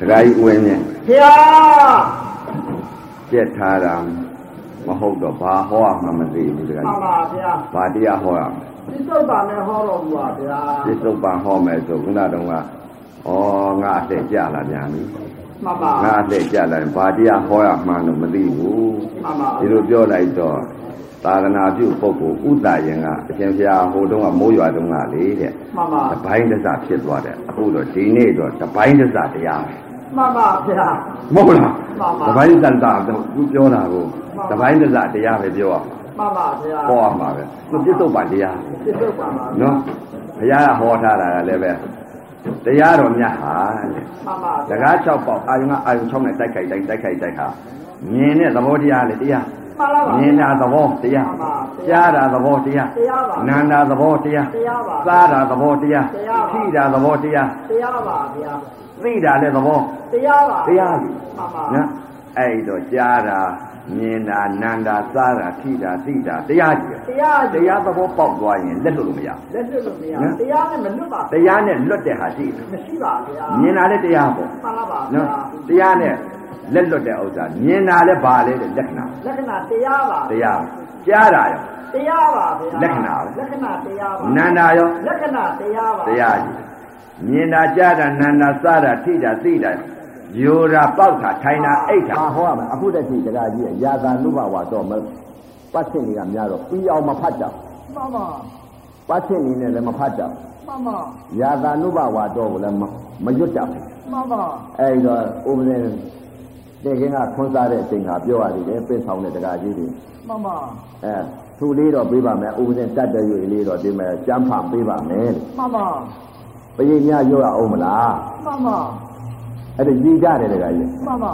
ဒကာကြီးဦးဝင်းမြင့်ဘုရားပြက်ထားတာမဟုတ်တော့ဘာဟောရမှမသိဘူးဒကာမှန်ကြီးပါဗျာဘာတရားဟောရမလဲဒီသုတ်တာနဲ့ဟောတော်မူပါဗျာပြစ္ဆုတ်ပန်ဟောမယ်ဆိုခုနတုန်းကဩငါအသက်ကြလာပြန်ပြီမှန်ပါငါအသက်ကြလာရင်ဘာတရားဟောရမှန်းတော့မသိဘူးမှန်ပါဒီလိုပြောလိုက်တော့သာသနာပြုပုဂ္ဂိုလ်ဥဒယင်ကအရှင်ဘုရားဟိုတုန်းကမိုးရွာတုန်းကလေတဲ့မှန်ပါတပိုင်းတစ္ဆဖြစ်သွားတယ်အခုတော့ဒီနေ့တော့တပိုင်းတစ္ဆတရားပဲ မှန်ပါဗျာမဟုတ်လားမှန်ပါတပိုင်းတစ္ဆတော့သူပြောတာကိုမှန်ပါတပိုင်းတစ္ဆတရားပဲပြောရမှာမှန်ပါဗျာဟောရမှာပဲသူပြစ္ဆုတ်ပါတရားဒီသုတ်ပါပါနော်ဘုရားကဟောထားတာကလည်းပဲ တရားတော်မြတ်ဟာတဲ့မှန်ပါစကား6ပေါက်အာယုံကအာယုံ6နဲ့တိုက်ခိုက်တိုက်တိုက်ခိုက်တိုက်ဟာမြင်တဲ့သဘောတရားလေတရားမှန်ပါပါမြင်တာသဘောတရားမှန်ပါကြားတာသဘောတရားတရားပါနာတာသဘောတရားတရားပါစားတာသဘောတရားတရားပါထိတာသဘောတရားတရားပါဗျာသိတာလည်းသဘောတရားပါတရားပြီမှန်ပါနော်အဲ့တော့ကြားတာ မြင်တာနာတာစားတာထိတာသိတာတရားကြီးပဲတရားကြီးတရားသဘောပေါက်သွားရင်လက်လွတ်လို့မရလက်လွတ်လို့မရနော်တရားနဲ့မလွတ်ပါတရားနဲ့လွတ်တဲ့ဟာရှိတယ်မရှိပါဗျာမြင်တာလည်းတရားပေါ့မှန်ပါပါဗျာနော်တရားနဲ့လက်လွတ်တဲ့ဥစ္စာမြင်တာလည်းဘာလဲတဲ့လက္ခဏာလက္ခဏာတရားပါတရားကြားတာရောတရားပါဗျာလက္ခဏာပဲလက္ခဏာတရားပါနာတာရောလက္ခဏာတရားပါတရားကြီးမြင်တာကြားတာနာတာစားတာထိတာသိတာ ယူတာပေါက်တာထိုင်တာအိတ်တာဟောရမယ်အခုတည်းကတရားကြီးရာသာနုဘဝတော့မပတ်ချင်တွေကများတော့ပြီးအောင်မဖတ်ကြမှန်ပါပတ်ချင်နေနဲ့လည်းမဖတ်ကြမှန်ပါရာသာနုဘဝတော့ကိုလည်းမရွတ်ကြဘူးမှန်ပါအဲ့တော့ဥပဒေတဲ့ခင်ကခွန်စားတဲ့အချိန်ကပြောရသေးတယ်ပြည့်ဆောင်တဲ့တရားကြီးတွေမှန်ပါအဲသူလေးတော့ပေးပါမယ်ဥပဒေတတ်တဲ့ရွေလေးတော့ဒီမဲ့ကျမ်းဖတ်ပေးပါမယ်တဲ့မှန်ပါပရိညာရွတ်ရအောင်မလားမှန်ပါ အဲ့ဒါကြီးကြတယ်တခါကြီးမှန်ပါ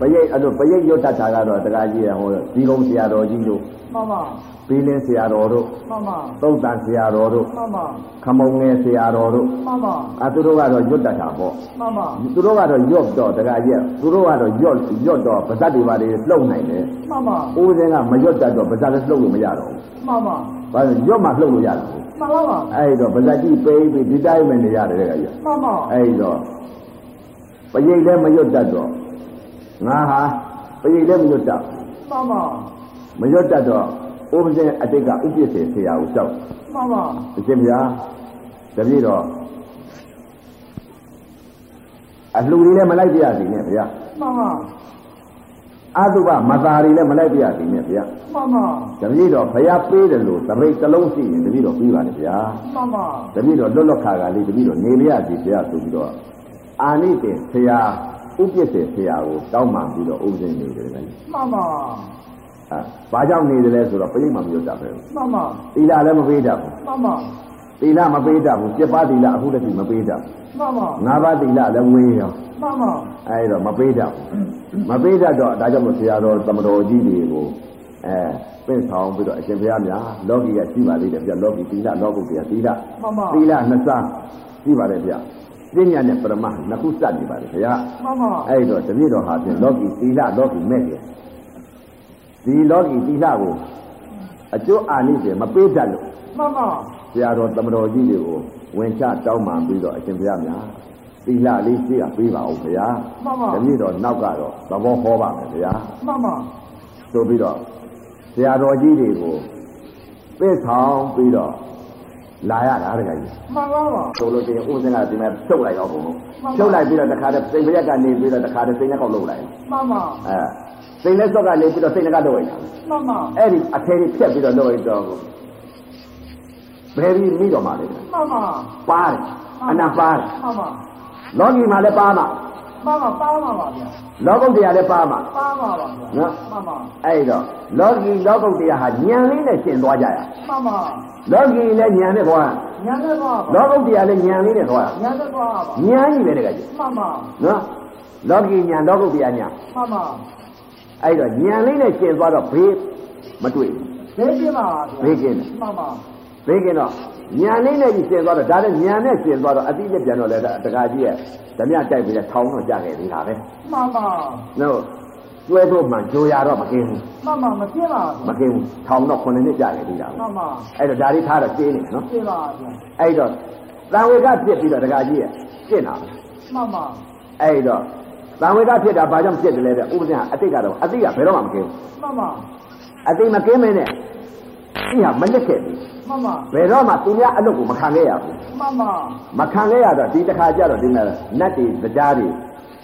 ပရိတ်အဲ့လိုပရိတ်ရွတ်တတ်တာကတော့တခါကြီးရဟိုဒီကုန်းဆရာတော်ကြီးတို့မှန်ပါဘီလင်းဆရာတော်တို့မှန်ပါသုတ်တန်ဆရာတော်တို့မှန်ပါခမုံငယ်ဆရာတော်တို့မှန်ပါအဲသူတို့ကတော့ရွတ်တတ်တာပေါ့မှန်ပါသူတို့ကတော့ရွတ်တော့တခါကြီးသူတို့ကတော့ရွတ်ရွတ်တော့ဗဇတ်တွေပါတွေလှုပ်နိုင်တယ်မှန်ပါဦးစင်းကမရွတ်တတ်တော့ဗဇတ်လည်းလှုပ်လို့မရတော့ဘူးမှန်ပါဘာလို့ရွတ်မှလှုပ်လို့ရတယ်မှန်ပါပါအဲ့တော့ဗဇက်ကြီးပေးပြီးဒီတိုင်းပဲနေရတယ်တဲ့ကကြီးမှန်ပါအဲ့တော့ ပရိတ်လည်းမရွတ်တတ်တော့ငါဟာပရိတ်လည်းမရွတ်တတ်မှန်ပါမရွတ်တတ်တော့ဥပဇင်အတိတ်ကဥပ္ပစ္စေဆရာကိုကြောက်မှန်ပါအရှင်ဘုရားတပည့်တော်အလှူတွေလည်းမလိုက်ပြရစီနဲ့ဗျာမှန်ပါအတုပမသာတွေလည်းမလိုက်ပြရစီနဲ့ဗျာမှန်ပါတပည့်တော်ဘုရားပေးတယ်လို့သပိတ်တစ်လုံးရှိရင်တပည့်တော်ပြီးပါလေဗျာမှန်ပါတပည့်တော်လွတ်လွတ်ခါခါလေးတပည့်တော်နေရစီဘုရားဆိုပြီးတော့ အာနိတေဆရာဥပ္ပစ္စေဆရာကိုတောင်းပန်ပြီးတော့ဥပဇင်းနေတယ်လေမှန်ပါအဲဘာကြောင့်နေတယ်လဲဆိုတော့ပြိဋိမမပြောတတ်ပဲမှန်ပါသီလလည်းမပေးတတ်ဘူးမှန်ပါသီလမပေးတတ်ဘူး7ပါးသီလအခုတည်းကမပေးတတ်မှန်ပါဘူး9ပါးသီလလည်းဝေးရောမှန်ပါအဲဒါမပေးတတ်ဘူးမပေးတတ်တော့ဒါကြောင့်မို့ဆရာတော်သမတော်ကြီးတွေကိုအဲပြင့်ဆောင်ပြီးတော့အရှင်ဘုရားများလောကီကရှိပါသေးတယ်ပြလောကီသီလလောကုတ္တရာသီလမှန်ပါသီလနှစ်စားရှိပါတယ်ဗျ ပညာနဲ့ပရမနှစ်ခုစပ်နေပါတယ်ဗျာမှန်ပါအဲ့တော့တပြည့်တော်ဟာဖြင့်လောကီသီလလောကီမဲ့တယ်ဒီလောကီသီလကိုအကျိုးအာနိသင်မပေးတတ်လို့မှန်ပါဆရာတော်တမတော်ကြီးတွေကိုဝင်ချတောင်းပန်ပြီးတော့အရှင်ဘုရားများသီလလေးရှိရပေးပါဦးဗျာမှန်ပါတပြည့်တော်နောက်ကတော့သဘောဟောပါမယ်ဗျာမှန်ပါဆိုပြီးတော့ဆရာတော်ကြီးတွေကိုပြည့်ဆောင်ပြီးတော့ လာရတာတကယ်ကြီးမှန်ပါပါဆိုလို့ရှိရင်ဥစဉ်ကဒီမဲ့ဖြုတ်လိုက်တော့ဘုံလို့မှန်ပါဖြုတ်လိုက်ပြီးတော့တခါတည်းစိတ်ပရက်ကနေပြီးတော့တခါတည်းစိတ်နဲ့ကောက်လုပ်လိုက်မှန်ပါအဲစိတ်နဲ့စော့ကနေပြီးတော့စိတ်နဲ့ကတော့လိုက်တာမှန်ပါအဲ့ဒီအထဲကြီးဖြတ်ပြီးတော့လုပ်လိုက်တော့ဘယ်ပြီးမိတော့မှလဲမှန်ပါပါတယ်အနာပါတယ်မှန်ပါလောကီမှာလည်းပါမှာ မှန်ပါပါပါပါဗျာလောကုတ္တရာလည်းပါမှာပါပါပါဗျာနော်မှန်ပါအဲ့တော့လောကီလောကုတ္တရာဟာဉာဏ်လေးနဲ့ရှင်းသွားကြရမှန်ပါလောကီလည်းဉာဏ်နဲ့သွားညာနဲ့ပါလောကုတ္တရာလည်းဉာဏ်လေးနဲ့သွားညာနဲ့ပါပါဉာဏ်ကြီးပဲတကယ်ကြီးမှန်ပါနော်လောကီဉာဏ်လောကုတ္တရာဉာဏ်မှန်ပါအဲ့တော့ဉာဏ်လေးနဲ့ရှင်းသွားတော့ဘေးမတွေ့ဘူးဘေးကင်းပါဗျာဘေးကင်းတယ်မှန်ပါဘေးကင်းတော့ ဉာဏ်လေးနဲ့ကြီးရှင်းသွားတော့ဒါလည်းဉာဏ်နဲ့ရှင်းသွားတော့အတိနဲ့ပြန်တော့လေတခါကြီးရဲ့ဓမြတိုက်ပြီးတော့ထောင်းတော့ကြခဲ့သေးတာပဲမှန်ပါနော်ကျွဲဖို့မှန်ကြိုရတော့မကင်းဘူးမှန်ပါမပြင်းပါမကင်းဘူးထောင်းတော့9နှစ်ကြခဲ့သေးတာပဲမှန်ပါအဲ့တော့ဒါလေးထားတော့ကျင်းနေတယ်နော်ပြင်းပါဗျာအဲ့တော့တန်ဝေကပြစ်ပြီးတော့တခါကြီးရဲ့ရှင်းတာပဲမှန်ပါအဲ့တော့သံဝေကဖြစ်တာဘာကြောင့်ဖြစ်တယ်လဲတဲ့ဥပဒေကအတိတ်ကတော့အတိတ်ကဘယ်တော့မှမကင်းမှန်ပါဘူးအတိတ်မကင်းမင်းနဲ့ဒီဟာမနစ်ခဲ့ဘူးမှန်ပါ ဘယ်တော့မှသူများအလုပ်ကိုမခံခဲ့ရဘူးမှန်ပါမခံခဲ့ရတော့ဒီတစ်ခါကျတော့ဒီမဲ့နတ်တွေကြားတွေ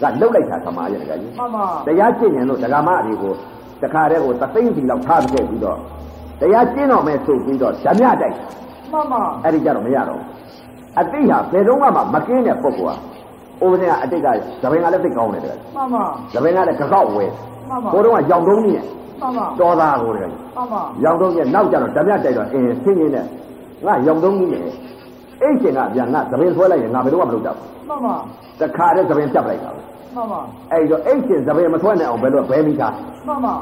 ကလှုပ်လိုက်တာသမားရဲ့တကကြီးမှန်ပါတရားကျင့်ရင်လို့ဒကာမတွေကိုတခါတည်းကိုသသိန်းစီလောက်ထားခဲ့ပြီးတော့တရားကျင့်တော့မယ်ဆိုပြီးတော့ဓမြတိုက်မှန်ပါအဲ့ဒီကြတော့မရတော့ဘူးအတိတ်ဟာဘယ်တော့မှမကင်းတဲ့ပုဂ္ဂိုလ်ဟာဥပဒေကအတိတ်ကသဘင်ကလည်းသိကောင်းတယ်တကယ်မှန်ပါသဘင်ကလည်းကြောက်ဝဲမှန်ပါကိုတော့ကရောင်တုံးကြီးနဲ့မှန်ပါ တော်သားကိုတကယ်မှန်ပါရောင်တုံးကြီးနောက်ကြတော့ဓမြတိုက်တော့အင်းဆင်းရင်းနဲ့ငါရောင်တုံးကြီးနဲ့အိတ်ရှင်ကပြန်ငါသဘင်ဆွဲလိုက်ရင်ငါဘယ်တော့မှမလုပ်တတ်ဘူးမှန်ပါတခါတည်းသဘင်ပြတ်လိုက်တာပဲမှန်ပါအဲ့တော့အိတ်ရှင်သဘင်မထွက်နိုင်အောင်ဘယ်လိုဘဲမိသားမှန်ပါ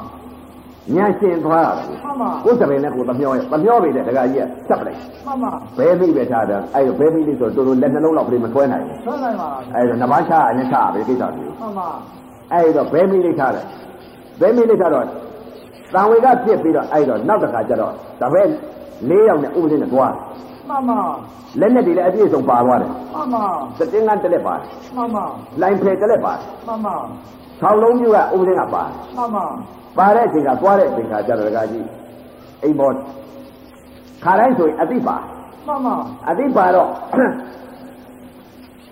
ညံရှင်သွားတာပဲမှန်ပါကိုယ်သဘင်နဲ့ကိုယ်သမျောရဲ့သမျောပြီတဲ့ဒကာကြီးကချက်ပလိုက်မှန်ပါဘဲမိပဲထားတယ်အဲ့တော့ဘဲမိလေးဆိုတော်တော်လက်နှလုံးလောက်ပြိမထွဲနိုင်ဘူးဆွဲနိုင်ပါအဲ့တော့နှစ်ပါးချအရင်ချပဲကိစ္စမျိုးမှန်ပါအဲ့တော့ဘဲမိလေးထားတယ်ဘဲမိလေးထားတော့ သံဝေကဖြစ်ပြီးတော့အဲ့တော့နောက်တစ်ခါကျတော့တပည့်၄ယောက်နဲ့ဥပဒေနဲ့သွားမှန်ပါလက်နဲ့တွေလည်းအပြည့်စုံပါသွားတယ်မှန်ပါသတင်္ကန်းတစ်လက်ပါတယ်မှန်ပါလိုင်ဖယ်တစ်လက်ပါတယ်မှန်ပါဆောင်းလုံးကျူကဥပဒေကပါတယ်မှန်ပါပါတဲ့အချိန်ကသွားတဲ့အချိန်ကကျတော့ဒကာကြီးအိမ်ပေါ်ခါတိုင်းဆိုရင်အတိပါမှန်ပါအတိပါတော့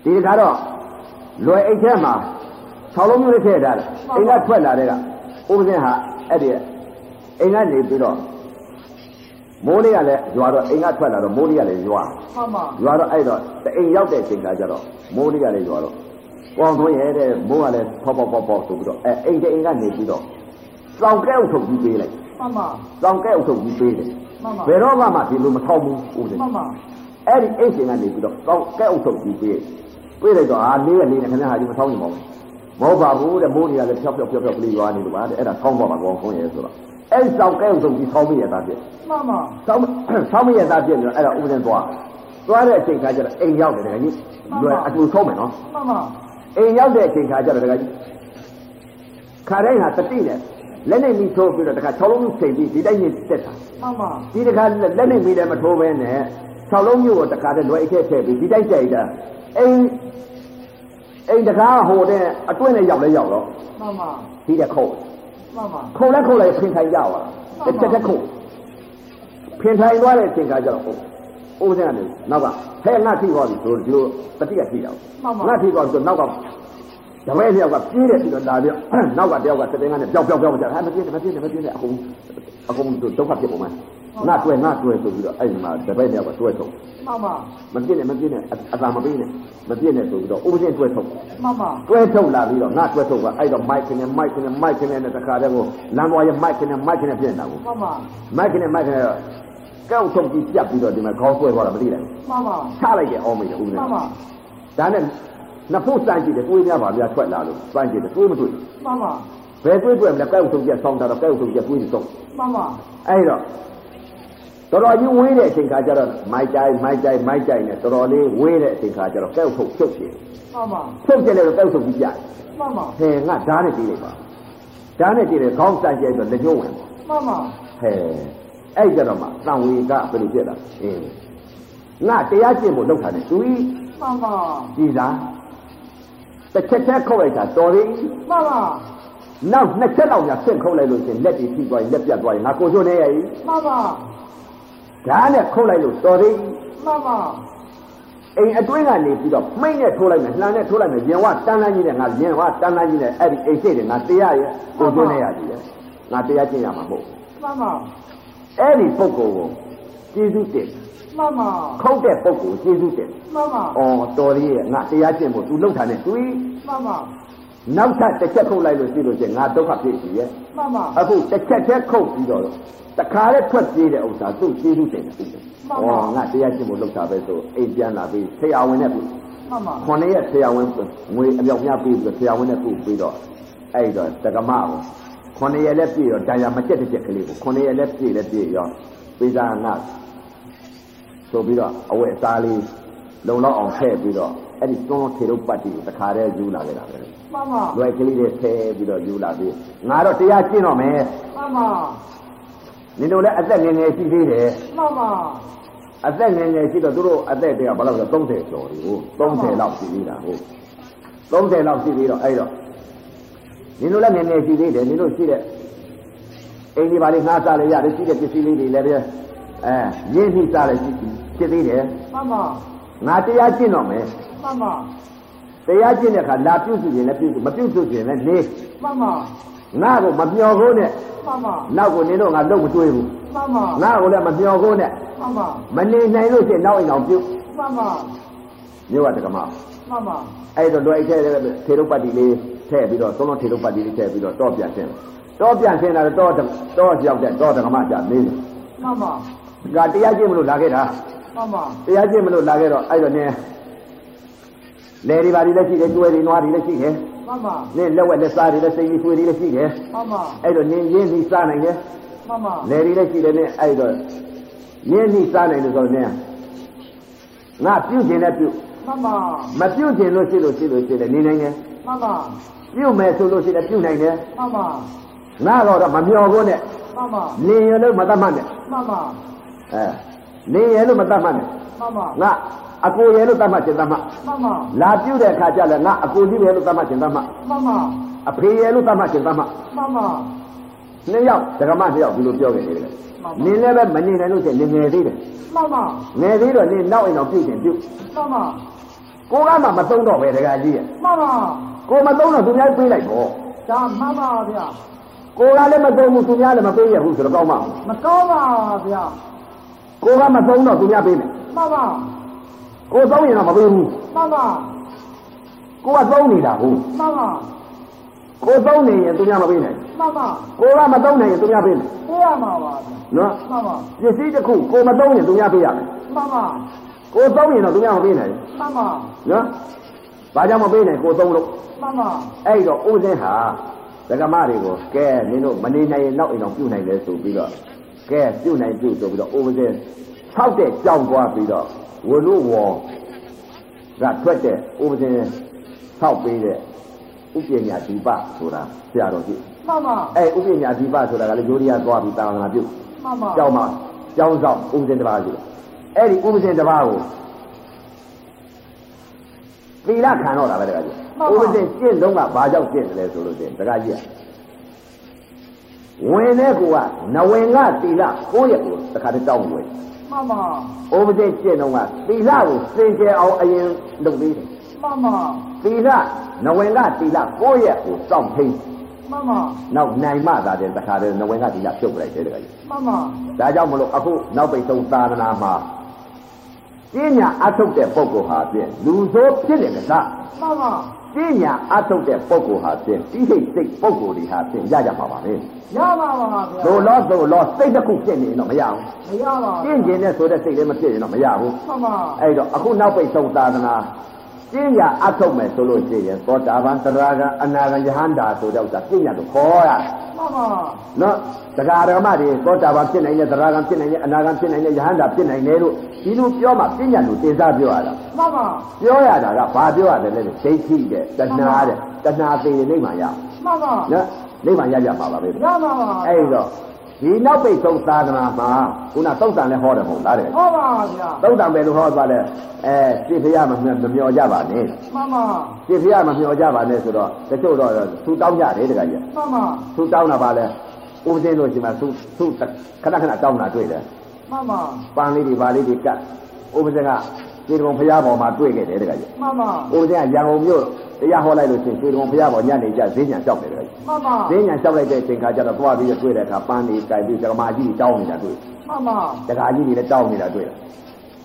ဒီတခါတော့လွယ်အိတ်ထဲမှာ၆လုံးမျိုးလေးထည့်ထားတယ်အိမ်ကထွက်လာတဲ့ကဥပဇင်းဟာအဲ့ဒီ အိမ်ကနေပြီးတော့မိုးလေးကလည်းရွာတော့အိမ်ကထွက်လာတော့မိုးလေးကလည်းရွာမှန်ပါရွာတော့အဲ့တော့တအိမ်ရောက်တဲ့အချိန်ကကျတော့မိုးလေးကလည်းရွာတော့ပေါင်းသွင်းရဲတဲ့မိုးကလည်းဖောက်ဖောက်ဖောက်ဖောက်ဆိုပြီးတော့အဲအိမ်တအိမ်ကနေပြီးတော့စောင်ကဲအုပ်ထုတ်ပြီးပေးလိုက်မှန်ပါစောင်ကဲအုပ်ထုတ်ပြီးပေးတယ်မှန်ပါဘယ်တော့မှဒီလိုမထောက်ဘူးဦးဇင်းမှန်ပါအဲ့ဒီအိတ်ရှင်ကနေပြီးတော့ကောက်ကဲအုပ်ထုတ်ပြီးပြေးပြေးလိုက်တော့အာလေးရလေးနဲ့ခင်ဗျားဟာဒီမထောင်းနေပါဘူး မဟုတ်ပါဘူးတဲ့မိုးတွေကလည်းဖြောက်ဖြောက်ဖြောက်ဖြောက်ကလေးရွာနေလို့ပါတဲ့အဲ့ဒါထောင်းပါပါကောင်းခွင့်ရဲဆိုတော့အဲ့ဒီစောက်ကဲအုပ်ထုတ်ပြီးထောင်းမိရတာပြည့်မှန်ပါထောင်းထောင်းမိရတာပြည့်ပြီးတော့အဲ့ဒါဥပဒေသွားသွားတဲ့အချိန်ခါကျတော့အိမ်ရောက်တယ်တကယ်ကြီးလွယ်အတူဆုံးမယ်နော်မှန်ပါအိမ်ရောက်တဲ့အချိန်ခါကျတော့တကယ်ကြီးခါတိုင်းဟာတတိနဲ့လက်နဲ့မိထိုးပြီးတော့တခါ၆လုံးမျိုးချိန်ပြီးဒီတိုင်းကြီးတက်တာမှန်ပါဒီတခါလက်နဲ့မိလည်းမထိုးဘဲနဲ့၆လုံးမျိုးကိုတခါတည်းလွယ်အချက်ထည့်ပြီးဒီတိုက်ကြိုက်တာအိမ် အိမ်တကားဟိုတဲ့အတွင်းနဲ့ရောက်လဲရောက်တော့မှန်ပါဒီတဲ့ခုတ်မှန်ပါခုတ်လဲခုတ်လဲဖင်ထိုင်ကြပါလားတစ်ချက်တစ်ခုတ်ဖင်ထိုင်သွားတဲ့အချိန်ကကြတော့ဟုတ်အိုးတဲ့ကနေနောက်ကဟဲ့ငါထိသွားပြီဆိုဒီလိုတတိယထိတော့ငါထိသွားပြီဆိုနောက်ကတပည့်တယောက်ကပြေးတယ်ပြီးတော့လာပြီးနောက်ကတယောက်ကစတဲ့ကနေပျောက်ပျောက်ပျောက်ကြဟာမပြေးနဲ့မပြေးနဲ့မပြေးနဲ့အကုန်အကုန်ဒုက္ခဖြစ်ပုံမှန် ငါတွေ့ငါတွေ့ဆိုပြီးတော့အဲ့ဒီမှာတပည့်တယောက်ကတွေ့ဆုံးမှန်ပါမပြည့်နဲ့မပြည့်နဲ့အသာမပေးနဲ့မပြည့်နဲ့ဆိုပြီးတော့ဥပဒေတွဲထုတ်မှန်ပါတွဲထုတ်လာပြီးတော့ငါတွဲထုတ်ကအဲ့တော့မိုက်ခင်နဲ့မိုက်ခင်နဲ့မိုက်ခင်နဲ့တခါတည်းကိုလမ်းသွားရဲ့မိုက်ခင်နဲ့မိုက်ခင်နဲ့ပြည့်နေတာကိုမှန်ပါမိုက်ခင်နဲ့မိုက်ခင်နဲ့ကောက်ထုတ်ပြီးပြတ်ပြီးတော့ဒီမှာခေါင်းဆွဲသွားတာမသိလိုက်မှန်ပါချလိုက်တယ်အောင်းမိတယ်ဥပဒေမှန်ပါဒါနဲ့နှစ်ဖို့စမ်းကြည့်တယ်တွေးများပါဗျာထွက်လာလို့စမ်းကြည့်တယ်တွေးမတွေးမှန်ပါဘယ်တွေးတွေးမလဲကောက်ထုတ်ပြဆောင်းတာတော့ကောက်ထုတ်ပြတွေးနေတော့မှန်ပါအဲ့တော့ တော်တော်ကြီးဝေးတဲ့အချိန်ခါကျတော့မိုက်တိုင်းမိုက်တိုင်းမိုက်တိုင်းနဲ့တော်တော်လေးဝေးတဲ့အချိန်ခါကျတော့ကောက်ထုတ်ဖြုတ်ပြမှန်ပါဖြုတ်ပြလဲတော့ကောက်ထုတ်ပြီးပြတယ်မှန်ပါဟဲငါဓာတ်နဲ့ပြေးလိုက်ပါဓာတ်နဲ့ပြေးတယ်ခေါင်းစမ်းကြိုက်တော့လက်ညှိုးဝင်မှန်ပါဟဲအဲ့ကြတော့မှသံဝေကဘယ်လိုဖြစ်လာအင်းငါတရားကျင့်ဖို့လောက်တာနဲ့သူဤမှန်ပါကြည်သာတစ်ချက်ချက်ခုတ်လိုက်တာတော်ပြီမှန်ပါနောက်နှစ်ချက်လောက်ညာဆင့်ခုတ်လိုက်လို့ရှင်လက်တွေထိသွားရင်လက်ပြတ်သွားရင်ငါကိုချိုးနေရည်မှန်ပါ ဓာတ်နဲ့ခုတ်လိုက်လို့တော်ပြီမှန်ပါအိမ်အတွင်းကနေပြီးတော့မိတ်နဲ့ထိုးလိုက်မယ်လှမ်းနဲ့ထိုးလိုက်မယ်ရင်ဝတန်းလန်းကြီးနဲ့ငါရင်ဝတန်းလန်းကြီးနဲ့အဲ့ဒီအိမ်ရှိတယ်ငါတရားရဲ့ကိုချိုးနေရည်လေငါတရားကျင့်ရမှာမဟုတ်မှန်ပါအဲ့ဒီပုဂ္ဂိုလ်ကိုကျေးဇူးတင်မှန်ပါခုတ်တဲ့ပုဂ္ဂိုလ်ကျေးဇူးတင်မှန်ပါ။အော်တော်လေးရဲ့ငါတရားကျင့်ဖို့ तू လှုပ်တာနဲ့ तू မှန်ပါ နောက်ထပ်တစ်ချက်ခုတ်လိုက်လို့ရှိလို့ချင်းငါဒုက္ခဖြစ်ပြီရဲ့မှန်ပါ။အခုတစ်ချက်ချက်ခုတ်ပြီးတော့တခါလဲထွက်ပြေးတဲ့ဥစ္စာသူ့ကျေးဇူးတင်တယ်။အော်ငါတရားကျင့်ဖို့လှုပ်တာပဲဆိုအိမ်ပြန်လာပြီးဆရာဝန်နဲ့ပြီမှန်ပါ။ခொနှစ်ရက်ဆရာဝန်ငွေအမြောက်များပြီးပြီးဆရာဝန်နဲ့ခုပြီးတော့အဲ့တော့တက္ကမကိုခொနှစ်ရက်လက်ပြည့်တော့ဒါရမကြက်တစ်ချက်ကလေးကိုခொနှစ်ရက်လက်ပြည့်လက်ပြည့်ရောပြီးသားငါဆိုပြီးတော့အဝတ်အစားလေးလုံလောက်အောင်ထည့်ပြီးတော့ အဲ့ဒီသွန်းထေရုပ်ပတ်တီကိုတခါတည်းယူလာခဲ့တာပဲမှန်ပါလွယ်ကလေးတွေထည့်ပြီးတော့ယူလာပြီးငါတော့တရားကျင့်တော့မယ်မှန်ပါနင်တို့လည်းအသက်ငယ်ငယ်ရှိသေးတယ်မှန်ပါအသက်ငယ်ငယ်ရှိတော့သူတို့အသက်တည်းကဘယ်လောက်လဲ30ကျော်ပြီဟုတ်30လောက်ရှိသေးတာဟုတ်30လောက်ရှိသေးတော့အဲ့တော့နင်တို့လည်းငယ်ငယ်ရှိသေးတယ်နင်တို့ရှိတဲ့အိမ်ဒီပါလေးငှားစားလေရတယ်ရှိတဲ့ပစ္စည်းလေးတွေလည်းပဲအဲရင်းနှီးစားလေရှိဖြစ်သေးတယ်မှန်ပါ ငါတရားကျင့်တော့မယ်မှန်ပါတရားကျင့်တဲ့အခါလာပြုစုရင်လည်းပြုစုမပြုစုရင်လည်းနေမှန်ပါငါ့ကိုမမျောခိုးနဲ့မှန်ပါနောက်ကိုနင်တို့ငါလုံးမတွေးဘူးမှန်ပါငါ့ကိုလည်းမမျောခိုးနဲ့မှန်ပါမနေနိုင်လို့ရှိရင်နောက်အိမ်အောင်ပြုမှန်ပါမြို့ကတက္ကမမှန်ပါအဲ့တော့လွယ်ထဲထေရုပ်ပတ်တိလေးထည့်ပြီးတော့သုံးလုံးထေရုပ်ပတ်တိလေးထည့်ပြီးတော့တော့ပြန်ဆင်းတော့ပြန်ဆင်းလာတော့တော့ရောက်တဲ့တော့တက္ကမကြနေတယ်မှန်ပါကတရားကျင့်မလို့လာခဲ့တာ မှန်ပါတရားကျင့်မလို့လာခဲ့တော့အဲ့တော့နင်းလေဒီပါဒီလည်းရှိတယ်ကျွဲတွေနွားတွေလည်းရှိတယ်မှန်ပါနင်းလက်ဝက်လက်စားတွေလည်းစိတ်ကြီးဆွေတွေလည်းရှိတယ်မှန်ပါအဲ့တော့နင်းရင်းပြီးစားနိုင်တယ်မှန်ပါလေတွေလည်းရှိတယ်နင်းအဲ့တော့ရင်းပြီးစားနိုင်လို့ဆိုတော့နင်းငါပြုတ်ခြင်းလည်းပြုတ်မှန်ပါမပြုတ်ခြင်းလို့ရှိလို့ရှိလို့ရှိတယ်နေနိုင်တယ်မှန်ပါပြုတ်မယ်ဆိုလို့ရှိတယ်ပြုတ်နိုင်တယ်မှန်ပါငါတော့မမျောဘူးနဲ့မှန်ပါနေရလို့မတတ်မှတ်နဲ့မှန်ပါအဲ နေရလို့မတတ်မှတ်နဲ့မှန်ပါငါအကိုရလို့တတ်မှတ်ခြင်းတတ်မှတ်မှန်ပါလာပြုတ်တဲ့အခါကျလည်းငါအကိုကြီးရလို့တတ်မှတ်ခြင်းတတ်မှတ်မှန်ပါအဖေရလို့တတ်မှတ်ခြင်းတတ်မှတ်မှန်ပါနှစ်ယောက်ဒကမနှစ်ယောက်ဒီလိုပြောခဲ့တယ်လေနင်းလည်းပဲမနေနိုင်လို့ချင်းနေငယ်သေးတယ်မှန်ပါငယ်သေးတော့နင်းနောက်အိမ်အောင်ပြုတ်ခြင်းပြုတ်မှန်ပါကိုကမှမသုံးတော့ပဲဒကာကြီးရဲ့မှန်ပါကိုမသုံးတော့သူများပေးလိုက်ပေါ့ဒါမှန်ပါဗျာကိုကလည်းမသုံးဘူးသူများလည်းမပေးရဘူးဆိုတော့ကောင်းမှာမကောင်းပါဗျာ ကိုကမသုံးတော့သူများပေးမယ်မှန်ပါကိုသုံးရင်တော့မပေးဘူးမှန်ပါကိုကသုံးနေတာဟုတ်မှန်ပါကိုသုံးနေရင်သူများမပေးနိုင်မှန်ပါကိုကမသုံးနိုင်ရင်သူများပေးမယ်သိရမှာပါဗျာနော်မှန်ပါပစ္စည်းတစ်ခုကိုမသုံးရင်သူများပေးရမယ်မှန်ပါကိုသုံးရင်တော့သူများမပေးနိုင်မှန်ပါနော်ဘာကြောင့်မပေးနိုင်ကိုသုံးလို့မှန်ပါအဲ့တော့ဥစဉ်ဟာဒကမတွေကိုကဲနင်တို့မနေနိုင်ရင်နောက်အိမ်အောင်ပြုတ်နိုင်လဲဆိုပြီးတော့ ကဲပြုတ်နိုင်ပြုတ်ဆိုပြီးတော့ဥစဉ်၆တဲ့ကြောင်းသွားပြီးတော့ဝလို့ဝေါ်ကထွက်တဲ့ဥစဉ်ဆောက်ပေးတဲ့ဥပညာဒီပဆိုတာဆရာတော်ကြီးမှန်ပါအဲ့ဥပညာဒီပဆိုတာကလည်းယောရိယသွားပြီးတာဝနာပြုတ်မှန်ပါကြောင်းမှာကြောင်းဆောင်ဥပဇင်တစ်ပါးရှိတယ်အဲ့ဒီဥပဇင်တစ်ပါးကိုသီလခံတော့တာပဲတခါကြီးဥပဇင်ကျင့်တော့ကဘာကြောင့်ကျင့်တယ်လဲဆိုလို့ချင်းတခါကြီးက ဝင်တဲ့ကူကနဝင်ကသီလကိုယ့်ရဲ့ကိုတခါတည်းတောင်းဝင်မှန်ပါဥပဇင်ကျင့်တော့ကသီလကိုစင်ကြယ်အောင်အရင်လုပ်သေးတယ်မှန်ပါသီလနဝင်ကသီလကိုယ့်ရဲ့ကိုစောင့်ထိန်မှန်ပါနောက်နိုင်မှသာတဲ့တခါတည်းနဝင်ကသီလပြုတ်လိုက်တယ်တခါကြီးမှန်ပါဒါကြောင့်မလို့အခုနောက်ပိတ်ဆုံးသာသနာမှာပညာအထုတ်တဲ့ပုဂ္ဂိုလ်ဟာဖြင့်လူဆိုးဖြစ်တယ်ကစားမှန်ပါ ပညာအထုတ်တဲ့ပုဂ္ဂိုလ်ဟာဖြင့်တိဟိတ်စိတ်ပုဂ္ဂိုလ်တွေဟာဖြင့်ရကြမှာပါလေရပါပါဗျာသို့လောသို့လောစိတ်တစ်ခုဖြစ်နေရင်တော့မရဘူးမရပါကျင့်ကျင်တဲ့ဆိုတဲ့စိတ်လည်းမဖြစ်ရင်တော့မရဘူးမှန်ပါအဲ့တော့အခုနောက်ပိတ်ဆုံးသာသနာ ပညာအထုတ်မယ်ဆိုလို့ရှိရင်သောတာပန်တရာဂံအနာဂံယဟန္တာဆိုတဲ့ဥစ္စာပညာကိုခေါ်ရမှန်ပါနော်တရားဓမ္မတွေသောတာပန်ဖြစ်နိုင်တဲ့တရားကံဖြစ်နိုင်တဲ့အနာကံဖြစ်နိုင်တဲ့ယဟန္တာဖြစ်နိုင်တယ်လို့ဒီလိုပြောမှပညာလို့တင်စားပြောရတာမှန်ပါပြောရတာကဘာပြောရတယ်လဲဒိဋ္ဌိတဲ့တဏှာတဲ့တဏှာသေးနိဗ္ဗာန်ရမှန်ပါနော်နိဗ္ဗာန်ရကြမှာပါပဲရပါပါအဲ့တော့ ဒီနောက်ပိတ်ဆုံးသာသနာမှာခုနသုတ်တန်လည်းဟောတယ်မဟုတ်လားတဲ့ဟောပါဗျာသုတ်တန်ပဲလို့ဟောသွားတယ်အဲစိတ်ဖရမမျှမမျောကြပါနဲ့မှန်ပါစိတ်ဖရမမျောကြပါနဲ့ဆိုတော့တချို့တော့သူတောင်းကြတယ်တခါကြီးမှန်ပါသူတောင်းတာပါလဲဥပဒေလို့ရှိမှသူသူခဏခဏတောင်းတာတွေ့တယ်မှန်ပါပန်းလေးတွေပါလေးတွေကတ်ဥပဒေက ခြေတုံဖရားပေါ်မှာတွေ့ခဲ့တယ်တခါကြီးမှန်ပါဥပဒေကရန်ကုန်မြို့တရားဟောလိုက်လို့ရှိရင်ခြေတုံဖရားပေါ်ညနေကျဈေးညံလျှောက်တယ်တခါကြီးမှန်ပါဈေးညံလျှောက်လိုက်တဲ့အချိန်ခါကျတော့သွားပြီးတွေ့တဲ့အခါပန်းလေးကြိုက်ပြီးဒကမာကြီးတောင်းနေတာတွေ့မှန်ပါဒကာကြီးတွေလည်းတောင်းနေတာတွေ့တယ်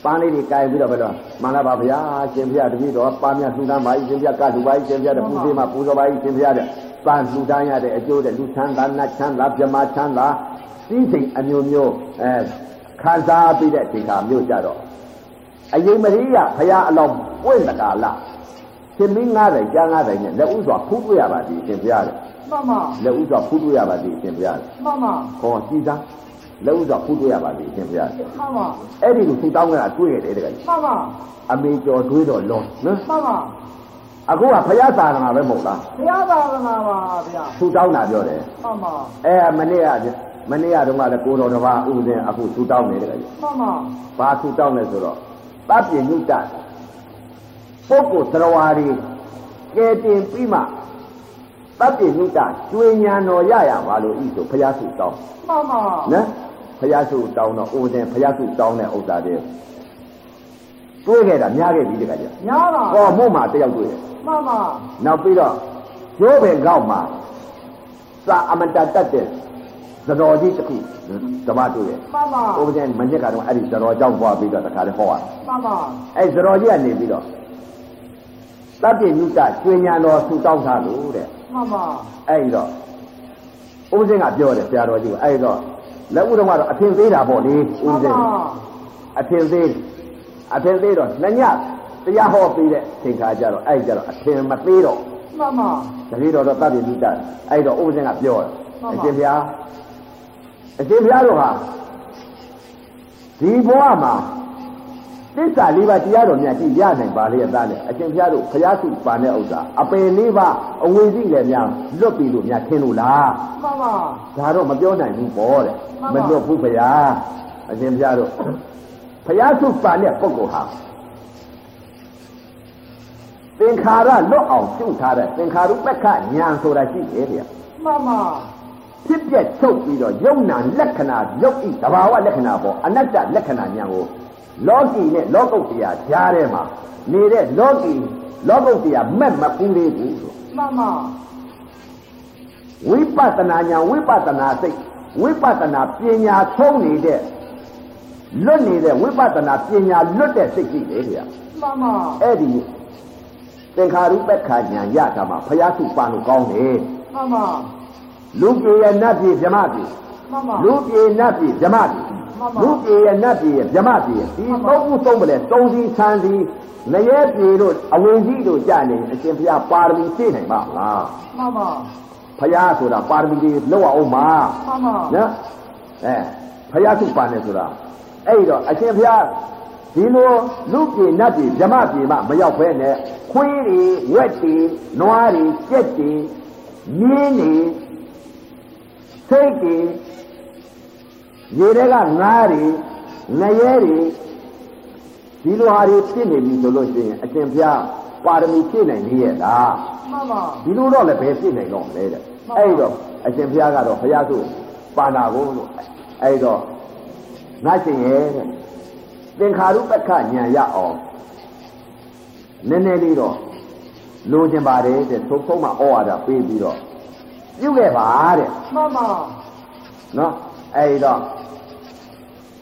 ပန်းလေးတွေကြိုက်ပြီးတော့ဘယ်တော့မှန်လားပါဗျာရှင်ဖရားတပည့်တော်ပန်းမြတ်လှူဒန်းပါရှင်ဖရားကလူပါရှင်ဖရားတဲ့ပူဇေးမှာပူဇော်ပါရှင်ဖရားတဲ့ပန်းလှူဒန်းရတဲ့အကျိုးတဲ့လူချမ်းသာနတ်ချမ်းသာပြမချမ်းသာစည်းစိမ်အမျိုးမျိုးအဲခံစားပြီးတဲ့ဒီခါမျိုးကြတော့ အရင်မရိယဖရားအလောင်းပွင့်တကာလရှင်မင်း90ကျမ်း90နဲ့လက်ဥစွာဖူးတွေ့ရပါသည်ရှင်ဖရားတဲ့မှန်ပါလက်ဥစွာဖူးတွေ့ရပါသည်ရှင်ဖရားတဲ့မှန်ပါခေါ်ကြည်သားလက်ဥစွာဖူးတွေ့ရပါသည်ရှင်ဖရားတဲ့မှန်ပါအဲ့ဒီလိုသူတောင်းကြတာတွေ့ရတယ်တကယ်မှန်ပါအမေကျော်တွေးတော့လုံးနော်မှန်ပါအခုကဖရားသာသနာပဲမဟုတ်လားဘုရားသာသနာပါဗျာသူတောင်းတာပြောတယ်မှန်ပါအဲမနေ့ကမနေ့ကတော့ကလည်းကိုတော်တစ်ပါးဥစဉ်အခုသူတောင်းနေတယ်တကယ်မှန်ပါဘာသူတောင်းလဲဆိုတော့ တပ်ပြညုတပုဂ္ဂိုလ်သရဝါရီကဲတင်ပြီးမှတပ်ပြိမိတာကျွေညာတော်ရရပါလို့ဤဆိုဘုရားစုတောင်းမှန်ပါနော်ဘုရားစုတောင်းတော့ဦးဇင်းဘုရားစုတောင်းတဲ့ဥစ္စာတွေတွေးခဲ့တာများခဲ့ပြီတခါကျညာပါဟောမို့မှာတယောက်တွေ့တယ်မှန်ပါနောက်ပြီးတော့ကျိုးပင်ကောက်မှာစာအမတတ်တတ်တဲ့ သတော်ကြီးတစ်ခုဓမ္မတွေ့တယ်မှန်ပါဥပဒေမညက်ကတော့အဲ့ဒီသတော်ကြောင့်ပွားပြီးတော့တခါလေးဟောရမှန်ပါအဲ့သတော်ကြီးကနေပြီးတော့တပ်ပြညုတကျွေညာတော်ဆူတောင်းထားလို့တဲ့မှန်ပါအဲ့ဒီတော့ဥပဒေကပြောတယ်ဆရာတော်ကြီးကအဲ့ဒီတော့လက်ဥတော်ကတော့အထင်သေးတာပေါ့လေဥမှပန်ဒေပါအထင်သေးအထင်သေးတော့နှစ်ညတရားဟောပြီးတဲ့အချိန်ခါကျတော့အဲ့ဒီကျတော့အထင်မသေးတော့မှန်ပါတတိတော်တော့တတ်ပြီမိတတ်အဲ့တော့ဥပဇင်ကပြောတယ်မှန်ပါအရှင်ဘုရား အရှင်ဘုရားတို့ဟာဒီဘဝမှာသစ္စာလေးပါးတရားတော်များကြည့်ရနိုင်ပါလေအသားနဲ့အရှင်ဘုရားတို့ဘုရားစုပါတဲ့ဥစ္စာအပယ်လေးပါးအဝေစီလည်းများလွတ်ပြီလို့များထင်လို့လားမှန်ပါဒါတော့မပြောနိုင်ဘူးပေါ့တဲ့မှန်မပါလွတ်ဘူးဘုရားအရှင်ဘုရားတို့ဘုရားစုပါတဲ့ပုဂ္ဂိုလ်ဟာသင်္ခါရလွတ်အောင်ရှုထားတဲ့သင်္ခါရုပ္ပခဉာဏ်ဆိုတာရှိတယ်ဗျာမှန်ပါ ဖြစ်ပြက်ချုပ်ပြီးတော့ယုံနာလက္ခဏာယုတ်ဤတဘာဝလက္ခဏာပေါ်အနတ္တလက္ခဏာညာကိုလောကီနဲ့လောကုတ်တရားကြားထဲမှာနေတဲ့လောကီလောကုတ်တရားမဲ့မကူလေးဘူးလို့မှန်ပါဝိပဿနာညာဝိပဿနာစိတ်ဝိပဿနာပညာသုံးနေတဲ့လွတ်နေတဲ့ဝိပဿနာပညာလွတ်တဲ့စိတ်ကြီးလေဗျာမှန်ပါအဲ့ဒီသင်္ခါရုပ္ပခဉာဏ်ရတာမှာဘုရားစုပန်လို့ကောင်းတယ်မှန်ပါ လူပြေရနတ်ပြေဗြဟ္မပြေမှန်ပါလူပြေနတ်ပြေဗြဟ္မပြေမှန်ပါလူပြေရနတ်ပြေဗြဟ္မပြေဒီမှန်ပါသုံးခုသုံးပလဲသုံးစီဆန်းစီလျက်ပြေတို့အဝင်ကြီးတို့ကြနေအရှင်ဘုရားပါရမီဖြည့်နိုင်ပါမလားမှန်ပါဘုရားဆိုတာပါရမီတွေလောက်အောင်ပါမှန်ပါနော်အဲဘုရားစုပါနေဆိုတာအဲ့တော့အရှင်ဘုရားဒီလိုလူပြေနတ်ပြေဗြဟ္မပြေမှမရောက်ဖဲနဲ့ခွေးတွေဝက်တွေနွားတွေကြက်တွေရင်းတွေ စိတ်တွေရေတွေကငားတွေငရဲတွေဒီလိုဟာတွေဖြစ်နေပြီဆိုလို့ရှိရင်အရှင်ဘုရားပါရမီဖြည့်နိုင်နေရဲ့လားမှန်ပါဒီလိုတော့လည်းဘယ်ဖြစ်နိုင်တော့မလဲတဲ့မှန်ပါအဲ့တော့အရှင်ဘုရားကတော့ဘုရားဆိုပါဏာကိုလို့အဲ့တော့ငါရှင်ရဲ့တဲ့သင်္ခါရုပ္ပခဉာဏ်ရအောင်နည်းနည်းလေးတော့လိုချင်ပါတယ်တဲ့သုံးသုံးမှဩဝါဒပေးပြီးတော့ ပြုခဲ့ပါတဲ့မှန်ပါနော်အဲ့တော့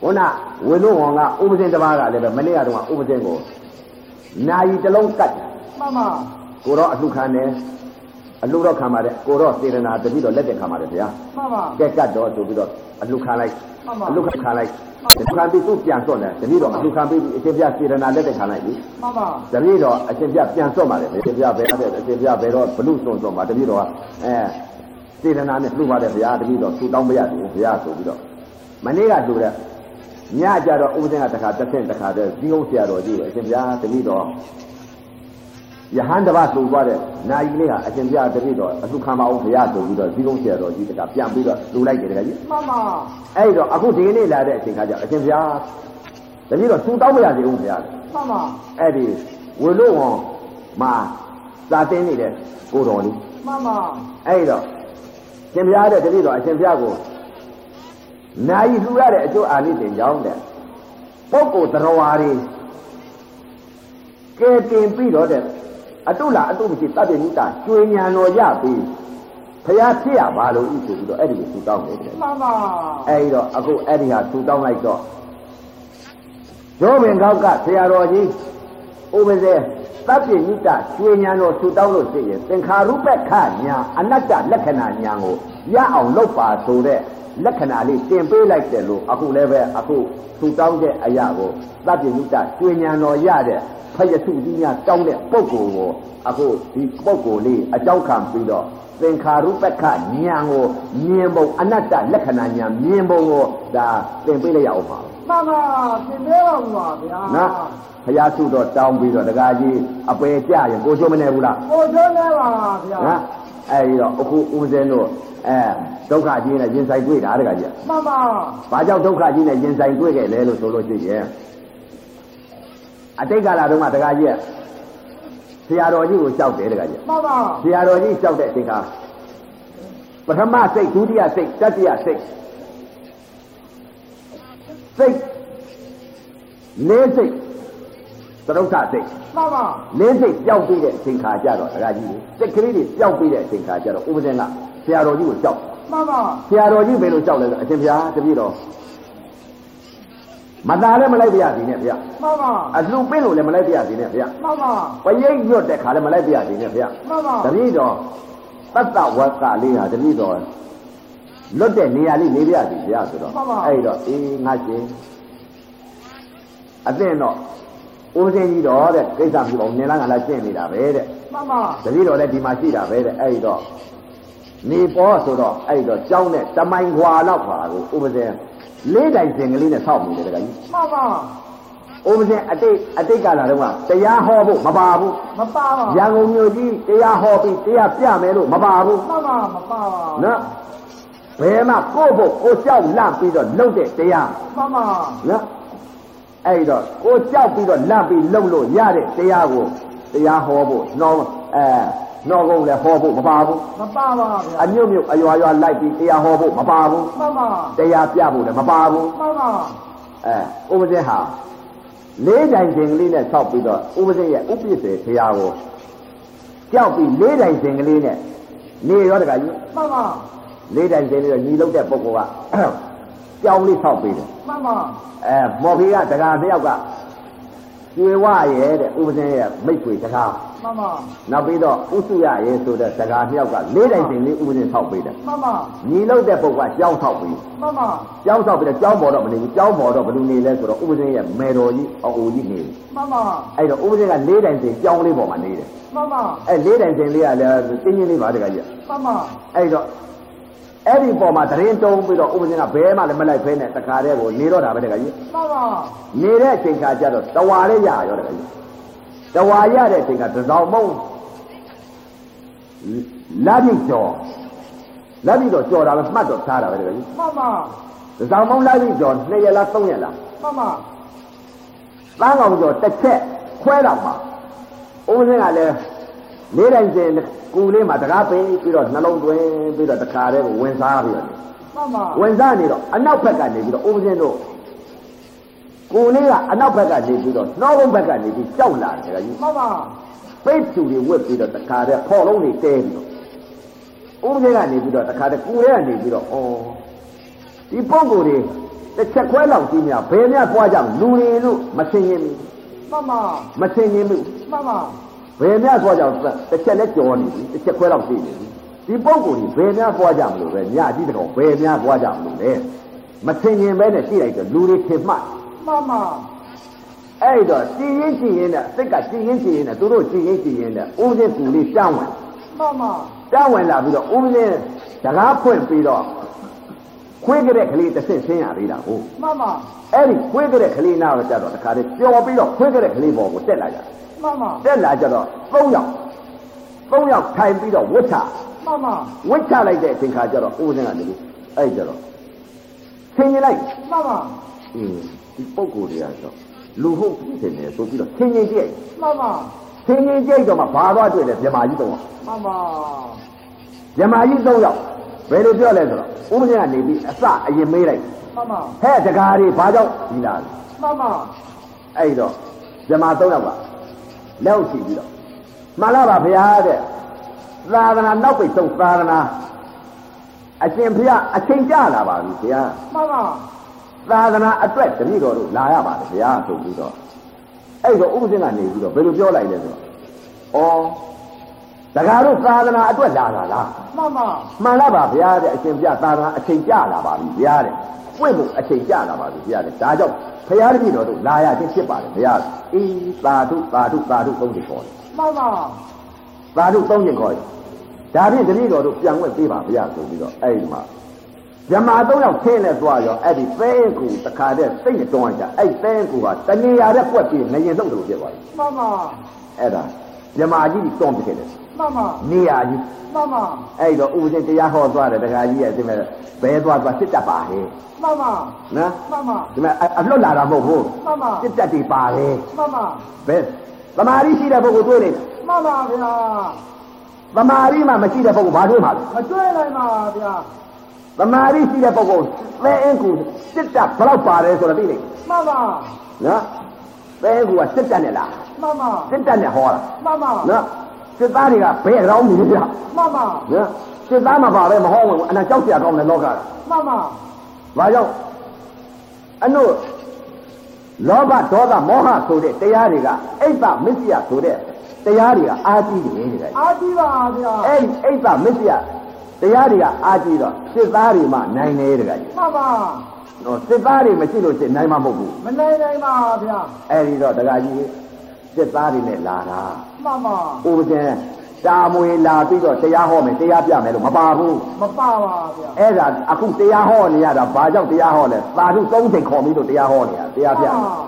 ခုနဝေလို့ဝံကဥပဇင်တစ်ပါးကလည်းပဲမနေ့ကတော့ဥပဇင်ကိုနာယီတစ်လုံးကတ်တယ်မှန်ပါကိုတော့အလှခံတယ်အလှတော့ခံပါတယ်ကိုတော့စေရနာတတိတော့လက်တက်ခံပါတယ်ဗျာမှန်ပါကဲကတ်တော့ဆိုပြီးတော့အလှခံလိုက်မှန်ပါအလှခံလိုက်ခံပြီးသူ့ပြန်စွန့်တယ်တတိတော့အလှခံပြီးအရှင်ပြစေရနာလက်တက်ခံလိုက်ပြီမှန်ပါတတိတော့အရှင်ပြပြန်စွန့်ပါတယ်အရှင်ပြဘယ်တဲ့အရှင်ပြဘယ်တော့ဘလူစွန့်စွန့်ပါတတိတော့အဲ စေရနာနဲ့လှပါတယ်ဗျာတတိတော့သူတောင်းမရဘူးဗျာဆိုပြီးတော့မနေ့ကလှတဲ့ညကြတော့ဥပဒေကတခါတစ်ဆင့်တခါတည်းဒီဟုတ်ဆရာတော်ကြီးအရှင်ပြတတိတော့ယဟန်တပတ်လှူသွားတဲ့နာယီလေးဟာအရှင်ပြတတိတော့အလှခံပါအောင်ဘုရားဆိုပြီးတော့ဇီကုန်းဆရာတော်ကြီးတကပြန်ပြီးတော့လှူလိုက်တယ်တကကြီးမှန်ပါအဲ့တော့အခုဒီကနေ့လာတဲ့အချိန်ခါကျအရှင်ဘုရားတတိတော့သူတောင်းမရသေးဘူးဘုရားမှန်ပါအဲ့ဒီဝေလို့ဝန်မှာသာတင်းနေတဲ့ကိုတော်လေးမှန်ပါအဲ့တော့ ရှင်ဘုရားတဲ့တတိတော့အရှင်ဘုရားကိုနာယီလှူရတဲ့အကျိုးအာနိသင်ကြောင်းတဲ့ပုဂ္ဂိုလ်တော်ဝါတွေကဲတင်ပြီးတော့တဲ့အတုလားအတုမရှိတတ်တဲ့နိတာကျွေညာတော်ရပြီးဘုရားဖြစ်ရပါလို့ဤဆိုပြီးတော့အဲ့ဒီကိုသူတောင်းနေတယ်မှန်ပါအဲ့ဒီတော့အခုအဲ့ဒီဟာသူတောင်းလိုက်တော့ရောပင်ကောက်ကဆရာတော်ကြီးဥပဇေ သဗ္ဗညိတကျွေညာတော်သူတောင်းလို့ရှိရင်သင်္ခါရုပ္ပခညာအနတ္တလက္ခဏာညာကိုရအောင်လုပ်ပါဆိုတဲ့လက္ခဏာလေးတင်ပေးလိုက်တယ်လို့အခုလည်းပဲအခုသူတောင်းတဲ့အရာကိုသဗ္ဗညိတကျွေညာတော်ရတဲ့ဖယစုကြီးများတောင်းတဲ့ပုဂ္ဂိုလ်ကိုအခုဒီပုဂ္ဂိုလ်လေးအကြောင်းခံပြီးတော့သင်္ခါရုပ္ပခဉာဏ်ကိုမြင်ပုံအနတ္တလက္ခဏာဉာဏ်မြင်ပုံကိုဒါသင်ပေးလိုက်ရအောင်ပါ မှန်ပါသင်ပေးပါဦးပါဗျာနော်ဘုရားစုတော့တောင်းပြီးတော့တကားကြီးအပယ်ကြရင်ကိုချိုးမနေဘူးလားကိုကျိုးနေပါဗျာနော်အဲဒီတော့အခုဦးဇင်းတို့အဲဒုက္ခကြီးနဲ့ရင်ဆိုင်တွေ့တာတကားကြီးမှန်ပါဘာကြောင့်ဒုက္ခကြီးနဲ့ရင်ဆိုင်တွေ့ခဲ့လဲလို့ဆိုလို့ရှိရင်အတိတ်ကာလတုန်းကတကားကြီးကဆရာတော်ကြီးကိုလျှောက်တယ်တကကြီးမှန်ပါဆရာတော်ကြီးလျှောက်တဲ့အချိန်ကပထမစိတ်ဒုတိယစိတ်တတိယစိတ် စိတ်လေးစိတ်သရုပ်ထစိတ်မှန်ပါလေးစိတ်ပျောက်ပြီးတဲ့အချိန်ခါကျတော့ဒကာကြီးစိတ်ကလေးတွေပျောက်ပြီးတဲ့အချိန်ခါကျတော့ဥပဒေကဆရာတော်ကြီးကိုလျှောက်မှန်ပါဆရာတော်ကြီးဘယ်လိုလျှောက်လဲဆိုအရှင်ဘုရားတပည့်တော်မသားလည်းမလိုက်ပြရစီနဲ့ဗျာမှန်ပါအလှပင်းလို့လည်းမလိုက်ပြရစီနဲ့ဗျာမှန်ပါပရိတ်ညွတ်တဲ့ခါလည်းမလိုက်ပြရစီနဲ့ဗျာမှန်ပါတပည့်တော်တတ္တဝကလေးဟာတပည့်တော် လွတ်တဲ့နေရာလေးနေပြရစီဗျာဆိုတော့အဲ့တော့အေးငါရှင်အသင့်တော့ဦးစင်းကြီးတော့တဲ့ကိစ္စမရှိပါဘူးနင်လားငါလားရှင်းနေတာပဲတဲ့မှန်ပါတပည့်တော်လည်းဒီမှာရှိတာပဲတဲ့အဲ့တော့နေပေါ်ဆိုတော့အဲ့တော့ကြောင်းနဲ့တမိုင်ခွာလောက်ခွာကိုဥပဇင်လေးတိုင်စင်ကလေးနဲ့ဆောက်နေတယ်တကကြီးမှန်ပါဥပဇင်အတိတ်အတိတ်ကလာတော့ကတရားဟောဖို့မပါဘူးမပါပါရန်ကုန်မြို့ကြီးတရားဟောပြီးတရားပြမယ်လို့မပါဘူးမှန်ပါမပါပါနော် ဘယ်မှာကိုယ့်ဖို့ကိုကြောက်လန့်ပြီးတော့လှုပ်တဲ့တရားမှန်ပါနော်အဲ့တော့ကိုကြောက်ပြီးတော့လန့်ပြီးလှုပ်လို့ရတဲ့တရားကိုတရားဟောဖို့နှောအဲနှောကုန်းလည်းဟောဖို့မပါဘူးမပါပါဗျာအမြုပ်မြုပ်အရွာရွာလိုက်ပြီးတရားဟောဖို့မပါဘူးမှန်ပါတရားပြဖို့လည်းမပါဘူးမှန်ပါအဲဥပဇင်းဟာလေးတိုင်ခြင်းကလေးနဲ့ဆောက်ပြီးတော့ဥပဇင်းရဲ့ဥပ္ပစ္စေဘုရားကိုကြောက်ပြီးလေးတိုင်ခြင်းကလေးနဲ့နေရောတကကြီးမှန်ပါ လေးတိုင်ခြင်းလေးတော့ညီလုံးတဲ့ပုဂ္ဂိုလ်ကကြောင်းလေးဆောက်ပြီးတယ်မှန်ပါအဲမော်ဖီကတကာနှစ်ယောက်ကကျွေဝရဲ့တဲ့ဥပဇင်းရဲ့မိတ်ဆွေတကားမှန်ပါနောက်ပြီးတော့ဥစုရရဲ့ဆိုတဲ့တကာနှစ်ယောက်ကလေးတိုင်ခြင်းလေးဥပဇင်းဆောက်ပြီးတယ်မှန်ပါညီလုံးတဲ့ပုဂ္ဂိုလ်ကကြောင်းဆောက်ပြီးမှန်ပါကျောင်းဆောက်ပြီးတော့ကျောင်းပေါ်တော့မနေဘူးကျောင်းပေါ်တော့ဘယ်လိုနေလဲဆိုတော့ဥပဒေရဲ့မေတော်ကြီးအအိုကြီးနေတယ်မှန်ပါအဲ့တော့ဥပဒေကလေးတိုင်စင်ကျောင်းလေးပေါ်မှာနေတယ်မှန်ပါအဲ့လေးတိုင်စင်လေးကလည်းတင်းချင်းလေးပါတကကြီးမှန်ပါအဲ့တော့ အဲ့ဒီပေါ်မှာတရင်တုံးပြီးတော့ဥပဒေကဘဲမှလည်းမလိုက်ဖဲနဲ့တခါတည်းကိုနေတော့တာပဲတကကြီးမှန်ပါနေတဲ့အချိန်ခါကျတော့တဝါလေးရရောတကကြီးတဝါရတဲ့အချိန်ကတစောင်းမုံလာပြီကျော်လာပြီတော့ကျော်တာပဲမှတ်တော့ထားတာပဲတကကြီးမှန်ပါတစောင်းမုံလာပြီကျော်2ရက်လား3ရက်လားမှန်ပါသားကောင်ကျော်တစ်ချက်ခွဲတော့မှာဦးစင်းကလည်း လေးတိုင်းစင်ကူလေးမှာတကားပိပြီးတော့နှလုံးသွင်းပြီးတော့တခါတည်းကိုဝင်စားပြီးတော့မှန်ပါဝင်စားနေတော့အနောက်ဘက်ကနေပြီးတော့ဦးစင်းတို့ကိုလေးကအနောက်ဘက်ကနေပြီးတော့နှောဘုံဘက်ကနေပြီးကြောက်လာတယ်ကကြီးမှန်ပါပိတ်သူတွေဝတ်ပြီးတော့တခါတည်းဖော်လုံးတွေတဲပြီးတော့ဦးစင်းကနေပြီးတော့တခါတည်းကိုလေးကနေပြီးတော့ဩဒီပုံကိုယ်တွေတစ်ချက်ခွဲလောက်ကြီးများဘယ်များပွားကြမလူတွေလို့မဆင်ရင်ဘူးမှန်ပါမဆင်ရင်ဘူးမှန်ပါ ဘယ်များသွားကြအောင်တစ်ချက်နဲ့ကြော်နေပြီတစ်ချက်ခွဲတော့သိနေပြီဒီပုံကိုယ်ကြီးဘယ်များသွားကြမလို့ပဲညကြီးတကောင်ဘယ်များသွားကြမလို့လဲမထင်ရင်ပဲနဲ့ကြည့်လိုက်တော့လူတွေထင်မှတ်မှန်ပါအဲ့တော့ကြည်ရင်ကြည်ရင်နဲ့စိတ်ကကြည်ရင်ကြည်ရင်နဲ့သူတို့ကြည်ရင်ကြည်ရင်နဲ့ဦးစင်းကူလေးတန်းဝင်မှန်ပါတန်းဝင်လာပြီးတော့ဦးစင်းတကားဖွင့်ပြီးတော့ခွေးကြတဲ့ကလေးတစ်ဆင့်ဆင်းရသေးတာဟုတ်မှန်ပါအဲ့ဒီခွေးကြတဲ့ကလေးနားတော့ကြတော့တခါတည်းပျော်ပြီးတော့ခွေးကြတဲ့ကလေးပေါ်ကိုတက်လာကြတယ် မှန်ပါတက်လာကြတော့၃ယောက်၃ယောက်ထိုင်ပြီးတော့ဝတ်ချမှန်ပါဝတ်ချလိုက်တဲ့အချိန်ခါကျတော့ဦးစင်းကနေပြီးအဲ့ကြတော့ဆင်းရင်လိုက်မှန်ပါအင်းဒီပုံကိုယ်တွေကတော့လူဟုတ်ဖြစ်နေတယ်ဆိုပြီးတော့ဆင်းရင်ကြည့်မှန်ပါဆင်းရင်ကြည့်တော့မှဘာသွားတွေ့လဲမြမာကြီးတော့မှန်ပါမြမာကြီး၃ယောက်ဘယ်လိုပြောလဲဆိုတော့ဦးစင်းကနေပြီးအစအရင်မေးလိုက်မှန်ပါဟဲ့တကားတွေဘာကြောင့်ဒီလာလဲမှန်ပါအဲ့တော့မြမာ၃ယောက်က လက်ရှိပြီးတော့မှန်လားပါဗျာတဲ့သာသနာနောက်ပိတ်ဆုံးသာသနာအရှင်ဘုရားအချိန်ကြလာပါပြီဗျာမှန်ပါသာသနာအတွက်တပည့်တော်တို့လာရပါတယ်ဗျာဆိုပြီးတော့အဲ့တော့ဥပဒေကနေပြီးတော့ဘယ်လိုပြောလိုက်လဲဆိုတော့ဩတကားတို့သာသနာအတွက်လာတာလားမှန်ပါမှန်လားပါဗျာတဲ့အရှင်ဘုရားသာသနာအချိန်ကြလာပါပြီဗျာတဲ့ ပွင့်ဖို့အချိန်ကြလာပါပြီဗျာတဲ့ဒါကြောင့်ဘုရားတပည့်တော်တို့လာရခြင်းဖြစ်ပါတယ်ဗျာအေးသာဓုသာဓုသာဓုသုံးချိန်ခေါ်တယ်မှန်ပါသာဓုသုံးချိန်ခေါ်တယ်ဒါဖြင့်တပည့်တော်တို့ပြန်ွက်ပေးပါဗျာဆိုပြီးတော့အဲ့ဒီမှာဇမာသုံးယောက်ခင်းလဲသွားရောအဲ့ဒီသဲကူတခါတည်းစိတ်နဲ့တွန်းကြအဲ့သဲကူကတဏှာတဲ့ကွက်ပြီးငရင်လှုပ်တယ်လို့ပြောပါလိမ့်မှန်ပါအဲ့ဒါ ဇမာကြီးကြီးတွန်းပြခဲ့တယ်မှန်ပါနေရာကြီးမှန်ပါအဲ့တော့ဥပဒေတရားဟောသွားတယ်တခါကြီးရဲ့ဒီမဲ့ဘဲသွားသွားစစ်တတ်ပါဟဲ့မှန်ပါနော်မှန်ပါဒီမဲ့အလွတ်လာတာမဟုတ်ဘူးမှန်ပါစစ်တတ်တွေပါလေမှန်ပါဘဲသမာဓိရှိတဲ့ပုဂ္ဂိုလ်တွေ့နေမမှန်ပါဗျာသမာဓိမှမရှိတဲ့ပုဂ္ဂိုလ်ဘာတွေ့မှာလဲမတွေ့နိုင်ပါဗျာသမာဓိရှိတဲ့ပုဂ္ဂိုလ်သဲအင်းကူစစ်တပ်ဘယ်လောက်ပါတယ်ဆိုတော့သိလိမ့်မှန်ပါနော်သဲအင်းကူကစစ်တပ်နဲ့လား မှန်ပါစစ်တပ်နဲ့ဟောတာမှန်ပါနော်စစ်သားတွေကဘယ်ကောင်နေကြမှန်ပါနော်စစ်သားမှာပါပဲမဟောဝင်ဘူးအနာကြောက်စရာကောင်းတဲ့လောကကမှန်ပါဘာကြောင့်အနုလောဘဒေါသမောဟဆိုတဲ့တရားတွေကအိတ်သမစ္စယဆိုတဲ့တရားတွေကအာကြီးတယ်တဲ့အားကြီးပါဗျာအဲ့ဒီအိတ်သမစ္စယတရားတွေကအာကြီးတော့စစ်သားတွေမှနိုင်တယ်တကကြီးမှန်ပါနော်စစ်သားတွေမရှိလို့ရှိရင်နိုင်မှာမဟုတ်ဘူးမနိုင်နိုင်ပါဗျာအဲ့ဒီတော့တကကြီး စစ်သားတွေနဲ့လာတာမှန်ပါဥပဒေတာမွေလာပြီးတော့တရားဟောမယ်တရားပြမယ်လို့မပါဘူးမပါပါဗျာအဲ့ဒါအခုတရားဟောနေရတာဘာကြောင့်တရားဟောလဲသာဓုသုံးချိန်ခေါ်ပြီးတော့တရားဟောနေရတရားပြ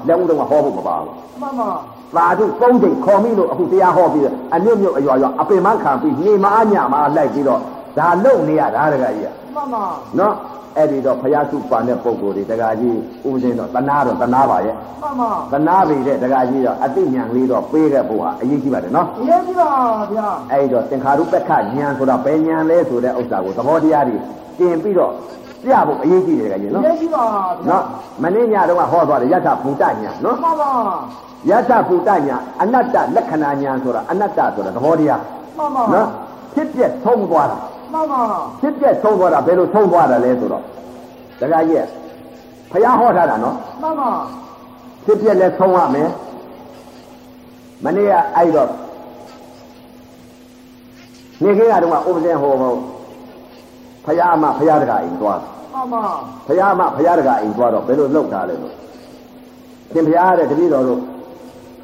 လက်ဦးတော့ဟောဖို့မပါဘူးမှန်ပါသာဓုသုံးချိန်ခေါ်ပြီးတော့အခုတရားဟောပြီးအညွတ်ညွတ်အရွာရွာအပင်မခံပြီးနေမအညမလိုက်ပြီးတော့ ဒါလုံနေရတာတကကြီးမှန်ပါနော်အဲ့ဒီတော့ဖယားစုပါတဲ့ပုံကိုယ်တွေတကကြီးဥပဒေတော့တနာတော့တနာပါရဲ့မှန်ပါသနာပေတဲ့တကကြီးတော့အတိညာလေးတော့ပေးတဲ့ဘုရားအရေးကြီးပါတယ်နော်ရေးကြည့်ပါဗျာအဲ့ဒီတော့သင်္ခါရုပ္ပခဉာဏ်ဆိုတာဘယ်ဉာဏ်လဲဆိုတဲ့ဥစ္စာကိုသဘောတရားတွေတင်ပြီးတော့ပြဖို့အရေးကြီးတယ်တကကြီးနော်ရေးကြည့်ပါဗျာနော်မင်းညတော့ဟောသွားတယ်ယထာဘူတညာနော်မှန်ပါယထာဘူတညာအနတ္တလက္ခဏာညာဆိုတာအနတ္တဆိုတာသဘောတရားမှန်ပါနော်ဖြစ်ပြက်ဆုံးသွားတာ မှန်ပါဖြစ်ပြက်ဆုံးသွားတာဘယ်လိုဆုံးသွားတယ်လဲဆိုတော့တကကြီးဖះဟောထားတာနော်မှန်ပါဖြစ်ပြက်လဲဆုံးရမယ်မနေ့ကအဲ့တော့နေခေကတော့ဥပဒေဟောဟောဖះမဖះတကအိမ်သွားမှန်ပါဖះမဖះတကအိမ်သွားတော့ဘယ်လိုလုပ်တာလဲလို့ရှင်ဖះတဲ့တပည့်တော်တို့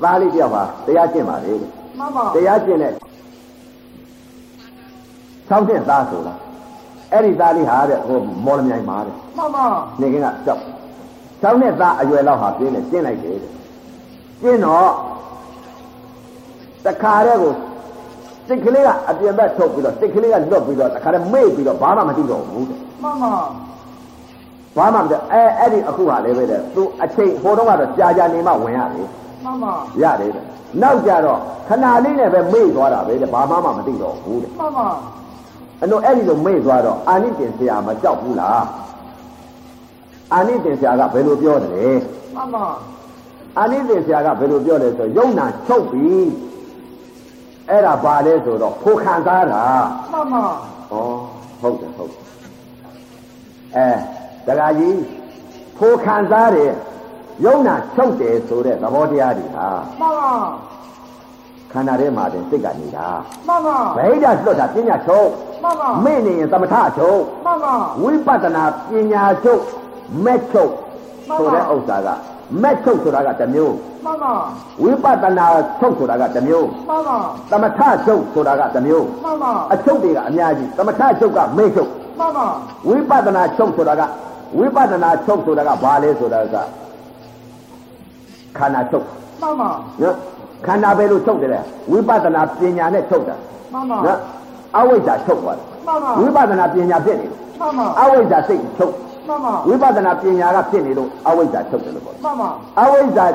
သားလေးတယောက်ပါတရားကျင့်ပါလေတဲ့မှန်ပါတရားကျင့်တဲ့ ဆောင်းတဲ့သားဆိုလားအဲ့ဒီသားလေးဟာတဲ့ဟိုမော်လမြိုင်မှာတဲ့မှန်ပါနေကင်းကကြောက်ဆောင်းတဲ့သားအရွယ်လောက်ဟာပြင်းတယ်ကျင့်လိုက်တယ်တဲ့ကျင့်တော့တခါတည်းကိုစိတ်ကလေးကအပြင်ဘက်ထုတ်ပြီးတော့စိတ်ကလေးကလွတ်ပြီးတော့တခါတည်းမေ့ပြီးတော့ဘာမှမသိတော့ဘူးတဲ့မှန်ပါဘာမှမသိအဲအဲ့ဒီအခုဟာလည်းပဲတဲ့သူအချိန်ဟိုတော့ကတော့ကြာကြာနေမှဝင်ရတယ်မှန်ပါရတယ်တဲ့နောက်ကြတော့ခဏလေးနဲ့ပဲမေ့သွားတာပဲတဲ့ဘာမှမသိတော့ဘူးတဲ့မှန်ပါ အဲ့တော့အဲ့ဒီလိုမေ့သွားတော့အာနိတင်ဆရာမကြောက်ဘူးလားအာနိတင်ဆရာကဘယ်လိုပြောတယ်လဲမှန်ပါအာနိတင်ဆရာကဘယ်လိုပြောလဲဆိုယုံနာချုပ်ပြီအဲ့ဒါဘာလဲဆိုတော့ဖိုခံစားတာမှန်ပါဩဟုတ်တယ်ဟုတ်တယ်အဲဒကာကြီးဖိုခံစားတယ်ယုံနာချုပ်တယ်ဆိုတဲ့သဘောတရားတွေဟာမှန်ပါ ခန္ဓာထဲမှာတင်စိတ်ကနေတာမှန်ပါဗိဓာလွတ်တာပညာချုပ်မှန်ပါမေ့နေရင်သမထချုပ်မှန်ပါဝိပဿနာပညာချုပ်မက်ချုပ်ဆိုတဲ့ဥစ္စာကမက်ချုပ်ဆိုတာကတစ်မျိုးမှန်ပါဝိပဿနာချုပ်ဆိုတာကတစ်မျိုးမှန်ပါသမထချုပ်ဆိုတာကတစ်မျိုးမှန်ပါအချုပ်တွေကအများကြီးသမထချုပ်ကမေ့ချုပ်မှန်ပါဝိပဿနာချုပ်ဆိုတာကဝိပဿနာချုပ်ဆိုတာကဘာလဲဆိုတာကခန္ဓာချုပ်မှန်ပါနော် ခန္ဓာပဲလို့ချုပ်တယ်လေဝိပဿနာပညာနဲ့ချုပ်တာမှန်ပါနော်အဝိဇ္ဇာချုပ်သွားတယ်မှန်ပါဝိပဿနာပညာဖြစ်နေတယ်မှန်ပါအဝိဇ္ဇာစိတ်ချုပ်မှန်ပါဝိပဿနာပညာကဖြစ်နေလို့အဝိဇ္ဇာချုပ်တယ်လို့ပြောတယ်မှန်ပါအဝိဇ္ဇာ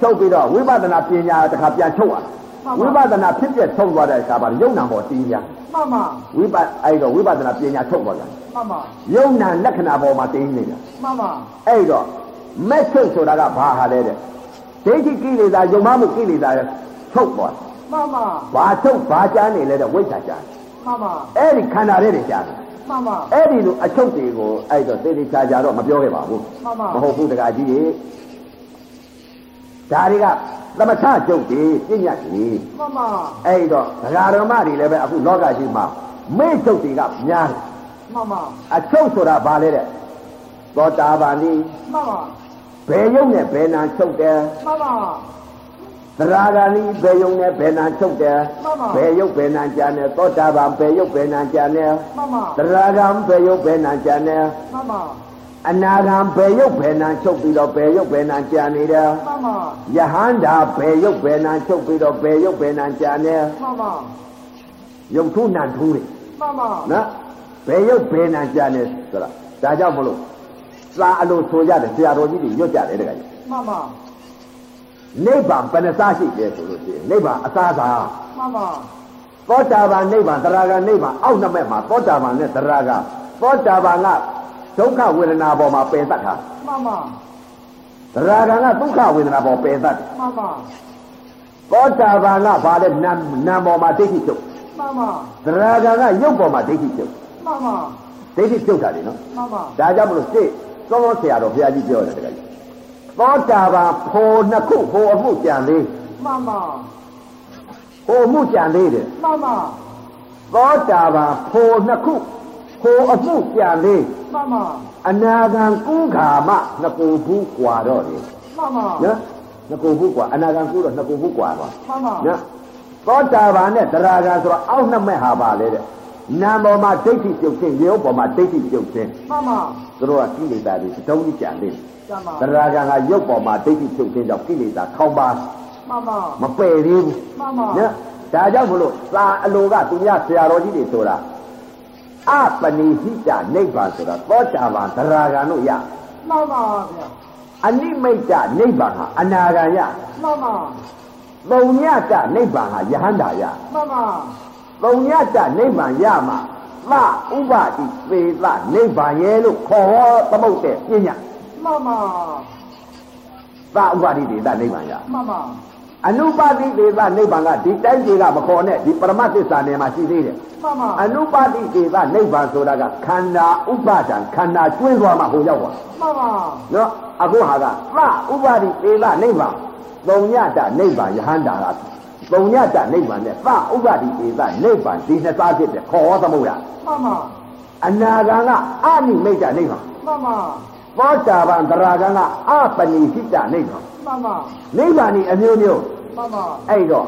ချုပ်ပြီးတော့ဝိပဿနာပညာတစ်ခါပြန်ချုပ်ရဝိပဿနာဖြစ်ပြချုပ်သွားတဲ့အခါမှာယုံနာပေါ်တင်းကြမှန်ပါဝိပအဲ့တော့ဝိပဿနာပညာချုပ်သွားကြမှန်ပါယုံနာလက္ခဏာပေါ်မှာတင်းနေတာမှန်ပါအဲ့တော့မက်ချုပ်ဆိုတာကဘာဟာလဲတဲ့ ဒိဋ္ဌိကိလေသာယုံမမှုကိလေသာချုပ်သွားမှန်ပါဘာချုပ်ဘာကြမ်းနေလဲတဲ့ဝိဇ္ဇာကြမ်းမှန်ပါအဲ့ဒီခန္ဓာလေးတွေကြမ်းမှန်ပါအဲ့ဒီလိုအချုပ်တွေကိုအဲ့တော့သေသေးချာချာတော့မပြောခဲ့ပါဘူးမှန်ပါမဟုတ်ဘူးတကကြီးကြီးဒါတွေကသမထချုပ်တွေပြညတ်တွေမှန်ပါအဲ့တော့ဒကာတော်မတွေလည်းပဲအခုလောကကြီးမှာမေ့ချုပ်တွေကများတယ်မှန်ပါအချုပ်ဆိုတာဘာလဲတဲ့သောတာပန်ဒီမှန်ပါ ဘယ်ယုံနဲ့ဘယ်နာချုပ်တယ်မှန်ပါသရဂာနိဘယ်ယုံနဲ့ဘယ်နာချုပ်တယ်မှန်ပါဘယ်ယုတ်ဘယ်နာကြံတယ်သောတာပန်ဘယ်ယုတ်ဘယ်နာကြံတယ်မှန်ပါသရဂံဘယ်ယုတ်ဘယ်နာကြံတယ်မှန်ပါအနာဂံဘယ်ယုတ်ဘယ်နာချုပ်ပြီးတော့ဘယ်ယုတ်ဘယ်နာကြံနေတယ်မှန်ပါယဟန္တာဘယ်ယုတ်ဘယ်နာချုပ်ပြီးတော့ဘယ်ယုတ်ဘယ်နာကြံတယ်မှန်ပါယုတ်ထုနံထူးတယ်မှန်ပါနော်ဘယ်ယုတ်ဘယ်နာကြံတယ်ဆိုတာဒါကြောင့်မလို့ စာအလိုဆိုကြတယ်ဆရာတော်ကြီးတွေရွတ်ကြတယ်တကယ်ကြီးမှန်ပါသနိဗ္ဗာန်ဘယ်နှစားရှိတယ်ဆိုလို့ရှိရင်နိဗ္ဗာန်အစားသာမှန်ပါသောတာပန်နိဗ္ဗာန်သရဂံနိဗ္ဗာန်အောက်နှစ်မဲ့မှာသောတာပန်နဲ့သရဂံသောတာပန်ကဒုက္ခဝေဒနာပေါ်မှာပယ်တတ်တာမှန်ပါသရဂံကဒုက္ခဝေဒနာပေါ်ပယ်တတ်တယ်မှန်ပါသောတာပန်ကဘာလဲနာနာပေါ်မှာဒိဋ္ဌိချုပ်မှန်ပါသရဂံကရုပ်ပေါ်မှာဒိဋ္ဌိချုပ်မှန်ပါဒိဋ္ဌိချုပ်တာလေနော်မှန်ပါဒါကြောင့်မလို့စိတ် သောသောဆရာတော်ဘုရားကြီးပြောတယ်တကယ်ကြီးသောတာပန်ဖို့နှစ်ခုဖို့အမှုကြံသေး မှန်ပါ ဖို့အမှုကြံသေးတယ် မှန်ပါ သောတာပန်ဖို့နှစ်ခုဖို့အမှုကြံသေး မှန်ပါ အနာဂံကုခာမနှစ်ကိုဘူးกว่าတော့တယ် မှန်ပါ နော်နှစ်ကိုဘူးกว่าအနာဂံကုတော့နှစ်ကိုဘူးกว่าတော့ မှန်ပါ နော်သောတာပန်နဲ့တရာဂံဆိုတော့အောက်နှစ်မဲ့ဟာပါလေတဲ့ နာမ်ပေါ်မှာဒိဋ္ဌိပြုတ်ခြင်းရုပ်ပေါ်မှာဒိဋ္ဌိပြုတ်ခြင်းမှန်ပါသူတို့ကကိလေသာတွေအတုံးကြီးကြံသေးကျမ်းပါတရာဂံကရုပ်ပေါ်မှာဒိဋ္ဌိပြုတ်ခြင်းကြောင့်ကိလေသာခေါင်းပါမှန်ပါမပယ်သေးဘူးမှန်ပါနော်ဒါကြောင့်မလို့သာအလိုကသူများဆရာတော်ကြီးတွေဆိုတာအပနိဟိတနိဗ္ဗာန်ဆိုတာသောတာပန်တရာဂံတို့ရမှန်ပါဗျာအနိမိတ်တနိဗ္ဗာန်ဟာအနာဂံရမှန်ပါသုံညတနိဗ္ဗာန်ဟာယဟန္တာရမှန်ပါ သုံညတနိဗ္ဗာန်ရမှာသဥပတိသေသနိဗ္ဗာန်ရဲ့လို့ခေါ်ဟောသမုတ်တဲ့ပညာမှန်ပါသဥပတိသေသနိဗ္ဗာန်ရမှန်ပါအနုပါတိသေသနိဗ္ဗာန်ကဒီတိုင်းကြီးကမခေါ်နဲ့ဒီပရမသစ္စာနယ်မှာရှိသေးတယ်မှန်ပါအနုပါတိသေသနိဗ္ဗာန်ဆိုတာကခန္ဓာဥပါဒံခန္ဓာကျွင်းသွားမှဟိုရောက်သွားမှန်ပါနော်အခုဟာကသဥပါတိသေသနိဗ္ဗာန်သုံညတနိဗ္ဗာန်ယဟန္တာက သုံညတနိဗ္ဗာန်နဲ့သဥပါတိသေသနိဗ္ဗာန်ဒီနှစ်စားဖြစ်တယ်ခေါ်ဟောသမုတ်ရမှန်ပါအနာဂံကအနိမိတ်တနိဗ္ဗာန်မှန်ပါသောတာပန်တရာဂံကအပနိဟိတနိဗ္ဗာန်မှန်ပါနိဗ္ဗာန်ဤအမျိုးမျိုးမှန်ပါအဲ့တော့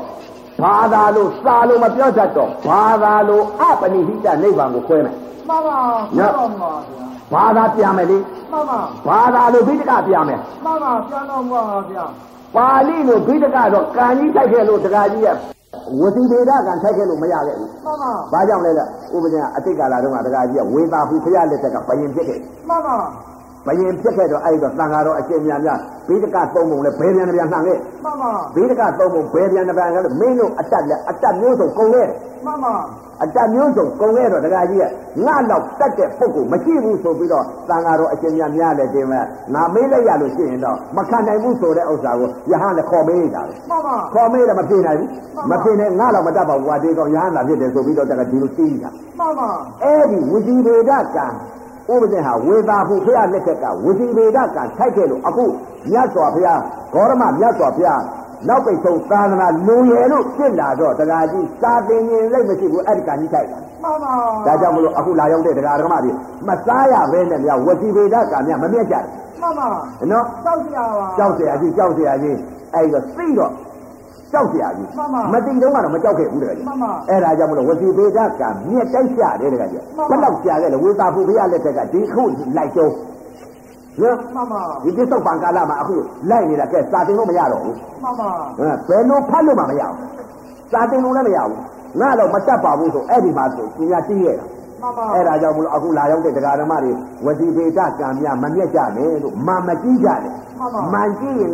ဘာသာလို့စာလို့မပြောတတ်တော့ဘာသာလို့အပနိဟိတနိဗ္ဗာန်ကိုခွဲမယ်မှန်ပါမှန်ပါဗျာဘာသာပြန်မယ်လေမှန်ပါဘာသာလို့ဘိဒကပြန်မယ်မှန်ပါပြန်တော့ပါဗျာ ပါဠိလို့ဘိဒကတော့ကံကြီးထိုက်ခဲ့လို့တက္ကကြီးရဲ့ဝစီဒေဒကံထိုက်ခဲ့လို့မရခဲ့ဘူးမှန်ပါဘာကြောင့်လဲလဲဥပဒေကအတိတ်ကာလတုန်းကတက္ကကြီးကဝေသာဟုဖရလက်ထက်ကဘယင်ဖြစ်ခဲ့မှန်ပါ ဘယင်ဖြစ်ခဲ့တော့အဲ့တော့တန်ဃာတော်အရှင်များများဘိဒကသုံးပုံလဲဘယ်ပြန်ပြန်နှံခဲ့မှန်ပါဘိဒကသုံးပုံဘယ်ပြန်ပြန်ကလည်းမင်းတို့အတက်လက်အတက်မျိုးစုံကုန်ခဲ့မှန်ပါအတက်မျိုးစုံကုန်ခဲ့တော့တက္ကကြီးကငါတော့တက်တဲ့ပုဂ္ဂိုလ်မရှိဘူးဆိုပြီးတော့တန်ဃာတော်အရှင်များများလည်းတင်မဲ့ငါမေးလိုက်ရလို့ရှိရင်တော့မခံနိုင်ဘူးဆိုတဲ့ဥစ္စာကိုယဟန်လည်းခေါ်မေးတာပဲမှန်ပါခေါ်မေးတယ်မပြေနိုင်ဘူးမပြေနိုင်ငါတော့မတတ်ပါဘူးကွာဒီကောင်ရဟန္တာဖြစ်တယ်ဆိုပြီးတော့တကဒီလိုသိတာမှန်ပါအဲ့ဒီဝစီဗေဒကံ ဥပဒေဟာဝေသာဟုဘုရားလက်ထက်ကဝစီဝေဒကံထိုက်ခဲ့လို့အခုမြတ်စွာဘုရားဂေါရမမြတ်စွာဘုရားနောက်ပိတ်ဆုံးသာသနာလူရယ်လို့ပြစ်လာတော့တရားကြီးစာသင်ရင်လိုက်မရှိဘူးအဲ့ဒီကကြီးထိုက်တာမှန်ပါဒါကြောင့်မလို့အခုလာရောက်တဲ့တရားဓမ္မတွေမစားရဘဲနဲ့များဝစီဝေဒကံများမမြတ်ကြဘူးမှန်ပါနော်ကြောက်စရာပါကြောက်စရာကြီးကြောက်စရာကြီးအဲ့တော့သိတော့ ကြောက်ကြရကြီးမတိတုံးကတော့မကြောက်ခဲ့ဘူးတကယ်ကြီးအဲ့ဒါကြောင့်မလို့ဝစီပေဒကမြက်တိုက်ကြတယ်တကယ်ကြီးဘယ်တော့ကြာခဲ့လဲဝေသာဖူဘုရားလက်ထက်ကဒီခုလိုက်ကျုံးနော်မှန်ပါဒီကိစ္စပန်ကာလမှာအခုလိုက်နေတာကဲစာတင်လို့မရတော့ဘူးမှန်ပါအဲဘယ်လိုဖတ်လို့မှမရဘူးစာတင်လို့လည်းမရဘူးငါတော့မတတ်ပါဘူးဆိုအဲ့ဒီမှာဆိုပညာသိရတာအဲ့ဒါကြောင့်မလို့အခုလာရောက်တဲ့တရားဓမ္မတွေဝစီဒေတာကံများမမြတ်ကြနဲ့လို့မာမကြည့်ကြနဲ့မာကြည့်ရင်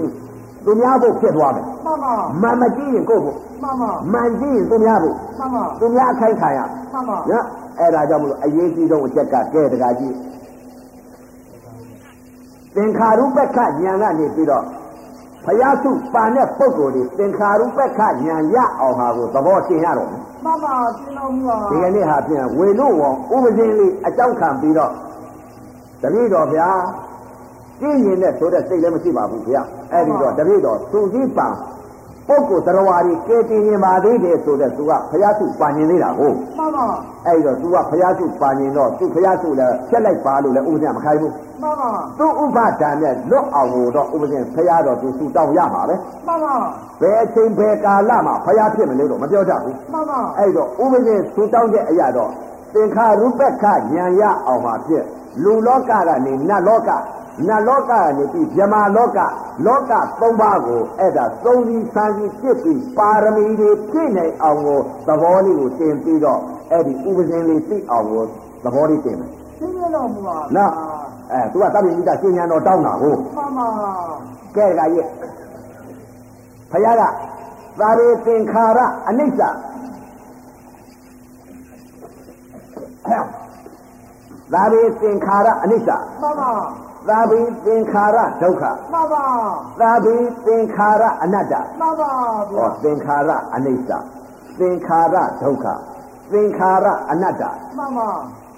သူများဖို့ဖြစ်သွားမယ်မှန်ပါမှန်မကြည့်ရင်ကိုယ့်ဖို့မှန်ပါမှန်ကြည့်ရင်သူများဖို့မှန်ပါသူများအခိုက်ခံရမှန်ပါနော်အဲ့ဒါကြောင့်မလို့အရေးကြီးဆုံးအချက်ကကဲတကားကြီးသင်္ခါရုပ္ပခဉာဏ်ကနေပြီးတော့ဖယားစုပါတဲ့ပုံကိုယ်တွေသင်္ခါရုပ္ပခဉာဏ်ရအောင်ဟာကိုသဘောရှင်းရတော့မယ်မှန်ပါရှင်းတော့ပါဒီကနေ့ဟာဖြင့်ဝေလို့ဝံဥပဇင်းလေးအကြောင်းခံပြီးတော့တပည့်တော်ဗျာ ကြည့်ရင်နဲ့ဆိုတဲ့စိတ်လည်းမရှိပါဘူးဗျာအဲ့ဒီတော့တပည့်တော်သူကြီးပံပုဂ္ဂိုလ်သရဝါရီကဲတင်နေပါသေးတယ်ဆိုတဲ့သူကဖယားစုပန်နေသေးတာကို မှန်ပါ အဲ့တော့ तू ကဖျားစုပါញင်တော့သူဖျားစုလည်းဖြက်လိုက်ပါလို့လည်းဥပဒေမခိုင်းဘူး မှန်ပါ သူဥပဒံနဲ့လွတ်အောင်ကိုတော့ဥပဒေဖျားတော့ तू စူတောင်းရမှာပဲ မှန်ပါ ဘယ်အချိန်ဘယ်ကာလမှာဖျားဖြစ်မလို့တော့မပြောတတ်ဘူး မှန်ပါ အဲ့တော့ဥပဒေစူတောင်းတဲ့အရာတော့သင်္ခါရုပ္ပခဉာဏ်ရအောင်မှာဖြစ်လူလောကကနေနတ်လောက နတ်လောကကနေပြီးဗြဟ္မာလောကလောကသုံးပါးကိုအဲ့ဒါသုံးပြီးဆန်းပြီးပြစ်ပြီးပါရမီတွေပြည့်နိုင်အောင်ကိုသဘောလေးကိုသင်ပြီးတော့အဲ့ဒီဥပဇင်းလေးသိအောင်ကိုသဘောလေးသင်မယ်ရှင်းရတော့မလားနော်အဲသူကတပ်ပိမိတာရှင်ညာတော်တောင်းတာကိုမှန်ပါကဲကရဲ့ဖယားကသာရေသင်္ခါရအနိစ္စသာရေသင်္ခါရအနိစ္စမှန်ပါ သာဘိသင်္ခါရဒုက္ခမှန်ပါသာဘိသင်္ခါရအနတ္တမှန်ပါဗျာဟောသင်္ခါရအနိစ္စသင်္ခါရဒုက္ခသင်္ခါရအနတ္တမှန်ပါ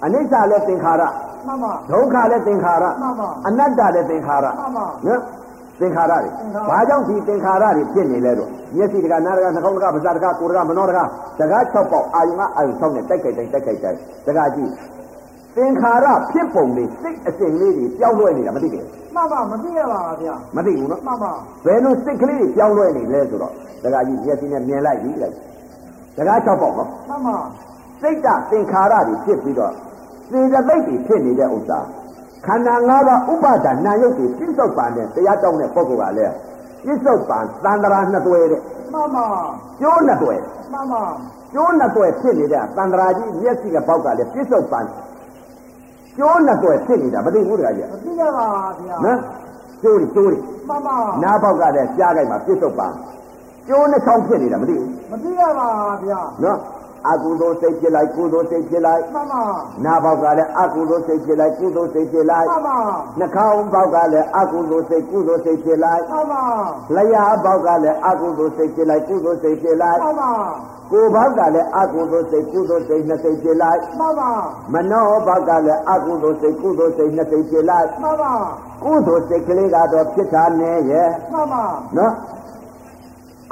အနိစ္စလည်းသင်္ခါရမှန်ပါဒုက္ခလည်းသင်္ခါရမှန်ပါအနတ္တလည်းသင်္ခါရမှန်ပါနော်သင်္ခါရတွေသင်္ခါရဘာကြောင့်ဒီသင်္ခါရတွေဖြစ်နေလဲတော့မျက်စိတကနားတကနှာခေါင်းတကပါးစပ်တကကိုယ်တကမနောတကတကား၆ပေါက်အာယုံကအာယုံ၆နဲ့တိုက်ကြိုက်တိုက်တိုက်ကြိုက်တိုက်တကားကြည့် သင်္ခါရဖြစ်ပုံလေးစိတ်အစဉ်လေးတွေပြောင်းလဲနေတာမသိဘူးမှန်ပါမသိရပါဗျာမသိဘူးနော်မှန်ပါဘယ်လိုစိတ်ကလေးတွေပြောင်းလဲနေလဲဆိုတော့တကားကြီးမျက်စိနဲ့မြင်လိုက်ပြီလိုက်တကား၆ပေါက်နော်မှန်ပါစိတ်ကသင်္ခါရတွေဖြစ်ပြီးတော့စေတသိက်တွေဖြစ်နေတဲ့ဥစ္စာခန္ဓာ၅ပါးဥပါဒနာယုတ်တွေပြစ္ဆုတ်ပန်တဲ့တရားတောင်းတဲ့ပုဂ္ဂိုလ်ကလည်းပြစ္ဆုတ်ပန်သန္တရာနှစ်သွဲတဲ့မှန်ပါကျိုးနှစ်သွဲမှန်ပါကျိုးနှစ်သွဲဖြစ်နေတဲ့သန္တရာကြီးမျက်စိကပေါက်ကလည်းပြစ္ဆုတ်ပန် ကျိုးနှစ်သွဲဖြစ်နေတာမသိဘူးတခါကြီးမသိရပါဗျာနော်ကျိုးတွေကျိုးတွေမှန်ပါနားပေါက်ကလည်းကြားလိုက်မှာပြစ္ဆုတ်ပန်ကျိုးနှစ်ချောင်းဖြစ်နေတာမသိဘူးမသိရပါဗျာနော် အကုသိုလ်စိတ်ဖြစ်လိုက်ကုသိုလ်စိတ်ဖြစ်လိုက်မှန်ပါနာပေါက်ကလည်းအကုသိုလ်စိတ်ဖြစ်လိုက်ကုသိုလ်စိတ်ဖြစ်လိုက်မှန်ပါနှာခေါင်းပေါက်ကလည်းအကုသိုလ်စိတ်ကုသိုလ်စိတ်ဖြစ်လိုက်မှန်ပါလျှာပေါက်ကလည်းအကုသိုလ်စိတ်ဖြစ်လိုက်ကုသိုလ်စိတ်ဖြစ်လိုက်မှန်ပါကိုယ်ပေါက်ကလည်းအကုသိုလ်စိတ်ကုသိုလ်စိတ်နှစ်စိတ်ဖြစ်လိုက်မှန်ပါမနောပေါက်ကလည်းအကုသိုလ်စိတ်ကုသိုလ်စိတ်နှစ်စိတ်ဖြစ်လိုက်မှန်ပါကုသိုလ်စိတ်ကလေးကတော့ဖြစ်တာနဲ့ရဲ့မှန်ပါနော်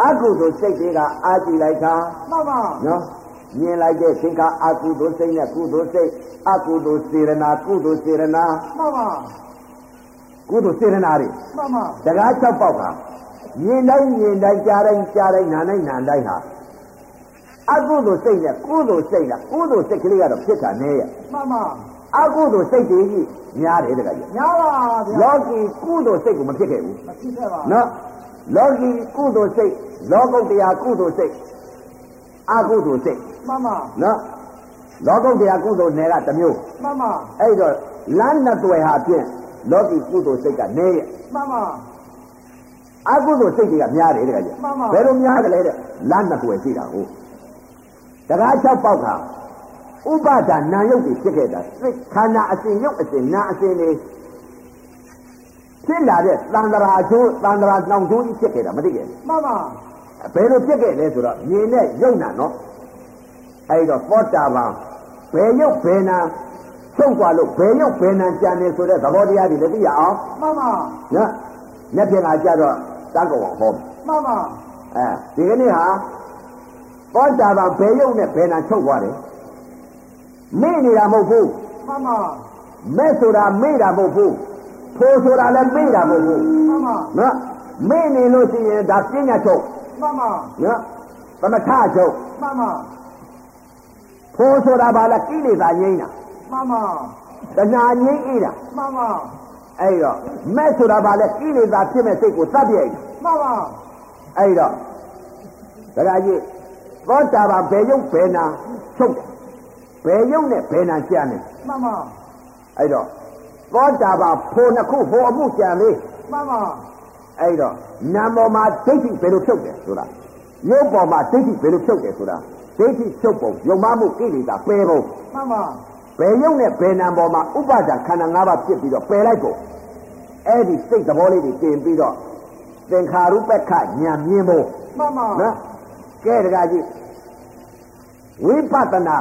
အကုသိုလ်စိတ်တွေကအာကြည့်လိုက်တာမှန်ပါနော် မြင်လိုက်တဲ့သင်္ခါအကုသိုလ်စိတ်နဲ့ကုသိုလ်စိတ်အကုသိုလ်စေရနာကုသိုလ်စေရနာမှန်ပါကုသိုလ်စေရနာတွေမှန်ပါတကား၆ပေါက်ဟာမြင်တိုင်းမြင်တိုင်းကြားတိုင်းကြားတိုင်းနားတိုင်းနားတိုင်းဟာအကုသိုလ်စိတ်နဲ့ကုသိုလ်စိတ်လားကုသိုလ်စိတ်ကလေးကတော့ဖြစ်တာနဲ့ရဲ့မှန်ပါအကုသိုလ်စိတ်တွေကြီးများတယ်တကားကြီးညာပါဗျာလောကီကုသိုလ်စိတ်ကိုမဖြစ်ခဲ့ဘူးမသိခဲ့ပါနော်လောကီကုသိုလ်စိတ်လောကုတ္တရာကုသိုလ်စိတ် အကုသိုလ်စိတ်မှန်ပါနော်လောကုတ္တရာကုသိုလ်နယ်ကတစ်မျိုးမှန်ပါအဲ့တော့လမ်းနှစ်တွယ်ဟာဖြင့်လောကီကုသိုလ်စိတ်ကနေရဲ့မှန်ပါအကုသိုလ်စိတ်တွေကများတယ်တကယ်ကြီးမှန်ပါဘယ်လိုများကြလဲတဲ့လမ်းနှစ်တွယ်ရှိတာဟုတ်တကား၆ပေါက်ဟာဥပါဒနာယုတ်တွေဖြစ်ခဲ့တာစိတ်ခန္ဓာအစဉ်ယုတ်အစဉ်နာအစဉ်တွေဖြစ်လာတဲ့သန္တရာကျိုးသန္တရာနှောင်ကျိုးကြီးဖြစ်ခဲ့တာမသိခဲ့ဘူးမှန်ပါ ဘယ်လိုဖြစ်ခဲ့လဲဆိုတော့မြင်နဲ့ယုတ်နာနော်အဲ့တော့သောတာပန်ဘယ်ယုတ်ဘယ်နာချုပ်သွားလို့ဘယ်ယုတ်ဘယ်နာကြံနေဆိုတဲ့သဘောတရားတွေလည်းသိရအောင်မှန်ပါနော်လက်ပြင်ကကြတော့တန်းကောင်ဟောမှန်ပါအဲဒီကနေ့ဟာသောတာပန်ဘယ်ယုတ်နဲ့ဘယ်နာချုပ်သွားတယ်မေ့နေတာမဟုတ်ဘူးမှန်ပါမဲ့ဆိုတာမေ့တာမဟုတ်ဘူးထိုဆိုတာလည်းမေ့တာမဟုတ်ဘူးမှန်ပါနော်မေ့နေလို့ရှိရင်ဒါပညာချုပ် မှန်ပါနော်သမထချုပ်မှန်ပါဖိုးဆိုတာဘာလဲကိလေသာငြိမ်းတာမှန်ပါတဏှာငြိမ်းအေးတာမှန်ပါအဲ့တော့မဲ့ဆိုတာဘာလဲကိလေသာဖြစ်မဲ့စိတ်ကိုသတ်ပြိုက်တာမှန်ပါအဲ့တော့ဒါကြကြီးသောတာပန်ဘယ်ယုတ်ဘယ်နာချုပ်တယ်ဘယ်ယုတ်နဲ့ဘယ်နာကြံတယ်မှန်ပါအဲ့တော့သောတာပန်ဖိုနှစ်ခုဖိုအမှုကြံလေးမှန်ပါ အဲ့တော့နာမ်ပေါ်မှာဒိဋ္ဌိဘယ်လိုဖြုတ်တယ်ဆိုတာရုပ်ပေါ်မှာဒိဋ္ဌိဘယ်လိုဖြုတ်တယ်ဆိုတာဒိဋ္ဌိဖြုတ်ပုံယုံမမှုကိလေသာပယ်ပုံမှန်ပါဘယ်ရုပ်နဲ့ဘယ်နာမ်ပေါ်မှာဥပါဒခန္ဓာ၅ပါးဖြစ်ပြီးတော့ပယ်လိုက်ပုံအဲ့ဒီစိတ်သဘောလေးတွေတင်ပြီးတော့သင်္ခါရုပ္ပခဉာဏ်မြင်ဖို့မှန်ပါနော်ကဲတကားကြီးဝိပဿနာ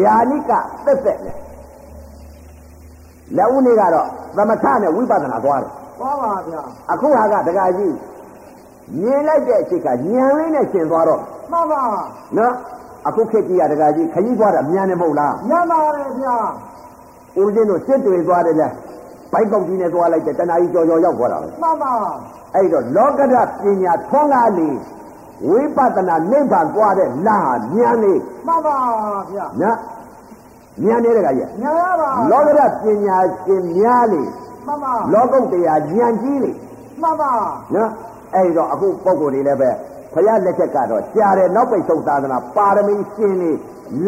ယာနိကသက်သက်နဲ့ လက်ဦးနေကတော့သမထနဲ့ဝိပဿနာသွားတယ်သွားပါဗျာအခုဟာကတကားကြီးမြင်လိုက်တဲ့အချိန်ကဉာဏ်လေးနဲ့ရှင်သွားတော့မှန်ပါနော်အခုခေတ်ကြီးကတကားကြီးခကြီးသွားတာမြန်နေမဟုတ်လားညံပါတယ်ဗျာဦးဇင်းတို့စစ်တွေသွားတယ်လေဘိုက်ပေါက်ကြီးနဲ့သွားလိုက်တယ်တဏှာကြီးကြော်ကြော်ရောက်သွားတာပဲမှန်ပါအဲ့တော့လောကဓာတ်ပညာထွန်းကားလေဝိပဿနာနိဗ္ဗာန်သွားတဲ့လာမြန်လေမှန်ပါဗျာနော် မြန်နေတဲ့ကကြီးညံရပါလောကဓာတ်ပညာရှင်များလေမှန်ပါလောကုတ္တရာဉာဏ်ကြီးလေမှန်ပါနော်အဲ့တော့အခုပုံကိုယ်တွေလည်းပဲဘုရားလက်ချက်ကတော့ရှားတယ်နောက်ပိတ်ဆုံးသာသနာပါရမီရှင်လေ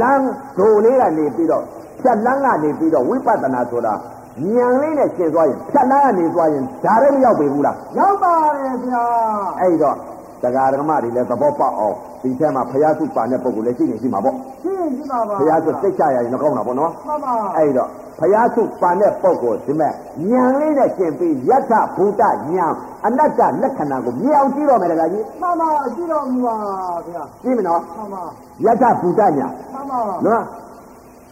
လမ်းဒိုလေးကနေပြီးတော့ဖြတ်လမ်းကနေပြီးတော့ဝိပဿနာဆိုတာညံလေးနဲ့ရှင်းသွားရင်ဖြတ်နာကနေသွားရင်ဒါလည်းမရောက်ပေဘူးလားရောက်ပါတယ်ဗျာအဲ့တော့ တရားဓမ္မတွေလည်းသဘောပေါက်အောင်ဒီထဲမှာဖရာစုပါတဲ့ပုံကိုလည်းရှိနေရှိမှာပေါ့ရှင်းကြည့်ပါပါဖရာစုစိတ်ချရရင်တော့ကောင်းတာပေါ့နော်မှန်ပါအဲ့တော့ဖရာစုပါတဲ့ပုံကိုဒီမဲ့ညံလေးနဲ့ရှင်းပြီးယတ္ထဘူတညံအနတ္တလက္ခဏာကိုမြင်အောင်ကြည့်တော့မယ်တကကြီးမှန်ပါကြည့်တော်မူပါဗျာကြည့်မနော်မှန်ပါယတ္ထဘူတညံမှန်ပါနော်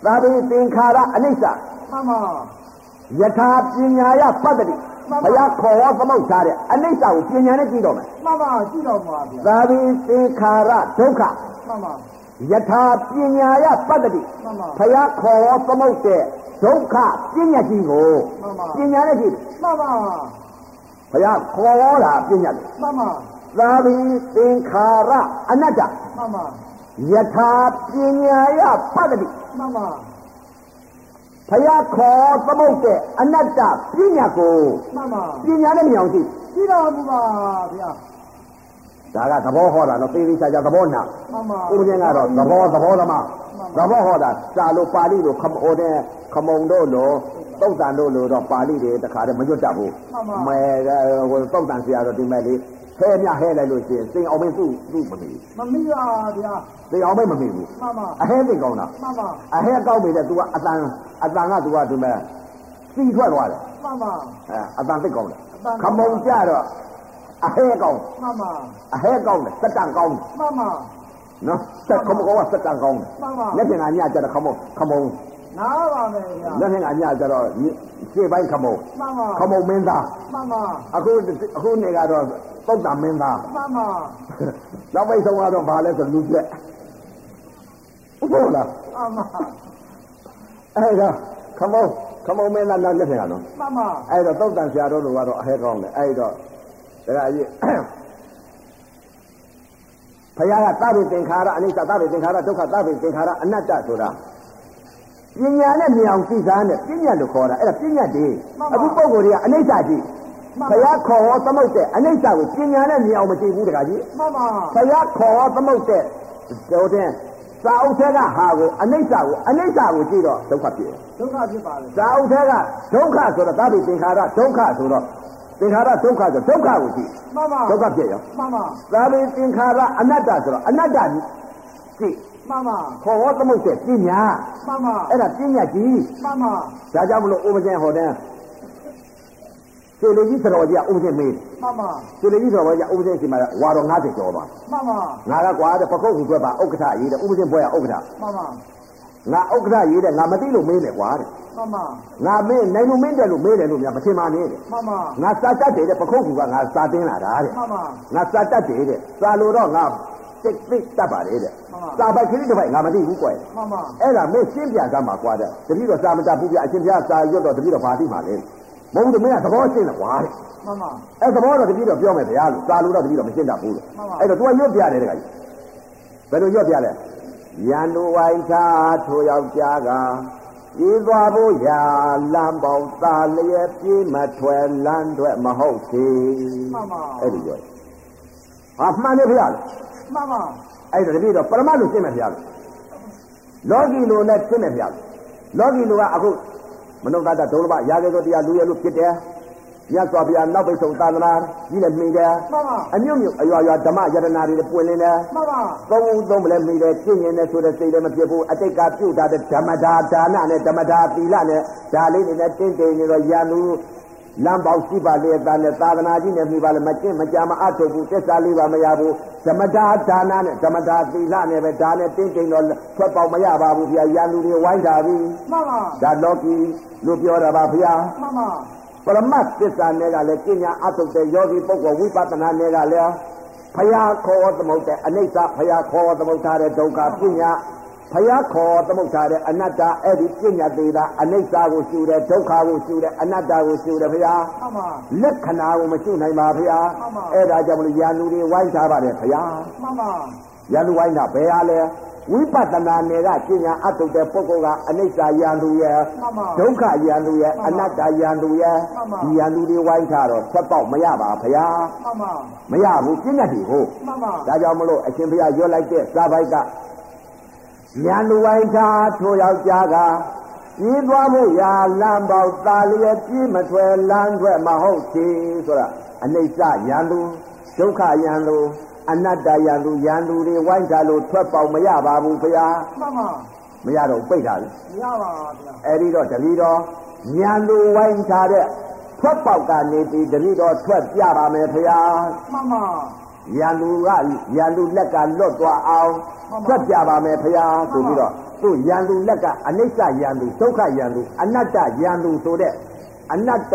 သာဘိသင်္ခါရအနိစ္စမှန်ပါယထာပညာယပတ္တိ ဘုရားခေါ်ဟောသမုတ်ထားတဲ့အနိစ္စကိုပညာနဲ့ကြည့်တော့မယ်မှန်ပါကြည့်တော်မူပါဗျာသာဘိသင်္ခါရဒုက္ခမှန်ပါယထာပညာယပတ္တိမှန်ပါဘုရားခေါ်ဟောသမုတ်တဲ့ဒုက္ခပညာကြီးကိုမှန်ပါပညာနဲ့ကြည့်တယ်မှန်ပါဘုရားခေါ်ဟောတာပညာလေမှန်ပါသာဘိသင်္ခါရအနတ္တမှန်ပါယထာပညာယပတ္တိမှန်ပါ ဘုရားခေါ်သမုတ်တဲ့အနတ္တပညာကိုမှန်ပါပညာနဲ့မြင်အောင်ကြည့်ကြည့်တော်မူပါဗျာဒါကသဘောဟောတာနော်သေသေးချာချာသဘောနာမှန်ပါဦးဇင်းကတော့သဘောသဘောသမားသဘောဟောတာစာလို့ပါဠိလို့ခမအိုတဲ့ခမုံတို့လို့သုတ်တန်တို့လို့တော့ပါဠိတွေတခါတည်းမရွတ်တတ်ဘူးမဲဟိုသုတ်တန်ဆရာတော့ဒီမဲ့လေး ဟဲမြဟဲလိုက်လို့ရှိရင်စိန်အောင်မင်းသူ့သူ့မမီမမိပါဗျာစိန်အောင်မင်းမမီဘူးမှန်ပါအဟဲသိကောင်းတာမှန်ပါအဟဲကောင်းပြီလေ तू ကအတန်အတန်က तू ကဒီမဲ့စီထွက်သွားတယ်မှန်ပါအဲအတန်သိကောင်းတယ်အတန်ခမုံကြတော့အဟဲကောင်းမှန်ပါအဟဲကောင်းတယ်စက်တန်ကောင်းတယ်မှန်ပါနော်စက်ခမုံကစက်တန်ကောင်းတယ်မှန်ပါလက်ပြင်ကညကြတော့ခမုံခမုံ နားပါမယ်ဗျာလက်ပြင်ကညကြတော့ရှေ့ပိုင်းခမုံမှန်ပါခမုံမင်းသားမှန်ပါအခုအခုနေကတော့သုတ်တံမင်းသားမှန်ပါနောက်ပိတ်ဆုံးကတော့ဘာလဲဆိုလူကျက်ဟုတ်လားမှန်ပါအဲ့ဒါခမုံခမုံမင်းသားနောက်လက်ပြင်ကနော်မှန်ပါအဲ့တော့သုတ်တန်ဆရာတော်တို့ကတော့အဟဲကောင်းတယ်အဲ့တော့ဒါကကြီးဘုရားကသဗ္ဗေသင်္ခါရအနိစ္စသဗ္ဗေသင်္ခါရဒုက္ခသဗ္ဗေသင်္ခါရအနတ္တဆိုတာ ပညာနဲ့မြင်အောင်သိစားနဲ့ပညာလို့ခေါ်တာအဲ့ဒါပညာတည်းအခုပုံကိုယ်တွေကအနိစ္စကြည့်ဘုရားခေါ်ဟောသမုတ်တဲ့အနိစ္စကိုပညာနဲ့မြင်အောင်မကြည့်ဘူးတခါကြီးမှန်ပါဘုရားခေါ်ဟောသမုတ်တဲ့ဒုတဲ့စာအုပ်ထဲကဟာကိုအနိစ္စကိုအနိစ္စကိုကြည့်တော့ဒုက္ခဖြစ်တယ်ဒုက္ခဖြစ်ပါလေဇာဥထဲကဒုက္ခဆိုတော့သာတိသင်္ခါရဒုက္ခဆိုတော့သင်္ခါရဒုက္ခဆိုဒုက္ခကိုကြည့်မှန်ပါဒုက္ခဖြစ်ရောမှန်ပါသာတိသင်္ခါရအနတ္တဆိုတော့အနတ္တကြည့်ကြည့် မှန်ပါခေါ်ဟောသမုတ်တဲ့ပညာမှန်ပါအဲ့ဒါပညာကြီးမှန်ပါဒါကြောင့်မလို့ဥပဇင်ဟောတဲ့စေလေကြီးသတော်ကြီးကဥပဇင်မေးမှန်ပါစေလေကြီးသတော်ကြီးကဥပဇင်စီမှာဝါတော်90ကျော်ပါမှန်ပါငါကကွာတဲ့ပကုတ်ကူကွက်ပါဥက္ကဋ္ဌရေးတဲ့ဥပဇင်ဘွဲကဥက္ကဋ္ဌမှန်ပါငါဥက္ကဋ္ဌရေးတဲ့ငါမသိလို့မေးတယ်ကွာတဲ့မှန်ပါငါမင်းနိုင်လို့မင်းတယ်လို့မေးတယ်လို့များမထင်ပါနဲ့တဲ့မှန်ပါငါစာတတ်တယ်တဲ့ပခုတ်ကူကငါစာတင်းလာတာတဲ့မှန်ပါငါစာတတ်တယ်တဲ့စာလို့တော့ငါစိတ်သိတတ်ပါတယ်တဲ့မှန်ပါ စာပိုက်ကလေးတစ်ပိုက်ငါမသိဘူးကွယ်မှန်ပါအဲ့ဒါမင်းရှင်းပြသားမှာကွာတဲ့တတိတော့စာမတတ်ဘူးပြအရှင်ဘုရားစာရွတ်တော့တတိတော့ဘာသိမှာလဲမဟုတ်ဘူးမင်းကသဘောရှင်းတယ်ကွာတဲ့မှန်ပါအဲ့သဘောတော့တတိတော့ပြောမယ်ဗျာလို့စာလို့တော့တတိတော့မရှင်းတတ်ဘူးလို့မှန်ပါအဲ့တော့ तू ကရွတ်ပြတယ်တဲ့ကကြီးဘယ်လိုရွတ်ပြလဲရန်သူဝိုင်းချထိုယောက်ျားကဤသွားဖို့ရာလမ်းပေါင်းသားလျက်ပြေးမထွက်လမ်းတွေမဟုတ်သေးမှန်ပါအဲ့ဒီပြောတယ်ဟာမှန်တယ်ဗျာလို့မှန်ပါ အဲ့ဒါတပည့်တော့ပရမတ်လို့ရှင်းမယ်ဗျာလို့လောကီလိုနဲ့ရှင်းမယ်ဗျာလို့လောကီလိုကအခုမနုဿတဒုလဘရာဇေသောတရားလူရလို့ဖြစ်တယ်မြတ်စွာဘုရားနောက်ပိတ်ဆုံးသာသနာကြီးလည်းမှီတယ်မှန်ပါအမြုပ်မြုပ်အရွာရွာဓမ္မယတနာတွေပွင့်လင်းတယ်မှန်ပါသုံးဦးသုံးမလဲမိတယ်ကျင့်ရင်လည်းဆိုတဲ့စိတ်လည်းမဖြစ်ဘူးအတိတ်ကပြုတ်တာတဲ့ဓမ္မဒါဒါနနဲ့ဓမ္မဒါသီလနဲ့ဒါလေးတွေနဲ့တင်းတင်းနေတော့ရန်သူ လမ်းပေါက်ရှိပါလေသားနဲ့သာသနာကြီးနဲ့မိပါလေမကျင့်မကြမအထုတ်ဘူးသစ္စာလေးပါမရဘူးဓမ္မဒါဒါနနဲ့ဓမ္မဒါသီလနဲ့ပဲဒါနဲ့တင်းတင်းတော့ထွက်ပေါက်မရပါဘူးဗျာရန်သူတွေဝိုင်းတာပြီမှန်ပါဒါလောကီလို့ပြောတာပါဗျာမှန်ပါပရမတ်သစ္စာနဲ့ကလည်းကျင့်ညာအထုတ်တဲ့ယောဂီပုဂ္ဂိုလ်ဝိပဿနာနဲ့ကလည်းဖယားခေါ်သမုတ်တဲ့အနိစ္စဖယားခေါ်သမုတ်ထားတဲ့ဒုက္ခပညာ ဖယားခေါ်သမုတ်ထားတဲ့အနတ္တအဲ့ဒီပညာသေးတာအနိစ္စကိုရှုတယ်ဒုက္ခကိုရှုတယ်အနတ္တကိုရှုတယ်ဖယားမှန်ပါလက္ခဏာကိုမရှုနိုင်ပါဖယားမှန်ပါအဲ့ဒါကြောင့်မလို့ယာနူတွေဝိုင်းထားပါတယ်ဖယားမှန်ပါယာနူဝိုင်းတာဘယ်ဟာလဲဝိပဿနာနယ်ကပညာအထုတ်တဲ့ပုဂ္ဂိုလ်ကအနိစ္စယာနူရဲ့မှန်ပါဒုက္ခယန္တုရဲ့အနတ္တယန္တုရဲ့မှန်ပါဒီယန္တုတွေဝိုင်းထားတော့ဆက်ပေါက်မရပါဖရာမှန်ပါမရဘူးပြည့်ညတ်တွေဟုတ်မှန်ပါဒါကြောင့်မလို့အရှင်ဘုရားရွတ်လိုက်တဲ့စာပိုက်က ယန္တုဝိုင်းထားထိုယောက်ျားကပြေးသွားဖို့ရာလမ်းပေါက်ตาလျက်ပြေးမထွယ်လမ်းထွက်မဟုတ်ချေဆိုတာအနိစ္စယံသူဒုက္ခယံသူအနတ္တယံသူယံသူတွေဝိုင်းကြလို့ထွက်ပေါက်မရပါဘူးဗျာမှန်ပါမရတော့ပိတ်တာလေမရပါဗျာအဲ့ဒီတော့တတိတော်ညံသူဝိုင်းထားတဲ့ထွက်ပေါက်ကနေပြီးတတိတော်ထွက်ပြပါမယ်ဗျာမှန်ပါ ရန်သူကရန်သူလက်ကလွတ်သွားအောင်ဆက်ပြပါမယ်ဖရာဆိုပြီးတော့သူ့ရန်သူလက်ကအနိစ္စရန်သူဒုက္ခရန်သူအနတ္တရန်သူဆိုတဲ့အနတ္တ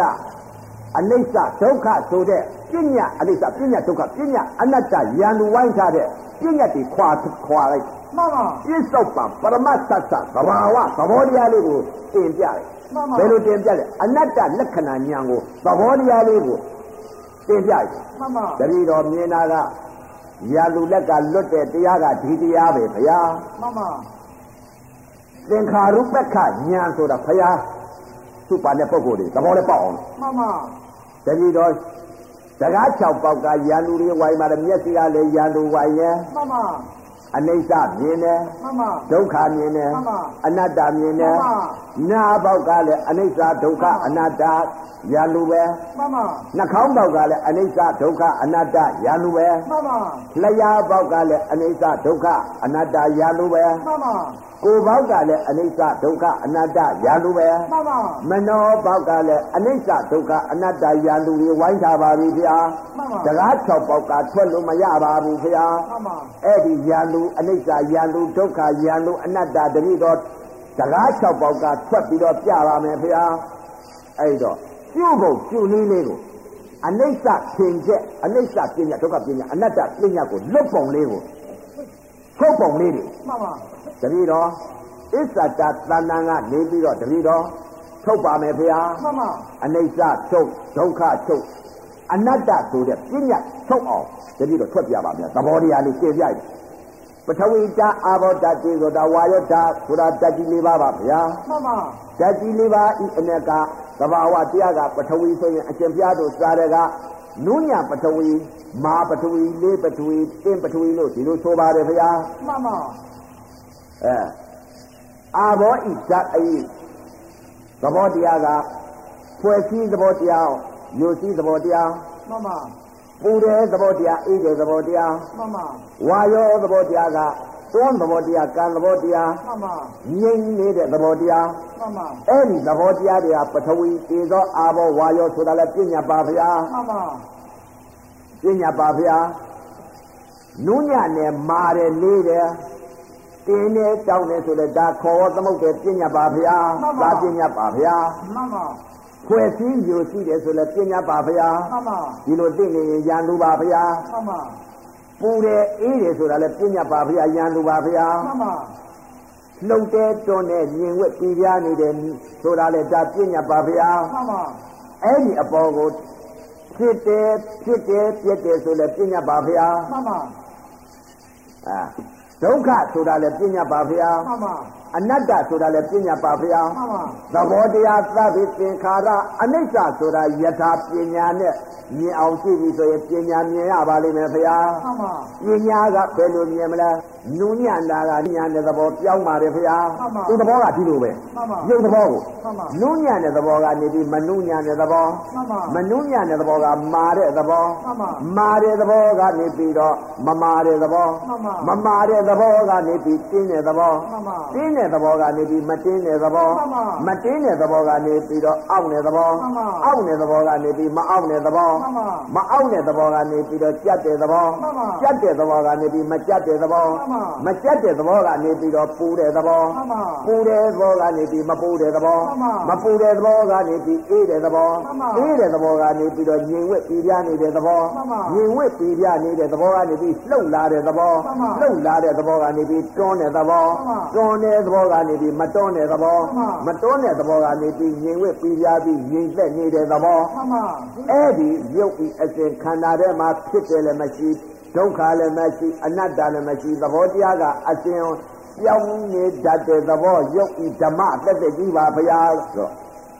အနိစ္စဒုက္ခဆိုတဲ့ပညာအနိစ္စပညာဒုက္ခပညာအနတ္တရန်သူဝိုင်းထားတဲ့ပညာတွေခွာခွာလိုက်မှန်ပါပြစ္ဆုတ်ပံပရမတ်သစ္စာသဘာဝသဘောတရားလေးကိုတင်ပြတယ်မှန်ပါဘယ်လိုတင်ပြလဲအနတ္တလက္ခဏာဉာဏ်ကိုသဘောတရားလေးကို တင်ပြတယ်မှန်ပါတတိတော်မြင်တာကရာလူလက်ကလွတ်တဲ့တရားကဒီတရားပဲဘုရားမှန်ပါသင်္ခါရုပ္ပခညာဆိုတာဘုရားသူ့ပါတဲ့ပုဂ္ဂိုလ်တွေသဘောလည်းပေါက်အောင်မှန်ပါတတိတော်စကား6ပေါက်ကရာလူတွေဝိုင်းမှာမျက်စိကလည်းရာလူဝိုင်းရဲ့မှန်ပါ အနိစ္စမြင်တယ်မှန်ပါဒုက္ခမြင်တယ်မှန်ပါအနတ္တမြင်တယ်မှန်ပါနာပေါက်ကလည်းအနိစ္စဒုက္ခအနတ္တရာလူပဲမှန်ပါနှာခေါင်းပေါက်ကလည်းအနိစ္စဒုက္ခအနတ္တရာလူပဲမှန်ပါလျှာပေါက်ကလည်းအနိစ္စဒုက္ခအနတ္တရာလူပဲမှန်ပါ ကိုယ်ပေါက်ကလည်းအနိစ္စဒုက္ခအနတ္တရာလူပဲမှန်ပါမနောပေါက်ကလည်းအနိစ္စဒုက္ခအနတ္တရာလူတွေဝိုင်းထားပါပြီဗျာမှန်ပါစကား၆ပေါက်ကထွက်လို့မရပါဘူးဗျာမှန်ပါအဲ့ဒီရာလူအနိစ္စရာလူဒုက္ခရာလူအနတ္တတတိတော့စကား၆ပေါက်ကထွက်ပြီးတော့ပြပါမယ်ဗျာအဲ့တော့ပြုတ်ဖို့ပြုတ်နည်းလေးကိုအနိစ္စသင်ချက်အနိစ္စပညာဒုက္ခပညာအနတ္တပညာကိုလွတ်ပုံလေးကိုထုတ်ပုံလေးတွေမှန်ပါ တပည့်တော်အစ္ဆတာတဏ္ဍာကနေပြီးတော့တပည့်တော်ထုတ်ပါမယ်ဖေဟာမှန်ပါအနိစ္စထုတ်ဒုက္ခထုတ်အနတ္တဆိုတဲ့ပညာထုတ်အောင်တပည့်တော်ထွက်ပြပါမယ်သဘောတရားလေးရှင်းပြတယ်ပထဝီဓာတ်အာဘောဓာတ်ဒီဆိုတာဝါယောဓာတ်ဆိုတာဓာတ်ကြီးလေးပါပါဗျာမှန်ပါဓာတ်ကြီးလေးပါဤအ ਨੇ ကသဘာဝတရားကပထဝီဆိုရင်အရှင်ဘုရားတို့စားတဲ့ကနုညပထဝီမာပထဝီလေးပထဝီတင်းပထဝီလို့ဒီလိုဆိုပါတယ်ဗျာမှန်ပါ အဲအာဘောဤဓာတ်အေးသဘောတရားကဖွဲ့စည်းသဘောတရားယုတ်စည်းသဘောတရားမှန်ပါပူတဲ့သဘောတရားအေးတဲ့သဘောတရားမှန်ပါဝါယောသဘောတရားကသွန်းသဘောတရားကံသဘောတရားမှန်ပါငြိမ့်နေတဲ့သဘောတရားမှန်ပါအဲ့ဒီသဘောတရားတွေကပထဝီတေသောအာဘောဝါယောဆိုတာလည်းပြညာပါဗျာမှန်ပါပြညာပါဗျာနုညနဲ့မာတယ်လေးတယ် တင်းနဲ့တောင်းတယ်ဆိုတော့ဒါခေါ်သမုတ်တယ်ပြညာပါဗျာဒါပြညာပါဗျာမှန်ပါဖွဲ့စည်းယူရှိတယ်ဆိုလည်းပြညာပါဗျာမှန်ပါဒီလိုသိနေရင်ရန်သူပါဗျာမှန်ပါပူတယ်အေးတယ်ဆိုတာလည်းပြညာပါဗျာရန်သူပါဗျာမှန်ပါလှုပ်တဲ့တွန်းတဲ့မြင်ဝက်ပြပြနေတယ်ဆိုတာလည်းဒါပြညာပါဗျာမှန်ပါအဲ့ဒီအပေါ်ကိုဖြစ်တယ်ဖြစ်တယ်ပြက်တယ်ဆိုလည်းပြညာပါဗျာမှန်ပါအာ ဒုက္ခဆိုတာလည်းပြညာပါဗျာမှန်ပါ အနတ္တဆိုတာလည်းပြညာပါဗျာမှန်ပါသဘောတရားသဗ္ဗေသင်္ခါရအနိစ္စဆိုတာယထာပညာနဲ့မြင်အောင်ကြည့်ပြီဆိုရင်ပညာမြင်ရပါလိမ့်မယ်ဗျာမှန်ပါပညာကဘယ်လိုမြင်မလဲနုညံတာကညာတဲ့သဘောပြောင်းပါတယ်ဗျာသူသဘောကဒီလိုပဲမှန်ပါရုပ်သဘောကိုမှန်ပါနုညံတဲ့သဘောကနေပြီးမနုညံတဲ့သဘောမှန်ပါမနုညံတဲ့သဘောကမာတဲ့သဘောမှန်ပါမာတဲ့သဘောကနေပြီးတော့မမာတဲ့သဘောမှန်ပါမမာတဲ့သဘောကနေပြီးတင်းတဲ့သဘောမှန်ပါတင်းတဲ့သဘောကနေပြီးမတင်းတဲ့သဘောမှန်ပါမတင်းတဲ့သဘောကနေပြီးတော့အောက်တဲ့သဘောမှန်ပါအောက်တဲ့သဘောကနေပြီးမအောက်တဲ့သဘောမှန်ပါမအောက်တဲ့သဘောကနေပြီးတော့ကြက်တဲ့သဘောမှန်ပါကြက်တဲ့သဘောကနေပြီးမကြက်တဲ့သဘောမှန်ပါမကြက်တဲ့သဘောကနေပြီးတော့ပူတဲ့သဘောမှန်ပါပူတဲ့သဘောကနေပြီးမပူတဲ့သဘောမှန်ပါမပူတဲ့သဘောကနေပြီးအေးတဲ့သဘောမှန်ပါအေးတဲ့သဘောကနေပြီးတော့ညင်ဝက်ပြပြနေတဲ့သဘောမှန်ပါညင်ဝက်ပြပြနေတဲ့သဘောကနေပြီးလှုပ်လာတဲ့သဘောမှန်ပါလှုပ်လာတဲ့သဘောကနေပြီးတွန်းတဲ့သဘောမှန်ပါတွန်းတဲ့သဘောကနေပြီးမတွန်းတဲ့သဘောမှန်ပါမတွန်းတဲ့သဘောကနေပြီးညင်ဝက်ပြပြပြီးညင်သက်နေတဲ့သဘောမှန်ပါအဲ့ဒီရုပ်ဤအစဉ်ခန္ဓာထဲမှာဖြစ်တယ်လည်းမရှိဒုက္ခလည်းမရှိအနတ္တလည်းမရှိသဘောတရားကအစဉ်ပြောင်းနေတတ်တဲ့သဘောရုပ်ဤဓမ္မတက်တဲ့ကြီးပါဗျာဆို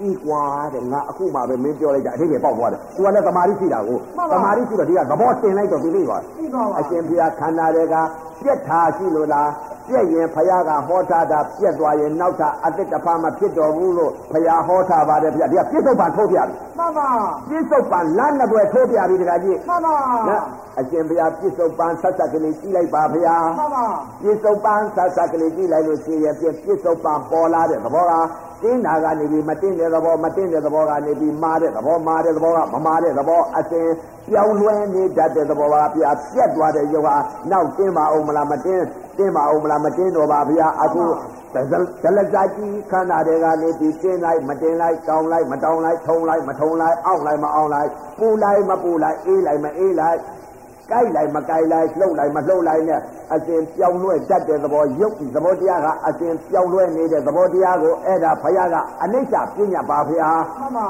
ဤကွာတဲ့ငါအခုမှပဲမင်းပြောလိုက်တာအထိပ္ပယ်ပေါက်သွားတယ်သူကလည်းသမာဓိရှိတာကိုသမာဓိရှိတော့ဒီကသဘောတင်လိုက်တော့ဒီလေးပါသိပါပါအရှင်ဘုရားခန္ဓာတွေကပြက်ထားရှိလို့လား ပြက်ရင်ဖယားကဟောထားတာပြက်သွားရင်နောက်ထပ်အသက်တစ်ဖာမဖြစ်တော်ဘူးလို့ဖယားဟောထားပါတယ်ဗျာဒီကပြစ္ဆုတ်ပံထိုးပြပြီမှန်ပါပြစ္ဆုတ်ပံလမ်းနှစ်ဘွယ်ထိုးပြပြီတခါကြီးမှန်ပါနော်အရှင်ဘုရားပြစ္ဆုတ်ပံဆက်ဆက်ကလေးကြည့်လိုက်ပါဗျာမှန်ပါပြစ္ဆုတ်ပံဆက်ဆက်ကလေးကြည့်လိုက်လို့ရှိရင်ပြပြစ္ဆုတ်ပံပေါ်လာတဲ့သဘောကတင်းနာကနေပြီးမတင်းတဲ့သဘောမတင်းတဲ့သဘောကနေပြီးမာတဲ့သဘောမာတဲ့သဘောကမမာတဲ့သဘောအစဉ်ပြောင်းလဲနေတတ်တဲ့သဘောပါဗျာပြက်သွားတဲ့ယောဂနောက်တင်းပါအောင်မလားမတင်းတင်းပါအောင်မလားမတင်းတော့ပါဗျာအခုဒလဇာကြီးခန္ဓာတွေကနေပြီးတင်းလိုက်မတင်းလိုက်တောင်းလိုက်မတောင်းလိုက်ထုံလိုက်မထုံလိုက်အောက်လိုက်မအောက်လိုက်ပူလိုက်မပူလိုက်အေးလိုက်မအေးလိုက် ကြိုက်လိုက်မကြိုက်လိုက်လှုပ်လိုက်မလှုပ်လိုက်နဲ့အစဉ်ပြောင်းလဲတတ်တဲ့သဘောရုပ်သဘောတရားကအစဉ်ပြောင်းလဲနေတဲ့သဘောတရားကိုအဲ့ဒါဘုရားကအနိစ္စပြညာပါဗျာ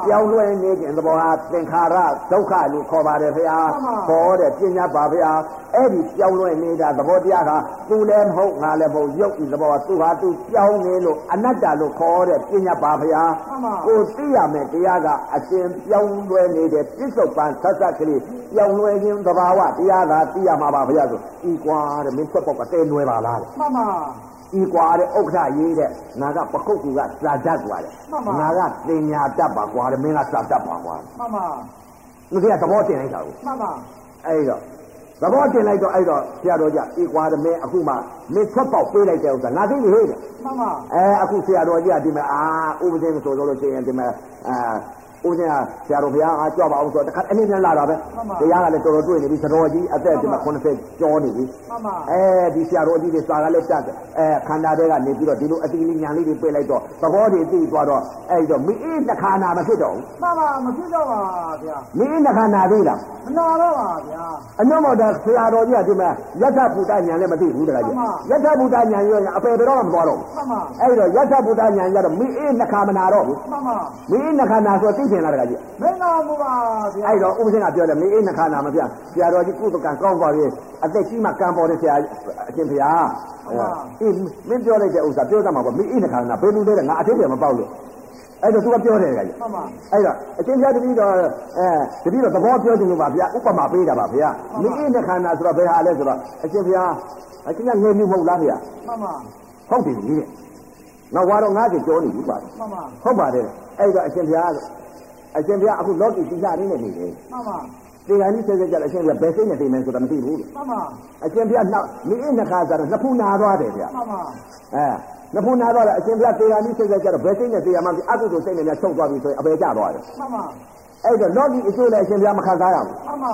ပြောင်းလဲနေတဲ့သဘောဟာသင်္ခါရဒုက္ခလို့ခေါ်ပါတယ်ဗျာခေါ်တဲ့ပြညာပါဗျာအဲ့ဒီပြောင်းလဲနေတာသဘောတရားကသူလည်းမဟုတ်ငါလည်းမဟုတ်ရုပ်ဒီသဘောကသူဟာသူပြောင်းနေလို့အနတ္တလို့ခေါ်တဲ့ပြညာပါဗျာကိုသိရမယ်တရားကအစဉ်ပြောင်းလဲနေတဲ့ပြစ္ဆုတ်ပံဆက်ဆက်ကလေးပြောင်းလဲခြင်းသဘာဝတရားရားသာသိရမှာပါဘုရားဆိုဤကွာတဲ့မင်းထွက်ပေါက်ကတဲနွယ်ပါလားတဲ့မှန်ပါဤကွာတဲ့ဥက္ခရေးတဲ့ငါကပကုတ်ကူကစာတတ်ကွာတဲ့ငါကတင်ညာတတ်ပါကွာတဲ့မင်းကစာတတ်ပါကွာမှန်ပါသူကသဘောတင်လိုက်တာကိုမှန်ပါအဲ့တော့သဘောတင်လိုက်တော့အဲ့တော့ဆရာတော်ကြီးဤကွာတဲ့မင်းအခုမှမင်းထွက်ပေါက်ပေးလိုက်တဲ့ဥစ္စာငါသိနေဟဲ့တဲ့မှန်ပါအဲအခုဆရာတော်ကြီးကဒီမှာအာဥပဒေဆိုလို့ရှိရင်ဒီမှာအာ ဦးဇင်းကဆရာတော်ဘုရားအားကြွပါအောင်ဆိုတော့တခါအနေနဲ့လာတာပဲတရားကလည်းတော်တော်တွေ့နေပြီသတော်ကြီးအသက်ဒီမှာ80ကျော်နေပြီမှန်ပါအဲဒီဆရာတော်ကြီးတွေစာကလည်းတတ်တယ်အဲခန္ဓာတွေကနေပြီးတော့ဒီလိုအတိလေးညာလေးတွေပြေးလိုက်တော့သဘောတွေသိသွားတော့အဲဒီတော့မိအေးနှခါနာမဖြစ်တော့ဘူးမှန်ပါမဖြစ်တော့ပါဗျာမိအေးနှခါနာသေးလားမနာတော့ပါဗျာအနုမောဒဆရာတော်ကြီးကဒီမှာယထဗုဒ္ဓညာလည်းမသိဘူးတခါကြီးယထဗုဒ္ဓညာရောအပေဘယ်တော့မှမသွားတော့ဘူးမှန်ပါအဲဒီတော့ယထဗုဒ္ဓညာကြတော့မိအေးနှခါမနာတော့ဘူးမှန်ပါမိအေးနှခါနာဆိုသိချင်လားတခါကြီးမင်းနာမှုပါဗျာအဲဒီတော့ဥပဒေကပြောတယ်မိအေးနှခါနာမပြဆရာတော်ကြီးကုသကံကောင်းပါပြီအသက်ကြီးမှကံပေါ်တဲ့ဆရာအရှင်ဘုရားအေးမင်းပြောလိုက်တဲ့ဥစ္စာပြောတတ်မှာပေါ့မိအေးနှခါနာဘယ်လိုလဲတဲ့ငါအထက်တယ်မပေါက်လို့အဲ့တော့သူကပြောတယ်ကကြီးမှန်ပါအဲ့တော့အချင်းပြတတိတော့အဲတတိတော့သဘောပြောချင်လို့ပါဗျာဥပမာပေးတာပါဗျာမိအေးနှခါနာဆိုတော့ဘယ်ဟာလဲဆိုတော့အရှင်ဘုရားအချင်းကငယ်မျိုးမဟုတ်လားဗျာမှန်ပါဟုတ်တယ်ကြီးတဲ့နောက်ဝါတော့90ကျော်နေပြီပါမှန်ပါဟုတ်ပါတယ်အဲ့တော့အရှင်ဘုရား အရှင်ဘုရားအခုလောကီတိကျနေနေနေတယ်မှန်ပါဒီကနေ့ဆက်ဆက်ကြအရှင်ဘုရားဘယ်စိတ်နဲ့သိမယ်ဆိုတာမသိဘူးလို့မှန်ပါအရှင်ဘုရားနောက်မိအနှခါဆိုတော့နှစ်ဖူးနာသွားတယ်ဗျမှန်ပါအဲနှစ်ဖူးနာသွားတယ်အရှင်ဘုရားဒီကနေ့ဆက်ဆက်ကြတော့ဘယ်စိတ်နဲ့သိရမှန်းအကုသိုလ်စိတ်နဲ့များချုပ်သွားပြီဆိုရင်အပေကျသွားတယ်မှန်ပါအဲ့တော့လောကီအကျိုးလည်းအရှင်ဘုရားမခံစားရဘူးမှန်ပါ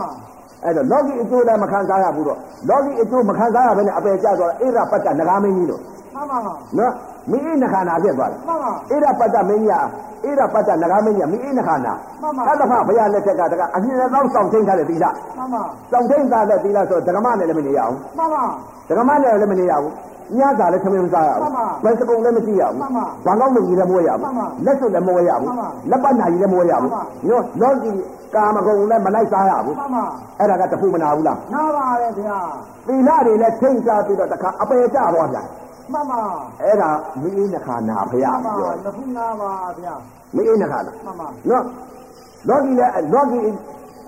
အဲ့တော့လောကီအကျိုးလည်းမခံစားရဘူးတော့လောကီအကျိုးမခံစားရဘဲနဲ့အပေကျသွားအိရပတ္တနဂါမင်းကြီးလို့ မှန်ပါနော်မိအနှခါနာဖြစ်သွားတယ်မှန်ပါဣရပတ္တမင်းကြီးဣရပတ္တနဂါမင်းကြီးမိအိနခန္ဓာမှန်ပါသတ္တဖဘုရားလက်ထက်ကတကအမြင်သောစောင့်သိမ်းထားတဲ့သီလမှန်ပါစောင့်သိမ်းထားတဲ့သီလဆိုဒကမနဲ့လည်းမနေရအောင်မှန်ပါဒကမနဲ့လည်းမနေရဘူးညသာလည်းခမင်းမစားရမှဘူးန်ပါဘယ်စကုံလည်းမကြည့်ရဘူးမှန်ပါဘာကောင်းလို့ကြီးလည်းမဝဲရဘူးမှန်ပါလက်စွပ်လည်းမဝဲရဘူးမှန်ပါလက်ပတ်နာကြီးလည်းမဝဲရဘူးမှန်ပါနော်လောကီကာမဂုဏ်လည်းမလိုက်စားရဘူးမှန်ပါအဲ့ဒါကတခုမနာဘူးလားနားပါရဲ့ဗျာသီလတွေလည်းထိမ့်စားပြီးတော့တခါအပေကြသွားပြန် မှန်ပါအဲ့ဒါမိအိနခန္ဓာဘုရားမှန်ပါပြောလခုနားပါဗျာမိအိနခန္ဓာမှန်ပါနော်လောကီလည်းလောကီ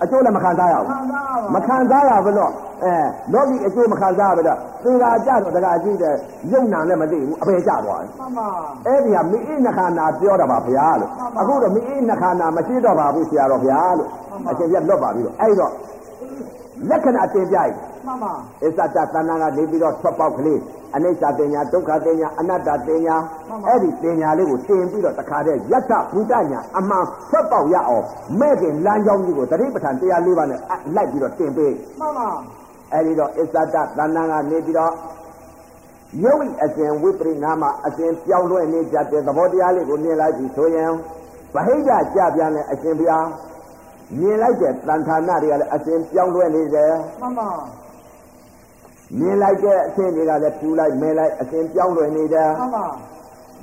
အကျိုးလည်းမခံစားရဘူးခံစားပါမခံစားရဘူးလို့အဲလောကီအကျိုးမခံစားရဘူးတော့သေတာကြတော့တကကြည့်တဲ့ယုံနာလည်းမသိဘူးအပေကြသွားတယ်မှန်ပါအဲ့ဒီကမိအိနှခန္ဓာပြောတာပါဗျာလို့မှန်ပါအခုတော့မိအိနှခန္ဓာမရှိတော့ပါဘူးဆရာတော်ဗျာလို့မှန်ပါအရှင်ပြတ်လွတ်ပါပြီလို့အဲ့တော့ လက္ခဏာတင်ပြရင်မှန်ပါအစ္ဆတသဏ္ဍာန်ကနေပြီးတော့ထွက်ပေါက်ကလေးအနိစ္စတင်ညာဒုက္ခတင်ညာအနတ္တတင်ညာမှန်ပါအဲ့ဒီတင်ညာလေးကိုတင်ပြီးတော့တခါတည်းယတဘုဒ္ဓညာအမှန်ထွက်ပေါက်ရအောင်မဲ့ခင်လမ်းကြောင်းကြီးကိုတတိပဋ္ဌာန်တရားလေးပါးနဲ့အလိုက်ပြီးတော့တင်ပေးမှန်ပါအဲ့ဒီတော့အစ္ဆတသဏ္ဍာန်ကနေပြီးတော့ယုတ်ဤအစဉ်ဝိပရိနာမအစဉ်ပြောင်းလဲနေကြတဲ့သဘောတရားလေးကိုမြင်လိုက်ပြီဆိုရင်ဗဟိတကြပြန်တဲ့အရှင်ဘုရား မြင်လိုက်တဲ့တန်ဌာနတွေကလည်းအစဉ်ပြောင်းလဲနေတယ်မှန်ပါမြင်လိုက်တဲ့အဆင့်တွေကလည်းပြူလိုက်မဲလိုက်အစဉ်ပြောင်းလဲနေတယ်မှန်ပါ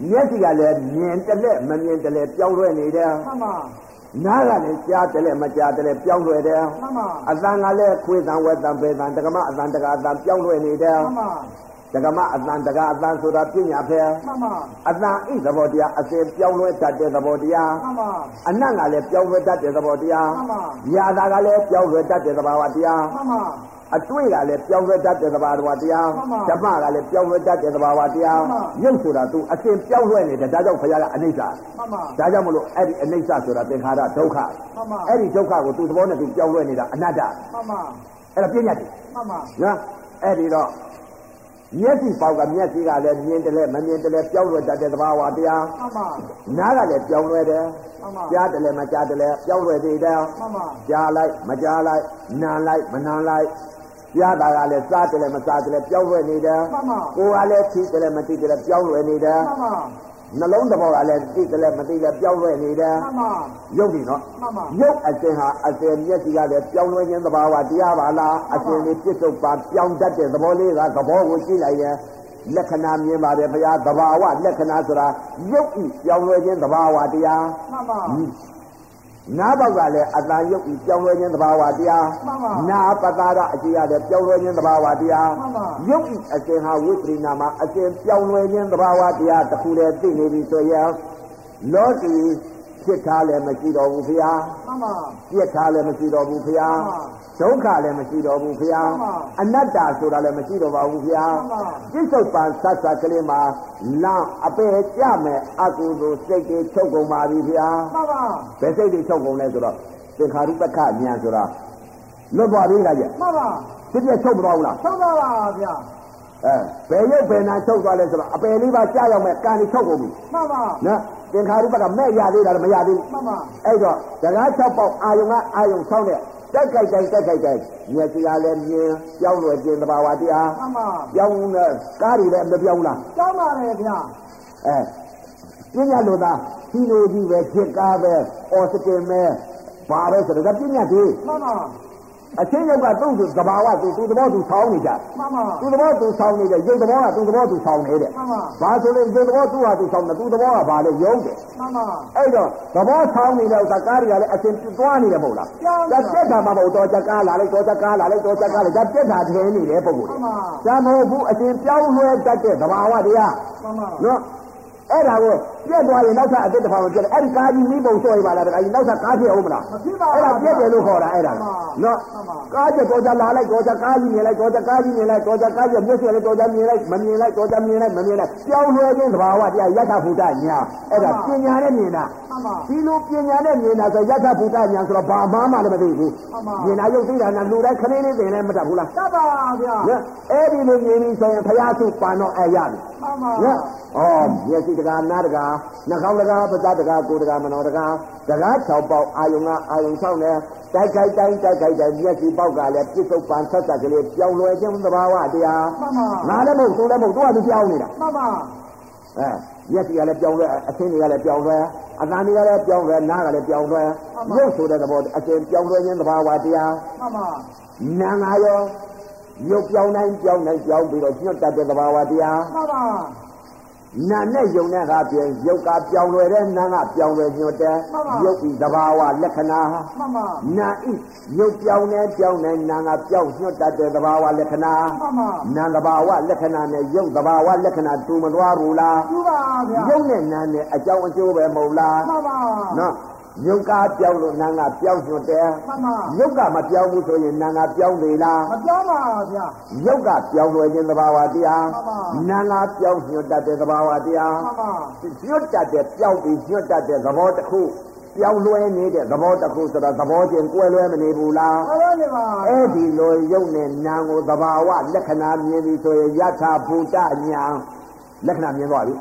မျက်စိကလည်းမြင်တလက်မမြင်တလက်ပြောင်းလဲနေတယ်မှန်ပါနားကလည်းကြားတလက်မကြားတလက်ပြောင်းလဲတယ်မှန်ပါအသံကလည်းခွေးသံဝဲသံပေသံတက္ကမအသံတက္ကအသံပြောင်းလဲနေတယ်မှန်ပါ တက္ကမအသံတက္ကအသံဆိုတာပညာဖဲမှန်ပါအသံဤသဘောတရားအစဉ်ပြောင်းလဲတတ်တဲ့သဘောတရားမှန်ပါအနတ်ကလည်းပြောင်းလဲတတ်တဲ့သဘောတရားမှန်ပါညာသာကလည်းပြောင်းလဲတတ်တဲ့သဘာဝတရားမှန်ပါတအတွေ့ကလည်းပြောင်းလဲတတ်တဲ့သဘာဝတရားဓမ္မကလည်းပြောင်းလဲတတ်တဲ့သဘာဝတရားရုပ်ဆိုတာသူအစဉ်ပြောင်းလဲနေတယ်ဒါကြောင့်ဘုရားကအနိစ္စမှန်ပါဒါကြောင့်မလို့အဲ့ဒီအနိစ္စဆိုတာသင်္ခါရဒုက္ခမှန်ပါအဲ့ဒီဒုက္ခကိုသူသဘောနဲ့သူပြောင်းလဲနေတာအနတ္တမှန်ပါအဲ့ဒါပြညာတယ်မှန်ပါနော်အဲ့ဒီတော့ မျက်စိပေါက်ကမျက်စိကလည်းမြင်တယ်လဲမမြင်တယ်လဲပြောင်းလဲတတ်တဲ့သဘာဝတရားမှန်ပါနားကလည်းပြောင်းလဲတယ်မှန်ပါကြားတယ်လဲမကြားတယ်လဲပြောင်းလဲသေးတယ်မှန်ပါကြားလိုက်မကြားလိုက်နားလိုက်မနားလိုက်ကြားတာကလည်းစားတယ်လဲမစားတယ်လဲပြောင်းလဲနေတယ်မှန်ပါကိုယ်ကလည်းသိတယ်လဲမသိတယ်လဲပြောင်းလဲနေတယ်မှန်ပါ နှလုံးသဘောကလည်းသိတယ်လဲမသိတယ်ပြောင်းလဲနေတယ်မှန်ပါရုပ်ဒီနော်မှန်ပါရုပ်အစဉ်ဟာအစဉ်မျက်စိကလည်းပြောင်းလဲခြင်းသဘာဝတရားပါလားအစဉ်လေးပြစ္ဆုတ်ပါပြောင်းတတ်တဲ့သဘောလေးကသဘောကိုကြည့်လိုက်ရင်လက္ခဏာမြင်ပါတယ်ဘုရားသဘာဝလက္ခဏာဆိုတာရုပ်ဤပြောင်းလဲခြင်းသဘာဝတရားမှန်ပါ နားပေါက်ကလည်းအတန်ရုပ်ဤပြောင်းလဲခြင်းသဘာဝတရားမှန်ပါနာပတာရအကြည့်ရတဲ့ပြောင်းလဲခြင်းသဘာဝတရားမှန်ပါရုပ်ဤအစဉ်ဟာဝိပရိနာမှာအစဉ်ပြောင်းလဲခြင်းသဘာဝတရားတစ်ခုတည်းသိနေပြီဆိုရင်လောကီ ဖြစ်ထားလည်းမရှိတော့ဘူးဘုရားမှန်ပါပြက်ထားလည်းမရှိတော့ဘူးဖုရားမှန်ပါဒုက္ခလည်းမရှိတော့ဘူးဖုရားမှန်ပါအနတ္တဆိုတာလည်းမရှိတော့ပါဘူးဖုရားမှန်ပါပြစ္ဆုတ်ပန်ဆက်ဆက်ကလေးမှာလမ်းအပေကြမဲ့အကုသိုလ်စိတ်တွေချုပ်ကုန်ပါပြီဖုရားမှန်ပါဘယ်စိတ်တွေချုပ်ကုန်လဲဆိုတော့သင်္ခါရုပ္ပခဉာဏ်ဆိုတာလွတ်သွားပြီလားကြမှန်ပါဖြစ်ပြချုပ်မသွားဘူးလားသုံးပါပါဗျာအဲဘယ်ရုပ်ဘယ်နာချုပ်သွားလဲဆိုတော့အပယ်လေးပါကြာရောက်မဲ့ကံတွေချုပ်ကုန်ပြီမှန်ပါနော် သင်္ခါရုပ္ပကမဲ့ရသေးတာလည်းမရသေးဘူးမှန်ပါအဲ့တော့စကား၆ပေါက်အာယုံကအာယုံဆောင်းတဲ့တက်ကြိုက်တိုင်းတက်ကြိုက်တိုင်းမျက်စိကလည်းမြင်ပြောင်းလွယ်ခြင်းသဘာဝတရားမှန်ပါပြောင်းတဲ့ကားတွေလည်းမပြောင်းလားကျောင်းပါတယ်ဗျာအဲပညာလို့သာဒီလိုကြီးပဲဖြစ်ကားပဲအော်စတင်ပဲဘာပဲဆိုတော့ပညာသေးမှန်ပါ အချင်းယောက်ကသူ့သူသဘာဝသူသူသဘောသူဆောင်းနေကြမှန်ပါသူသဘောသူဆောင်းနေတဲ့ရုပ်သဘောကသူသဘောသူဆောင်းနေတဲ့မှန်ပါဘာဆိုလဲရုပ်သဘောသူ့ဟာသူဆောင်းတယ်သူသဘောကဘာလဲရုပ်တယ်မှန်ပါအဲ့တော့သဘောဆောင်နေတဲ့ဥစ္စာကားတွေကလည်းအရှင်သွားနေတယ်မဟုတ်လားကျောင်းဒါပြက်တာမှမဟုတ်တော့ချက်ကားလာလိုက်တော့ချက်ကားလာလိုက်တော့ချက်ကားလာဒါပြက်တာထင်းနေတဲ့ပုံကိုယ်မှန်ပါဒါမဟုတ်ဘူးအရှင်ပြောင်းလဲတတ်တဲ့သဘာဝတရားမှန်ပါနော်အဲ့ဒါကို ပြက်သွားရင်နောက်ထပ်အစ်တစ်ဖာမပြက်အဲ့ဒီကားကြီးမိဘုံဆွဲပါလားအဲ့ဒီနောက်ထပ်ကားဖြစ်အောင်မလားမဖြစ်ပါအဲ့ဒါပြက်တယ်လို့ခေါ်တာအဲ့ဒါမှန်ပါနော်မှန်ပါကားကျတော့ကြလာလိုက်တော့ကြကားကြီးမြင်လိုက်တော့ကြကားကြီးမြင်လိုက်တော့ကြကားကြီးမျက်စိလည်းတော့ကြမြင်လိုက်မမြင်လိုက်တော့ကြမြင်လိုက်မမြင်လိုက်ပြောင်းလဲခြင်းသဘာဝတရားယတ္ထဖုဒ္ဒညာအဲ့ဒါပညာနဲ့မြင်တာမှန်ပါဒီလိုပညာနဲ့မြင်တာဆိုယတ္ထဘုဒ္ဓညာဆိုတော့ဘာမှမလည်းမသိဘူးမှန်ပါမြင်တာရုပ်သိတာနာလူတိုင်းခလေးလေးသင်လည်းမတတ်ဘူးလားတတ်ပါဗျာနော်အဲ့ဒီလိုမြင်ပြီဆိုရင်ဘုရားစုပန်တော့အဲ့ရပြီမှန်ပါနော်ဩမျက်စိတကာနားတကာနှာခေါင်းတကာပသတကာကိုယ်တကာမနောတကာတကား၆ပေါက်အာယုံကအာယုံ၆နဲ့တိုက်ခိုက်တိုင်းတိုက်ခိုက်တိုင်းမျက်စိပေါက်ကလည်းပြစ္ဆုတ်ပန်ဆက်ဆက်ကလေးပြောင်းလဲခြင်းသဘာဝတရားမှန်ပါငါလည်းမဟုတ်သူလည်းမဟုတ်သူကသူပြောင်းနေတာမှန်ပါအဲမျက်စိကလည်းပြောင်းလဲအသင်းတွေကလည်းပြောင်းလဲအသံတွေကလည်းပြောင်းလဲနားကလည်းပြောင်းလဲရုပ်ဆိုတဲ့သဘောအကျဉ်းပြောင်းလဲခြင်းသဘာဝတရားမှန်ပါနာငါရောရုပ်ပြောင်းတိုင်းပြောင်းတိုင်းပြောင်းပြီးတော့ညွတ်တတ်တဲ့သဘာဝတရားမှန်ပါ နာနဲ့ယုံတဲ့အခါပြင်ရုပ်ကပြောင်းလဲတဲ့နာကပြောင်းလဲညွတ်တဲ့ရုပ်ဤသဘာဝလက္ခဏာမှန်ပါနာဤရုပ်ပြောင်းတဲ့ပြောင်းတဲ့နာကပြောင်းညွတ်တတ်တဲ့သဘာဝလက္ခဏာမှန်ပါနာသဘာဝလက္ခဏာနဲ့ရုပ်သဘာဝလက္ခဏာတူမသွားဘူးလားကျူပါဗျာရုပ်နဲ့နာနဲ့အကြောင်းအကျိုးပဲမဟုတ်လားမှန်ပါနော် ရုပ်ကပြောင်းလို့နာကပြောင်းညွတ်တယ်မှန်ပါရုပ်ကမပြောင်းဘူးဆိုရင်နာကပြောင်းသေးလားမပြောပါဗျာရုပ်ကပြောင်းလဲခြင်းသဘာဝတရားမှန်ပါနာကပြောင်းညွတ်တတ်တဲ့သဘာဝတရားမှန်ပါညွတ်တတ်တဲ့ပြောင်းပြီးညွတ်တတ်တဲ့သဘောတစ်ခုပြောင်းလဲနေတဲ့သဘောတစ်ခုဆိုတော့သဘောချင်းကွဲလွဲမနေဘူးလားဟုတ်တယ်ပါအဲ့ဒီလိုရုပ်နဲ့နာကိုသဘာဝလက္ခဏာမြင်ပြီဆိုရင်ယထာဘူတညာ လက္ခဏာမြင်သွားပြီ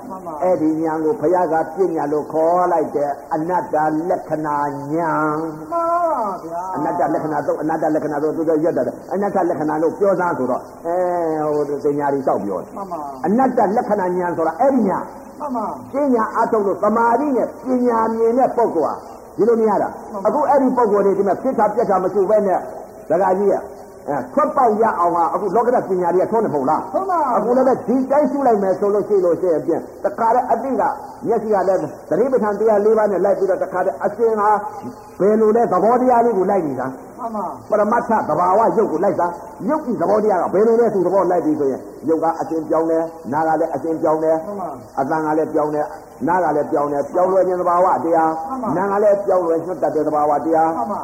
အဲ့ဒီညာကိုဘုရားကပြညာလို့ခေါ်လိုက်တဲ့အနတ္တလက္ခဏာညာမှန်ပါဗျာအနတ္တလက္ခဏာတော့အနတ္တလက္ခဏာတော့သူတို့ရွတ်တယ်အနတ္တလက္ခဏာလို့ပြောသားဆိုတော့အဲဟိုတင်ညာတွေတောက်ပြောတယ်မှန်ပါအနတ္တလက္ခဏာညာဆိုတာအဲ့ဒီညာမှန်ပါပညာအထုတ်လို့သမာဓိနဲ့ပညာမြင်တဲ့ပုဂ္ဂိုလ်ဟာဒီလိုမရတာအခုအဲ့ဒီပုဂ္ဂိုလ်တွေဒီမှာဖြစ်တာပြက်တာမရှိဘဲနဲ့ဒကာကြီးက အဲထွက်ပေါက်ရအောင်ဟာအခုလောကဓာတ်ပညာတွေကထုံးနေပုံလားဟုတ်ပါအခုလည်းပဲဒီတိုင်းရှုလိုက်မယ်ဆိုလို့ရှိလို့ရှိရင်ပြင်တခါတည်းအတိကမျက်စိကလည်းသတိပဋ္ဌာန်တရား၄ပါးနဲ့လိုက်ပြီးတော့တခါတည်းအရှင်ဟာဘယ်လိုလဲသဘောတရားလေးကိုလိုက်နေတာမှန်ပါပရမတ္ထသဘာဝရုပ်ကိုလိုက်တာရုပ်ဤသဘောတရားကဘယ်လိုလဲသူသဘောလိုက်ပြီးဆိုရင်ရုပ်ကအရှင်ပြောင်းတယ်နာကလည်းအရှင်ပြောင်းတယ်မှန်ပါအတန်ကလည်းပြောင်းတယ်နားကလည်းပြောင်းတယ်ပြောင်းလဲခြင်းသဘာဝတရားမှန်ပါနားကလည်းပြောင်းလဲညွတ်တတ်တဲ့သဘာဝတရားမှန်ပါ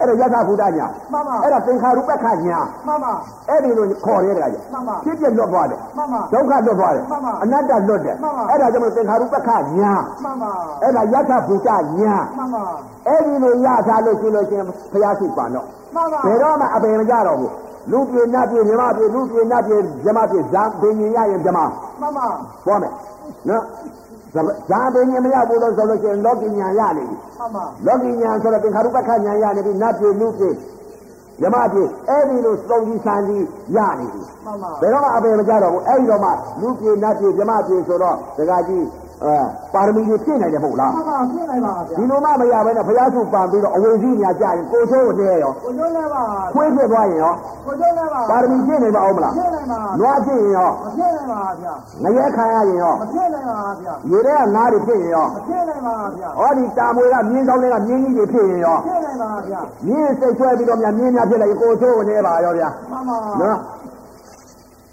အဲ့ဒါယထာဘုဒ္ဓညာမှန်ပါအဲ့ဒါသင်္ခါရုပ္ပခညာမှန်ပါအဲ့ဒီလိုခေါ်ရဲတကကြီးမှန်ပါဖြစ်ပြလွတ်သွားတယ်မှန်ပါဒုက္ခလွတ်သွားတယ်မှန်ပါအနတ္တလွတ်တယ်မှန်ပါအဲ့ဒါကြောင့်မို့သင်္ခါရုပ္ပခညာမှန်ပါအဲ့ဒါယထာဘုဒ္ဓညာမှန်ပါအဲ့ဒီလိုရထားလို့ရှိလို့ချင်းဘုရားရှိပါတော့မှန်ပါဘယ်တော့မှအပယ်မကြတော့ဘူးလူပြေနတ်ပြေမြမပြေလူပြေနတ်ပြေမြမပြေဇာပင်ရင်ရရင်မြမမှန်ပါသွားမယ်နော် ဇာပင်ရင်မရဘူးလို့ဆိုလို့ရှိရင်လောကီညာရနေပြီမှန်ပါလောကီညာဆိုတော့သင်္ခါရုပ္ပခညာရနေပြီနတ်ပြေလူပြေမြမပြေအဲ့ဒီလိုစုံဒီစံဒီရနေပြီမှန်ပါဘယ်တော့မှအပယ်မကြတော့ဘူးအဲ့ဒီတော့မှလူပြေနတ်ပြေမြမပြေဆိုတော့ဒကာကြီး အဲပါရမီတွေပြည့်နိုင်တယ်မဟုတ်လားမှန်ပါဖြစ်နိုင်ပါဗျာဒီလိုမှမရဘဲနဲ့ဘုရားစုပန်ပြီးတော့အဝိဇ္ဇိညာကြရင်ကိုချိုးကိုတည်းရောကိုကျိုးလည်းပါခွေးဖြစ်သွားရင်ရောကိုကျိုးလည်းပါပါရမီပြည့်နေပါအောင်မလားဖြစ်နိုင်ပါနွားဖြစ်ရင်ရောမဖြစ်နိုင်ပါဗျာငရဲခံရရင်ရောမဖြစ်နိုင်ပါဗျာရေထဲကငါးတွေဖြစ်ရင်ရောမဖြစ်နိုင်ပါဗျာဟောဒီတာမွေကမြင်းကောင်းတွေကမြင်းကြီးတွေဖြစ်ရင်ရောဖြစ်နိုင်ပါဗျာမြင်းစိတ်ဆွဲပြီးတော့များမြင်းများဖြစ်လိုက်ရင်ကိုချိုးကိုတည်းပါရောဗျာမှန်ပါနော်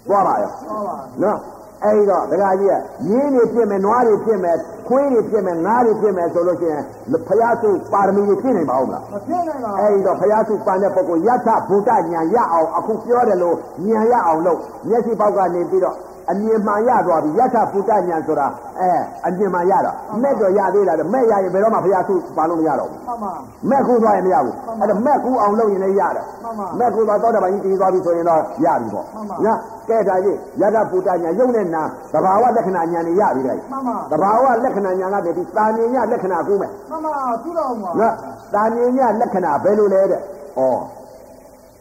သွားပါရောဟုတ်ပါနော် အဲ့တော့ဒကာကြီးကမြင်းတွေဖြစ်မယ်နွားတွေဖြစ်မယ်ခွေးတွေဖြစ်မယ်ငါးတွေဖြစ်မယ်ဆိုလို့ရှိရင်ဘုရားစုပါရမီတွေဖြစ်နေပါဦးမလားမဖြစ်နိုင်ပါအဲ့ဒီတော့ဘုရားစုပန်တဲ့ပုဂ္ဂိုလ်ယထဘုဒ္ဓညာရအောင်အခုပြောတယ်လို့ညာရအောင်လို့မျက်စိပေါက်ကနေပြီးတော့ အမြင်မှန်ရသွားပြီယထဘုဒ္ဓညာဆိုတာအဲအမြင်မှန်ရတော့မဲ့တော့ရသေးလားတဲ့မဲ့ရရင်ဘယ်တော့မှဘုရားစုပန်လို့မရတော့ဘူးမှန်ပါမဲ့ကူသွားရင်မရဘူးအဲ့တော့မဲ့ကူအောင်လုပ်ရင်လည်းရတယ်မှန်ပါမဲ့ကူသွားတော့တပိုင်းကြီးတည်သွားပြီဆိုရင်တော့ရပြီပေါ့မှန်ပါနော်ကဲဒါကြီးယထဘုဒ္ဓညာရုပ်နဲ့နာသဘာဝလက္ခဏာညာနေရပြီတဲ့မှန်ပါသဘာဝလက္ခဏာညာကနေပြီးတာမြင်ညလက္ခဏာကူးမယ်မှန်ပါသူတော်မှာနော်တာမြင်ညလက္ခဏာဘယ်လိုလဲတဲ့ဩ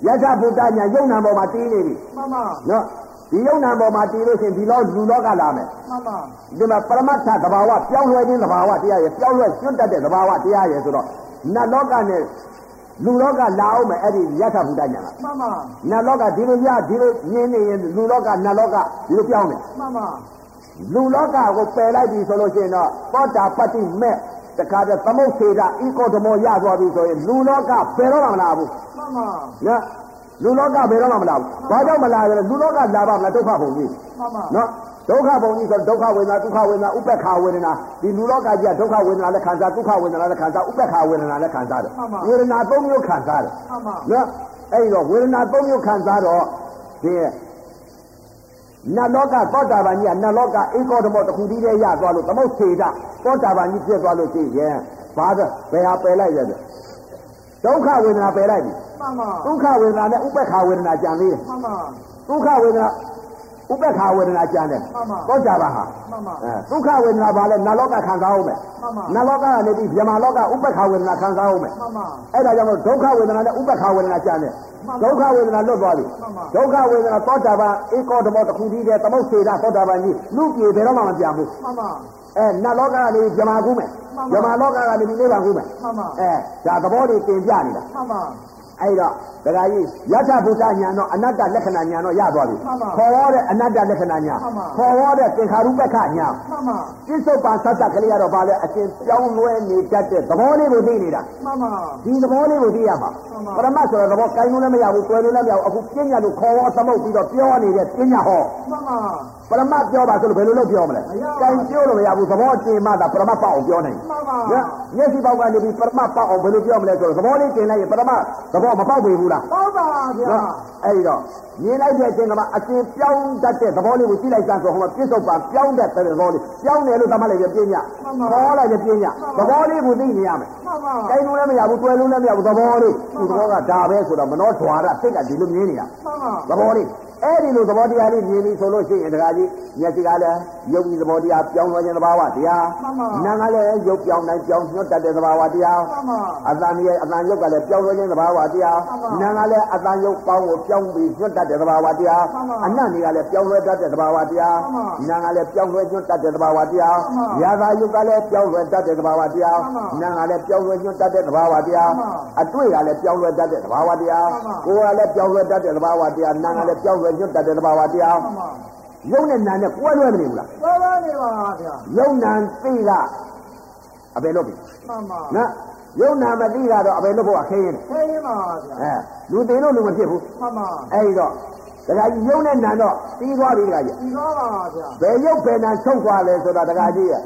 ယထဘုဒ္ဓညာယုံနာပေါ်မှာတည်နေပြီမှန်ပါနော် ဒီယုံနာပေါ်မှာတည်လို့ရှိရင်ဒီလောလူလောကလာမယ်မှန်ပါဒီမှာပရမတ္ထသဘာဝပြောင်းလဲခြင်းသဘာဝတရားရဲ့ပြောင်းလဲကျွတ်တတ်တဲ့သဘာဝတရားရဲ့ဆိုတော့နတ်လောကနဲ့လူလောကလာအောင်မယ်အဲ့ဒီယထဘုဒ္ဓညာကမှန်ပါနတ်လောကဒီလိုရဒီလိုညင်းနေရင်လူလောကနတ်လောကဒီလိုပြောင်းတယ်မှန်ပါလူလောကကိုပယ်လိုက်ပြီဆိုလို့ရှိရင်တော့သောတာပတ္တိမဲ့တခါတည်းသမုတ်စေတာဤကောဓမောရသွားပြီဆိုရင်လူလောကပယ်တော့မှမလာဘူးမှန်ပါနော် လူလောကဘယ်တော့မှမလာဘူးဘာကြောင့်မလာရလဲလူလောကလာပါမလားဒုက္ခဘုံကြီးမှန်ပါနော်ဒုက္ခဘုံကြီးဆိုဒုက္ခဝေဒနာဒုက္ခဝေဒနာဥပ္ပခာဝေဒနာဒီလူလောကကြီးကဒုက္ခဝေဒနာလည်းခံစားဒုက္ခဝေဒနာလည်းခံစားဥပ္ပခာဝေဒနာလည်းခံစားတယ်ဝေဒနာသုံးမျိုးခံစားတယ်မှန်ပါနော်အဲ့ဒီတော့ဝေဒနာသုံးမျိုးခံစားတော့ဒီနတ်လောကသောတာပန်ကြီးကနတ်လောကဧကောဓမောတစ်ခုတည်းတည်းရသွားလို့သမုတ်စေတာသောတာပန်ကြီးဖြစ်သွားလို့ရှိရင်ဘာသာဘယ်ဟာပယ်လိုက်ရလဲ ဒုက္ခဝေဒနာပယ်လိုက်ပြီမှန်ပါဒုက္ခဝေဒနာနဲ့ဥပ္ပခာဝေဒနာကြံသေးတယ်မှန်ပါဒုက္ခဝေဒနာဥပ္ပခာဝေဒနာကြံတယ်မှန်ပါသောတာပန်ဟာမှန်ပါအဲဒုက္ခဝေဒနာဘာလဲနတ်လောကခံစားအောင်မယ်မှန်ပါနတ်လောကနေပြီးဗြဟ္မာလောကဥပ္ပခာဝေဒနာခံစားအောင်မယ်မှန်ပါအဲ့ဒါကြောင့်မို့ဒုက္ခဝေဒနာနဲ့ဥပ္ပခာဝေဒနာကြံတယ်မှန်ပါဒုက္ခဝေဒနာလွတ်သွားပြီမှန်ပါဒုက္ခဝေဒနာသောတာပန်ဧကောဓမောတစ်ခုတည်းတည်းသမုတ်စေတာသောတာပန်ကြီးလူပြေဘယ်တော့မှမပြန်ဘူးမှန်ပါအဲနတ်လောကကနေဗြဟ္မာကူးမယ် မှန်ပါဗြဟ္မာလောကကနေပြီးနိဗ္ဗာန်ကူးမယ်မှန်ပါအဲဒါသဘောတွေတင်ပြနေတာမှန်ပါအဲ့တော့ဒကာကြီးယထဘုဒ္ဓညာတော့အနတ္တလက္ခဏာညာတော့ရသွားပြီမှန်ပါခေါ်ရတဲ့အနတ္တလက္ခဏာညာမှန်ပါခေါ်ရတဲ့သင်္ခါရုပ္ပခညာမှန်ပါပြစ္ဆုတ်ပန်သတ္တကလေးကတော့ဗာလဲအရှင်ပြောင်းလဲနေတတ်တဲ့သဘောလေးကိုသိနေတာမှန်ပါဒီသဘောလေးကိုသိရမှာမှပန်ပါရမတ်ဆိုတဲ့သဘောကိုင်းလို့လည်းမရဘူး၊ကွယ်လို့လည်းမရဘူးအခုပညာလို့ခေါ်ဝသမုတ်ပြီးတော့ပြောနေတဲ့ပညာဟောမှန် ပါပရမတ်ပြောပါဆိုလို့ဘယ်လိုလုပ်ပြောမလဲမရပါဘူးကိုင်းပြောလို့မရဘူးသဘောတင်မှသာပရမတ်ပေါ့အောင်ပြောနိုင်မှန်ပါတယ်မျက်စိပေါက်ကနေပြီးပရမတ်ပေါ့အောင်ဘယ်လိုပြောမလဲဆိုတော့သဘောလေးတင်လိုက်ရင်ပရမတ်သဘောမပေါက်ပေဘူးလားဟုတ်ပါဗျာနော်အဲ့ဒီတော့မြင်လိုက်တဲ့အချိန်ကမှအရှင်ပြောင်းတတ်တဲ့သဘောလေးကိုကြည့်လိုက်စမ်းဆိုဟိုမှာပြစ္ဆုတ်ပါပြောင်းတဲ့သဘောလေးပြောင်းတယ်လို့သတ်မှတ်လိုက်ရပြင်းညခေါ်လိုက်ရပြင်းညသဘောလေးကိုသိနေရမယ်မှန်ပါတိုင်းလို့လည်းမရဘူးတွယ်လို့လည်းမရဘူးသဘောလေးဒီသဘောကဒါပဲဆိုတော့မနှောဓွာရစိတ်ကဒီလိုမြင်နေတာမှန်ပါသဘောလေး အဲ့ဒီလိုသဘောတရားလေးမြင်ပြီဆိုလို့ရှိရင်တခါကြီးမျက်စိကလည်းယုတ်ဒီသဘောတရားပြောင်းသွားခြင်းသဘာဝတရားနာကလည်းယုတ်ပြောင်းတိုင်းပြောင်းညွတ်တတ်တဲ့သဘာဝတရားမှန်ပါအတန်ကြီးအတန်ယုတ်ကလည်းပြောင်းသွားခြင်းသဘာဝတရားနာကလည်းအတန်ယုတ်ပေါင်းကိုပြောင်းပြီးညွတ်တတ်တဲ့သဘာဝတရားအနတ်ကြီးကလည်းပြောင်းလဲတတ်တဲ့သဘာဝတရားနာကလည်းပြောင်းလဲညွတ်တတ်တဲ့သဘာဝတရားရာသာယုတ်ကလည်းပြောင်းလဲတတ်တဲ့သဘာဝတရားနာကလည်းပြောင်းလဲညွတ်တတ်တဲ့သဘာဝတရားအတွေ့ကလည်းပြောင်းလဲတတ်တဲ့သဘာဝတရားကိုယ်ကလည်းပြောင်းလဲတတ်တဲ့သဘာဝတရားနာကလည်းပြောင်းလဲညွတ်တတ်တဲ့သဘာဝတရားမှန်ပါယုံနဲ့နာနဲ့ကိုယ်လွဲမနေဘူးလားတော်ပါနေပါဗျာယုံနာသိကအဘယ်လို့ပြီမှန်ပါနော်ယုံနာမသိကတော့အဘယ်လို့ဖို့အခင်းရင်ခဲရင်ပါဗျာအဲလူသိလို့လူမဖြစ်ဘူးမှန်ပါအဲ့ဒီတော့ဒကာကြီးယုံနဲ့နာတော့ပြီးသွားပြီဒကာကြီးဒီတော့ပါဗျာဘယ်ယုတ်ဘယ်နာချုပ်သွားလဲဆိုတာဒကာကြီးရဲ့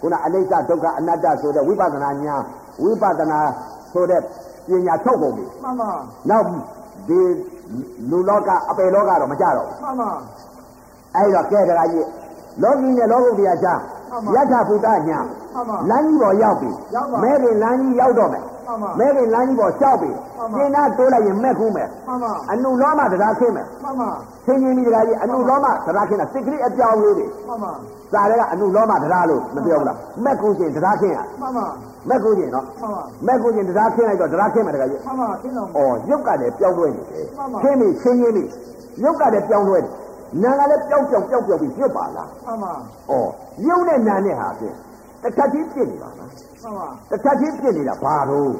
ခုနအနိစ္စဒုက္ခအနတ္တဆိုတဲ့ဝိပဿနာညာဝိပဿနာဆိုတဲ့ပညာထုတ်ကုန်ပြီမှန်ပါနောက်ဒီ လူလောကအပေလောကတော့မကြတော့ဘူးမှန်ပါအဲ့တော့ကဲတကကြီးလောကီနဲ့လောကုတ္တရာချာမှန်ပါယထာဘုဒ္ဓညာမှန်ပါလမ်းကြီးပေါ်ရောက်ပြီရောက်ပါမဲခင်လမ်းကြီးရောက်တော့မယ်မှန်ပါမဲခင်လမ်းကြီးပေါ်လျှောက်ပြီမှန်ပါကျင်းသားတိုးလိုက်ရင်မက်ခုမယ်မှန်ပါအနုလောမတရားခင်းမယ်မှန်ပါဆင်းချင်းကြီးတကကြီးအနုလောမတရားခင်းတာစိတ်ကလေးအပြောင်းလေးတွေမှန်ပါစာရဲကအနုလောမတရားလို့မပြောဘူးလားမက်ခုချင်းတရားခင်းရ မှန်ပါမက်ခုချင်းနော်မှန်ပါမက်ခုချင်းတရားခင်းလိုက်တော့တရားခင်းမယ်တကကြီးမှန်ပါရှင်းတော်။အော်ရုပ်ကလည်းပြောင်းလဲနေတယ်မှန်ပါ။ခင်းပြီခင်းရင်းပြီရုပ်ကလည်းပြောင်းလဲတယ်။နာကလည်းပြောင်းပြောင်းပြောင်းပြောင်းပြီးညွတ်ပါလားမှန်ပါ။အော်ရုပ်နဲ့နာနဲ့ဟာဖြင့်တစ်ခါချင်းပြစ်နေပါလားမှန်ပါ။တစ်ခါချင်းပြစ်နေတာဘာလို့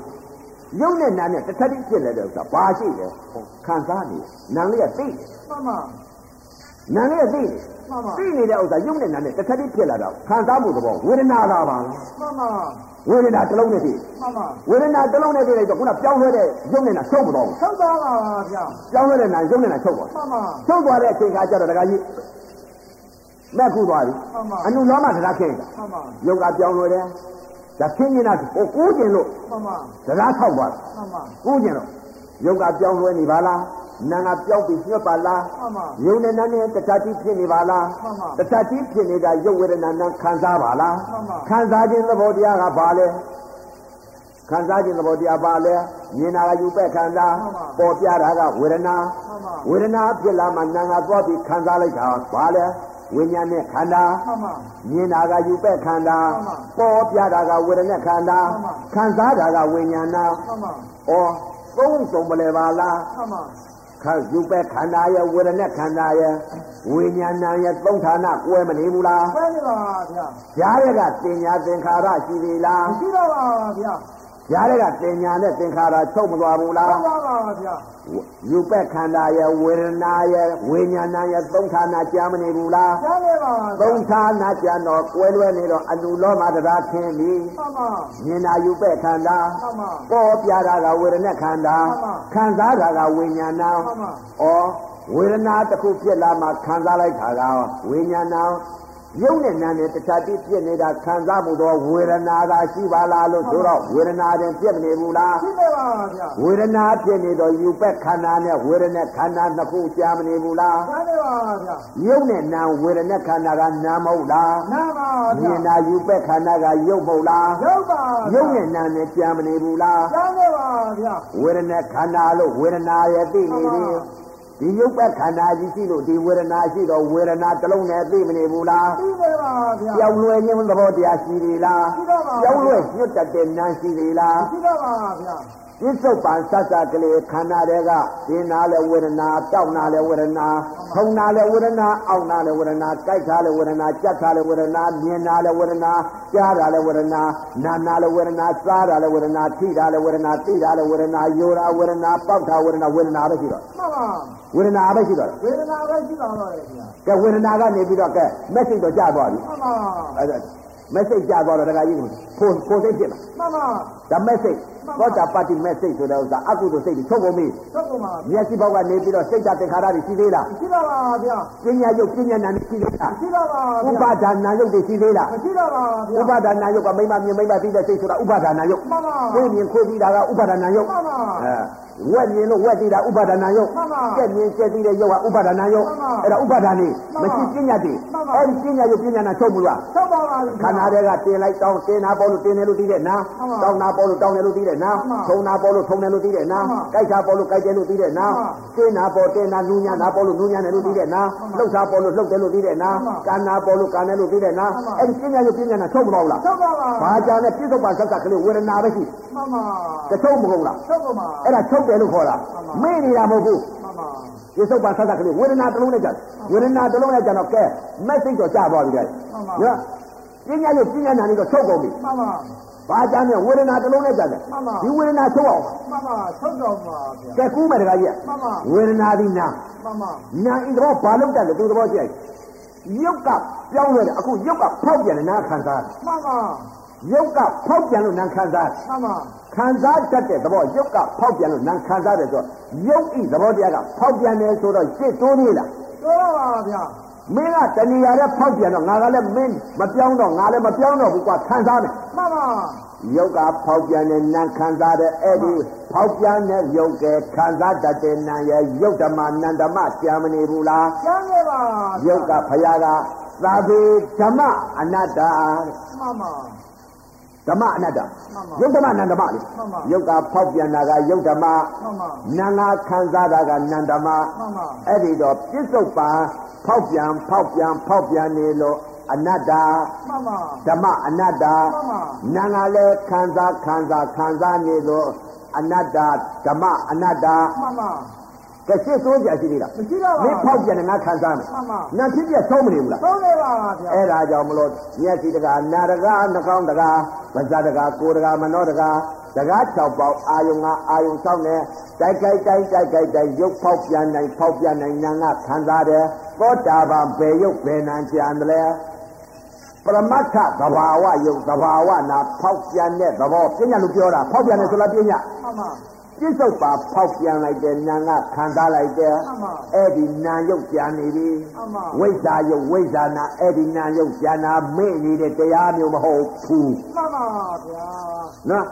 ရုပ်နဲ့နာနဲ့တစ်ခါချင်းပြစ်လဲတဲ့ဥစ္စာဘာရှိလဲ။ဟောခံစားနေနာလေးကသိတယ်မှန်ပါ။နာလေးကသိတယ်မှန်ပါ။သိနေတဲ့ဥစ္စာရုပ်နဲ့နာနဲ့တစ်ခါချင်းပြစ်လာတော့ခံစားမှုသဘောဝေဒနာသာပါလားမှန်ပါ။ ဝေဒနာတစ်လုံးနဲ့သိတယ်မှန်ပါ။ဝေဒနာတစ်လုံးနဲ့သိလိုက်တော့ခုနပြောင်းလဲတဲ့ရုပ်နဲ့နာချုပ်မတော့ဘူးထုတ်သွားပါဗျာ။ပြောင်းလဲတဲ့နာရုပ်နဲ့နာချုပ်ပါမှန်ပါချုပ်သွားတဲ့အချိန်ခါကျတော့ဒကာကြီးမက်ခုသွားပြီမှန်ပါအနုလောမတရားခင်းတာမှန်ပါယုတ်ကပြောင်းလို့တယ်ဒါခင်းနေတာဟိုကိုးကျင်လို့မှန်ပါတရားဆောက်သွားတယ်မှန်ပါကိုးကျင်လို့ယုတ်ကပြောင်းလဲနေပါလား နာငါပြောင်းပြီးညွတ်ပါလားမှန်ပါယုံနဲ့နာနဲ့တခြားတိဖြစ်နေပါလားမှန်ပါတခြားတိဖြစ်နေတာယုတ်ဝေဒနာနဲ့ခံစားပါလားမှန်ပါခံစားခြင်းသဘောတရားကဘာလဲခံစားခြင်းသဘောတရားဘာလဲမြင်တာကယူပဲ့ခန္ဓာမှန်ပါပေါ်ပြတာကဝေဒနာမှန်ပါဝေဒနာဖြစ်လာမှနာငါသွားပြီးခံစားလိုက်တာဘာလဲဝိညာဉ်နဲ့ခန္ဓာမှန်ပါမြင်တာကယူပဲ့ခန္ဓာမှန်ပါပေါ်ပြတာကဝေဒနာခန္ဓာမှန်ပါခံစားတာကဝိညာဏမှန်ပါဩသုံးစုံမလဲပါလား မှန်ပါခါယူပဲ့ခန္ဓာရဲ့ဝေဒနာခန္ဓာရဲ့ဝိညာဏရဲ့သုံးဌာနကွဲမနေဘူးလားပဲနေပါဗျာရားရကတင်ညာသင်္ခါရရှိသေးလားမရှိတော့ပါဗျာရားရကတင်ညာနဲ့သင်္ခါရချုပ်မသွားဘူးလားဟုတ်ပါပါဗျာ ယူပဲ့ခန္ဓာရဲ့ဝေဒနာရဲ့ဝိညာဏရဲ့သုံးဌာနကြားမနေဘူးလားကြားနေပါသုံးဌာနကြံတော့ကွဲလွဲနေတော့အနုလောမတရားခင်းပြီမှန်ပါမြင်နာယူပဲ့ခန္ဓာမှန်ပါပေါ်ပြတာကဝေဒနာခန္ဓာမှန်ပါခံစားတာကဝိညာဏမှန်ပါဩဝေဒနာတစ်ခုဖြစ်လာမှခံစားလိုက်တာကဝိညာဏ ရုပ်နဲ့နာနဲ့တခြားတိဖြစ်နေတာခံစားမှုတော့ဝေဒနာသာရှိပါလားလို့ဆိုတော့ဝေဒနာတင်ဖြစ်မနေဘူးလားရှိနေပါဗျာဝေဒနာဖြစ်နေတော့ယူပဲ့ခန္ဓာနဲ့ဝေဒနာခန္ဓာနှစ်ခုကြားမနေဘူးလားကြားနေပါဗျာရုပ်နဲ့နာဝေဒနာခန္ဓာကနာမဟုတ်လားနာပါမြဗျာင်နာယူပဲ့ခန္ဓာကရုပ်မဟုတ်လားရုပ်ပါရုပ်နဲ့နာနဲ့ကြားမနေဘူးလားကြားနေပါဗျာဝေဒနာခန္ဓာလို့ဝေဒနာရဲ့သိနေပြီ ဒီရုပ်ပဲ့ခန္ဓာကြီးရှိလို့ဒီဝေဒနာရှိတော့ဝေဒနာတစ်လုံးနဲ့သိမနေဘူးလားသိနေပါဗျာပြောင်းလဲခြင်းသဘောတရားရှိသေးလားရှိတော့ပါပြောင်းလဲညွတ်တတ်တဲ့နာရှိသေးလားရှိတော့ပါဗျာ ပြစ္ဆုတ်ပန်ဆတ်ဆတ်ကလေးခန္ဓာတွေကဒင်းနာလဲဝေဒနာတောက်နာလဲဝေဒနာထုံနာလဲဝေဒနာအောက်နာလဲဝေဒနာကြိုက်တာလဲဝေဒနာကြက်တာလဲဝေဒနာမြင်တာလဲဝေဒနာကြားတာလဲဝေဒနာနာနာလဲဝေဒနာစားတာလဲဝေဒနာထိတာလဲဝေဒနာသိတာလဲဝေဒနာယောတာဝေဒနာပေါက်တာဝေဒနာဝေဒနာပဲရှိတော့မှန်ပါဝေဒနာပဲရှိတော့ဝေဒနာပဲရှိပါတော့တယ်ဗျာကဲဝေဒနာကနေပြီးတော့ကဲ message တော့ကြာသွားပြီမှန်ပါအဲ့ဒါ message ကြာသွားတော့တခါကြီးကိုကိုစိတ်ဖြစ်လာမှန်ပါဒါ message သောတာပတ္တိ message ဆိုတဲ့ဥစ္စာအကုသိုလ်စိတ်တွေချုပ်ကုန်ပြီသုတ်ကုန်ပါမျက်စိဘောက်ကနေပြီးတော့စိတ်ဓာတ်သင်္ခါရတွေရှိသေးလားရှိတော့ပါဗျာပညာယုတ်ပညာနာနဲ့ရှိသေးလားရှိတော့ပါဥဗျာပါဒါနာယုတ်တွေရှိသေးလားမရှိတော့ပါဗျာဥပါဒါနာယုတ်ကမိမမြင်မိမသိတဲ့စိတ်ဆိုတာဥပါဒါနာယုတ်မှန်ပါကိုယ်မြင်ကိုယ်သိတာကဥပါဒါနာယုတ်မှန်ပါအဲ ဝက်မြင်လို့ဝက်သိတာဥပါဒါနာယုတ်မှန်ပါကျက်မြင်ကျက်သိတဲ့ယုတ်ကဥပါဒါနာယုတ်မှန်ပါအဲ့ဒါဥပါဒါနေမှန်ပါမရှိပညာတည်းမှန်ပါအဲ့ဒီပညာယုတ်ပညာနာချုပ်မှုလားသုတ်ပါပါခန္ဓာတွေကတင်လိုက်တောင်းတင်တာပေါ်လို့တင်တယ်လို့သိတဲ့နာမှန်ပါတောင်းတာပေါ်လို့တောင်းတယ်လို့သိတဲ့နာမှန်ပါထုံတာပေါ်လို့ထုံတယ်လို့သိတဲ့နာမှန်ပါကြိုက်တာပေါ်လို့ကြိုက်တယ်လို့သိတဲ့နာမှန်ပါတင်တာပေါ်တင်တာနူးညံ့တာပေါ်လို့နူးညံ့တယ်လို့သိတဲ့နာမှန်ပါလှုပ်တာပေါ်လို့လှုပ်တယ်လို့သိတဲ့နာမှန်ပါကန္နာပေါ်လို့ကန္တယ်လို့သိတဲ့နာမှန်ပါအဲ့ဒီပညာယုတ်ပညာနာချုပ်မတော့ဘူးလားသုတ်ပါပါဘာကြတဲ့ပြစ္ဆုတ်ပါသက်ကကလေးဝေဒနာပဲရှိမှန်ပါတချုပ်မဟုတ်လားသုတ်ကုန်ပါအဲ့ဒါချုပ်တယ်လို့ခေါ်တာမှန်ပါမေ့နေတာမဟုတ်ဘူးမှန်ပါပြစ္ဆုတ်ပါသက်ကကလေးဝေဒနာတစ်လုံးနဲ့ကြာဝေဒနာတစ်လုံးနဲ့ကြာတော့ကဲ message တော့ကြာသွားပြီတဲ့မှန်ပါနော်ပညာယုတ်ပညာနာနေတော့ချုပ်ကုန်ပြီမှန်ပါဘာကြမ်းနဲ့ဝေဒနာတစ်လုံးနဲ့ကြတယ်မှန်ပါဒီဝေဒနာချုပ်အောင်မှန်ပါသုတ်တော်ပါဗျာကဲကူးမယ်တခါကြီးမှန်ပါဝေဒနာဒီနာမှန်ပါနာဤတော့ဘာလို့တက်လဲသူသဘောရှိလိုက်ရုပ်ကပြောင်းလဲတယ်အခုရုပ်ကဖောက်ပြန်တယ်နာခံစားတယ်မှန်ပါ ရုပ်ကဖောက်ပြန်လို့နာခံစားတယ်မှန်ပါခံစားတတ်တဲ့သဘောရုပ်ကဖောက်ပြန်လို့နာခံစားတယ်ဆိုတော့ရုပ်ဤသဘောတရားကဖောက်ပြန်တယ်ဆိုတော့ရှစ်တိုးနေလားပြောတော့ပါဗျာမင်းကတဏှာနဲ့ဖောက်ပြန်တော့ငါကလည်းမင်းမပြောင်းတော့ငါလည်းမပြောင်းတော့ဘူးကွာခံစားမယ်မှန်ပါခယုတ်ကဖောက်ပြန်တဲ့နာခံစားတဲ့အဲ့ဒီဖောက်ပြန်တဲ့ယုတ်ကခံစားတတ်တဲ့နာရဲ့ယုတ်ဓမ္မနန္ဓမကြာမနေဘူးလားကျမ်းနေပါယုတ်ကဖယားကသာဝေဓမ္မအနတ္တမှန်ပါ ဓမ္မအနတ္တမှန်ပါယုတ်ဓမ္မနန္ဓမလေမှန်ပါယုတ်ကဖောက်ပြန်တာကယုတ်ဓမ္မမှန်ပါနာငါခံစားတာကနန္ဓမမှန်ပါအဲ့ဒီတော့ပြစ္ဆုတ်ပံဖောက်ပြန်ဖောက်ပြန်ဖောက်ပြန်နေလို့အနတ္တမှန်ပါဓမ္မအနတ္တမှန်ပါနာငါလည်းခံစားခံစားခံစားနေလို့အနတ္တဓမ္မအနတ္တမှန်ပါ ကဲရှင်းစိုးကြရှိသေးလားမရှိတော့ပါမင်းဖောက်ပြန်တယ်ငါခံစားမယ်မှန်ပါနာဖြစ်ပြဆုံးမနေဘူးလားသုံးနေပါဗျာအဲ့ဒါကြောင့်မလို့မျက်စိတကာနာတကာနှာခေါင်းတကာဗဇတကာကိုယ်တကာမနောတကာတကား6ပေါက်အာယုံငါအာယုံဆောင်နေတိုက်ကြိုက်တိုက်တိုက်ကြိုက်တိုက်ရုပ်ဖောက်ပြန်နိုင်ဖောက်ပြန်နိုင်နာငါခံစားတယ်သောတာပန်ဘယ်ရုပ်ဘယ်နာကြံတယ်လဲပရမတ္ထသဘာဝယုတ်သဘာဝနာဖောက်ပြန်တဲ့သဘောပညာလို့ပြောတာဖောက်ပြန်တယ်ဆိုလားပညာမှန်ပါ ပြစ္ဆုတ်ပါဖောက်ပြန်လိုက်တဲ့နာငါခံစားလိုက်တဲ့မှန်ပါအဲ့ဒီနာယုတ်ကြံနေပြီမှန်ပါဝိဇ္ဇာယုတ်ဝိဇ္ဇာနာအဲ့ဒီနာယုတ်ဉာဏမေ့နေတဲ့တရားမျိုးမဟုတ်ဘူးမှန်ပါဗျာနော်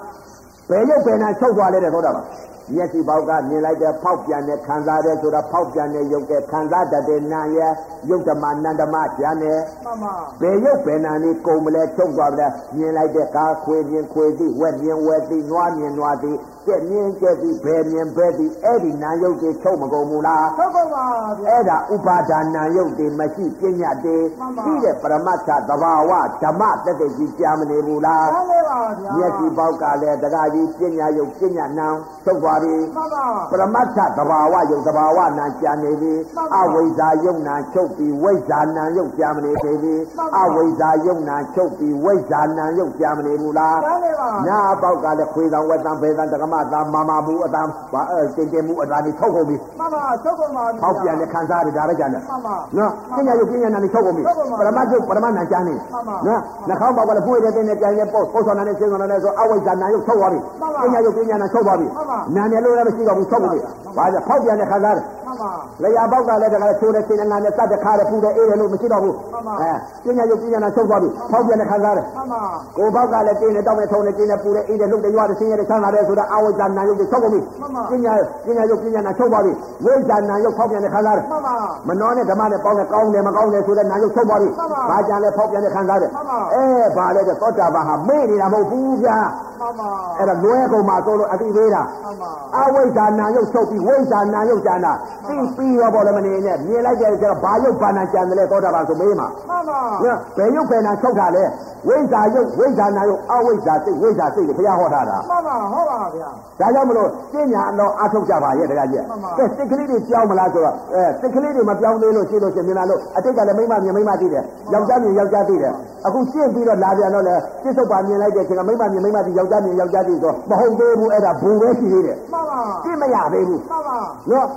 ဘယ်ယုတ်ဘယ်နာချုပ်သွားလဲတဲ့သောတာပန် မျက်စိပေါက်ကမြင်လိုက်တဲ့ဖောက်ပြန်တဲ့ခံစားတဲ့ဆိုတာဖောက်ပြန်တဲ့ယုတ်တဲ့ခံစားတတ်တဲ့နာရဲ့ယုတ်ဓမ္မနန္ဓမဉာဏ်နဲ့မှန်ပါဘယ်ယုတ်ဘယ်နာနေကုန်မလဲချုပ်သွားမလဲမြင်လိုက်တဲ့ကာခွေမြင်ခွေသိဝက်မြင်ဝက်သိနွားမြင်နွားသိကြက်မြင်ကြက်သိဘယ်မြင်ဘယ်သိအဲ့ဒီနာယုတ်တွေချုပ်မကုန်ဘူးလားထုတ်ကုန်ပါဗျာအဲ့ဒါဥပါဒါနာယုတ်တွေမရှိပညာတွေမှန်ပါရှိတဲ့ပရမတ္ထသဘာဝဓမ္မတက်တဲ့ကြီးကြားမနေဘူးလားကျမ်းနေပါဗျာမျက်စိပေါက်ကလည်းတကားကြီးပညာယုတ်ပညာနံသုတ်သွားပြီမှန်ပါပရမတ္ထသဘာဝယုတ်သဘာဝနာကြာနေပြီမှန်ပါအဝိဇ္ဇာယုတ်နာချုပ်ပြီးဝိဇ္ဇာနာယုတ်ကြာမနေသေးပြီမှန်ပါအဝိဇ္ဇာယုတ်နာချုပ်ပြီးဝိဇ္ဇာနာယုတ်ကြာမနေဘူးလားကျမ်းနေပါနာပေါက်ကလည်းခွေတံဝက်တံဖေတံတက္ကမတံမာမာဘူးအတံဘာအဲတင်တင်မှုအတားนี่ထုတ်ကုန်ပြီမှန်ပါထုတ်ကုန်ပါဖောက်ပြန်တဲ့ခံစားရတာပဲကြတယ်မှန်ပါနော်ပညာယုတ်ပညာနာနဲ့ချုပ်ကုန်ပြီချုပ်ကုန်ပါပရမတ်ယုတ်ပရမတ်နာကျမ်းနေမှန်ပါနော်နှာခေါင်းပေါက်ကလည်းပွေတဲ့တင်းနဲ့ကြိုင်နဲ့ပို့ပို့ဆောင်တဲ့ရှင်းဆောင်တဲ့ဆိုအဝိဇ္ဇာနာယုတ်ချုပ်သွားပြီမှန်ပါပညာယုတ်ပညာနာချုပ်သွားပြီမှန်ပါနာနဲ့လို့လည်းမရှိတော့ဘူးချုပ်ကုန်ပြီဘာလဲဖောက်ပြန်တဲ့ခံစားတယ်မှန်ပါလျာပေါက်ကလည်းတကယ်ချိုးတဲ့ရှင်းတဲ့ငါနဲ့စတဲ့ခါတဲ့ဖူတဲ့အေးတယ်လို့မရှိတော့ဘူးမှန်ပါအဲပညာယုတ်ပညာနာချုပ်သွားပြီဖောက်ပြန်တဲ့ခံစားတယ်မှန်ပါကိုယ်ဘောက်ကလည်းတင်းနဲ့တောင်းနဲ့ထုံနဲ့တင်းနဲ့ပူတဲ့အေးတဲ့လှုပ်တဲ့ရွာတဲ့ဆင်းရဲတဲ့ဆန်းလာတဲ့ဆိုတာအဝိဇ္ဇာနာယုတ်တွေချုပ်ကုန်ပြီမှန်ပါပညာပညာယုတ်ပညာနာချုပ်သွားပြီဝိဇ္ဇာနာယုတ်ဖောက်ပြန်တဲ့ခံစားတယ်မှန်ပါမနှောနဲ့ဓမ္မနဲ့ပေါင်းတဲ့ကောင်းတယ်မကောင်းတယ်ဆိုတဲ့နာယုတ်ထုတ်သွားပြီမှန်ပါ။ဘာကြံလဲဖောက်ပြန်တဲ့ခံစားတယ်မှန်ပါအဲဘာလဲတဲ့သောတာပန်ဟာမေ့နေတာမဟုတ်ဘူးဗျာမှန်ပါ။အဲ့ဒါလွဲကုန်မှာဆိုလို့အတိသေးတာမှန်ပါ။အဝိဇ္ဇာနာယုတ်ထုတ်ပြီးဝိဇ္ဇာနာယုတ်ကြံတာသိပြီးရောပေါ်လည်းမနေနဲ့မြင်လိုက်တဲ့ကျတော့ဘာယုတ်ဘာနာကြံတယ်လဲသောတာပန်ဆိုမေးမှာမှန်ပါ။နော်ဘယ်ယုတ်ဘယ်နာထုတ်တာလဲဝိဇ္ဇာယုတ်ဝိဇ္ဇာနာယုတ်အဝိဇ္ဇာစိတ်ဝိဇ္ဇာစိတ်ကိုဘုရားဟောထားတာမှန်ပါဟုတ်ပါဗျာ။ဒါကြောင့်မလို့ပညာတော့အထုတ်ကြပါရဲ့တကကြီးမှန်ပါ။ကဲစိတ်ကလေးတွေကြောင်းမလားဆိုတော့အဲစိတ်ကလေးတွေမပြောင်းသေးလို့ရှိလို့ရှိရင်မြင်လာလို့အတိတ်ကလည်းမိမမြင်မိမသိတယ်။ယောက်ျားမြင်ယောက်ျားသိတယ်။အခုရှင်းပြီးတော့လာပြန်တော့လေပြစ္ဆုတ်ပါမြင်လိုက်တဲ့အချိန်ကမိမမြင်မိမသိယောက်ျားမြင်ယောက်ျားသိဆိုမဟုတ်သေးဘူးအဲ့ဒါဘူပဲရှိသေးတယ်မှန်ပါ။ရှင်းမရသေးဘူးမှန်ပါ။နော်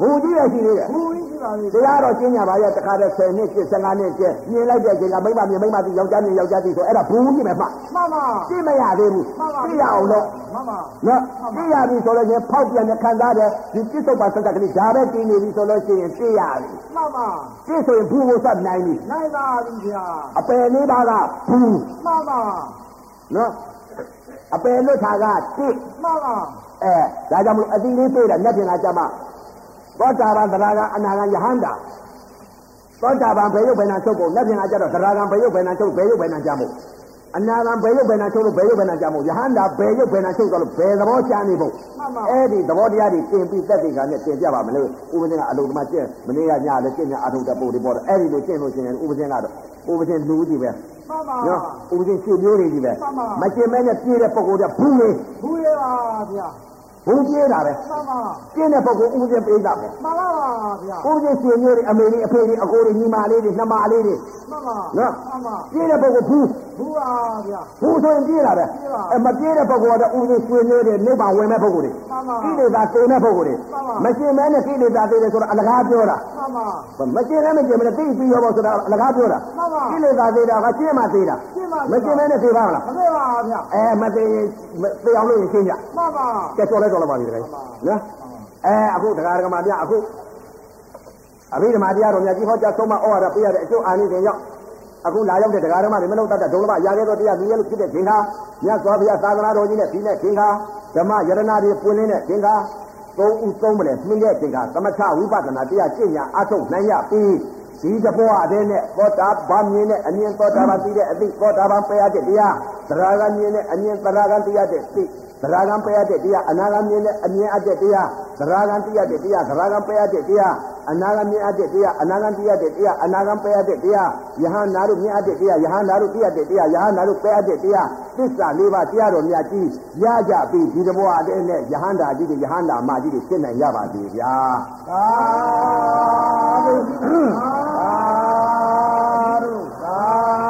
ဘူကြီးပဲရှိသေးတယ်ဘူးကြီးရှိပါလေ။တရားတော့ရှင်းကြပါရဲ့တခါတည်း10နှစ်15နှစ်ကျမြင်လိုက်တဲ့အချိန်ကမိမမြင်မိမသိယောက်ျားမြင်ယောက်ျားသိဆိုအဲ့ဒါဘူကြီးပဲမှမှန်ပါရှင်းမရသေးဘူးမှန်ပါသိရအောင်လို့မှန်ပါနော်သိရပြီဆိုလို့ချင်းဖောက်ပြန်တဲ့ခံစားတဲ့ဒီပြစ္ဆုတ်ပါစက်ကလေးဒါပဲတည်နေပြီဆိုလို့ရှိရင်သိရပြီမှန်ပါသိဆိုရင်ဘူးကိုစပ်နိုင်ပြီနိုင်ပါပြီဗျာအပယ်လေးပါးကဘူးမှန်ပါနော်အပယ်လွတ်တာကတိမှန်ပါ အဲဒါကြောင့်မလို့အတိလေးပြေးတာလက်ပြင်ကကြမှာသောတာပန်သရဂံအနာဂံယဟန္တာသောတာပန်ဘယ်ရုပ်ဘယ်နာချုပ်ဖို့လက်ပြင်ကကြတော့သရဂံဘယ်ရုပ်ဘယ်နာချုပ်ဘယ်ရုပ်ဘယ်နာကြမို့အနာဂံဘယ်ရုပ်ဘယ်နာချုပ်လို့ဘယ်ရုပ်ဘယ်နာကြမို့ယဟန္တာဘယ်ရုပ်ဘယ်နာချုပ်တော့လို့ဘယ်သဘောချနေဖို့မှန်ပါအဲ့ဒီသဘောတရားတွေတင်ပြီးတက်တဲ့ကနဲ့တင်ပြပါမလို့ဥပဒေကအလုံးသမားကျင့်မနေ့ကညလည်းကျင့်ညအထုပ်တဲ့ပို့ဒီပေါ်တော့အဲ့ဒီလိုကျင့်လို့ရှိရင်ဥပဒေကတော့ဥပဒေလူကြီးပဲမှန်ပါနော်ဥပဒေရှိမျိုးတွေကြီးပဲမှန်ပါမကျင့်မဲနဲ့ပြည့်တဲ့ပုံကိုယ်ကဘူးလေဘူးရပါဗျာ ဘူးပြေးတာပဲမှန်ပါကျင့်တဲ့ပုံကိုဥပဒေပေးတာပဲမှန်ပါဗျာဥပဒေရှိမျိုးတွေအမေတွေအဖေတွေအကိုတွေညီမလေးတွေနှမလေးတွေမှန်ပါနော်မှန်ပါပြည့်တဲ့ပုံကိုဘူး ဘူးပါဗျာဘူးဆိုရင်ပြေးတာပဲပြေးပါအဲမပြေးတဲ့ပုံကတော့ဥပဒေရှိမျိုးတွေနိဗ္ဗာန်ဝင်မဲ့ပုံကိုယ်တွေမှန်ပါကိလေသာသိမဲ့ပုံကိုယ်တွေမှန်ပါမကျင့်မဲနဲ့ကိလေသာသိတယ်ဆိုတော့အလကားပြောတာမှန်ပါမကျင်လည်းမကျင်မလည်းသိပြီးရောပေါ့ဆိုတာအလကားပြောတာမှန်ပါကိလေသာသေးတာကကျင့်မှသေးတာရှင်းပါမကျင်လည်းနဲ့သေးပါမလားမသေးပါဗျာအဲမသေးရင်သေအောင်လို့ရင်ရှင်းကြမှန်ပါကဲတော်လဲတော်လဲပါပြီတကယ်နော်အဲအခုတရားဓမ္မများအခုအဘိဓမ္မာတရားတော်များကြီးဟောကြားဆုံးမဩဝါဒပေးရတဲ့အကျိုးအာနိသင်ရောက် အခုလာရောက်တဲ့တရားဓမ္မတွေမလုံးတတ်တဲ့ဒုံလမရာခဲ့သောတရားလူရဲလို့ဖြစ်တဲ့ခင်ခါမြတ်စွာဘုရားသာသနာတော်ကြီးနဲ့ဒီနဲ့ခင်ခါဓမ္မယရနာတွေပွင့်လင်းတဲ့ခင်ခါသုံးဦးသုံးမလဲမှင်းတဲ့ခင်ခါသမထဝိပဿနာတရားကျင့်ညာအထုတ်နိုင်ရပြီးဒီတဘောအတဲ့နဲ့သောတာပန်မြင်တဲ့အမြင်သောတာပန်သိတဲ့အသိသောတာပန်ပယ်ရတဲ့တရားသရဂံမြင်တဲ့အမြင်သရဂံတရားတဲ့သိ သရဂံပယ်ရတဲ့တရားအနာဂံမြင်တဲ့အမြင်အတဲ့တရားသရဂံတိရတဲ့တရားသရဂံပယ်ရတဲ့တရားအနာဂံမြင်အတဲ့တရားအနာဂံတိရတဲ့တရားအနာဂံပယ်ရတဲ့တရားယဟန်နာတို့မြင်အတဲ့တရားယဟန်နာတို့တိရတဲ့တရားယဟန်နာတို့ပယ်ရတဲ့တရားသစ္စာလေးပါးတရားတော်များကြီးရကြပြီဒီတဘောအတဲ့နဲ့ယဟန်တာကြီးတွေယဟန်တာမကြီးတွေဖြစ်နိုင်ရပါသေးဗျာသာဓုသာဓုသာ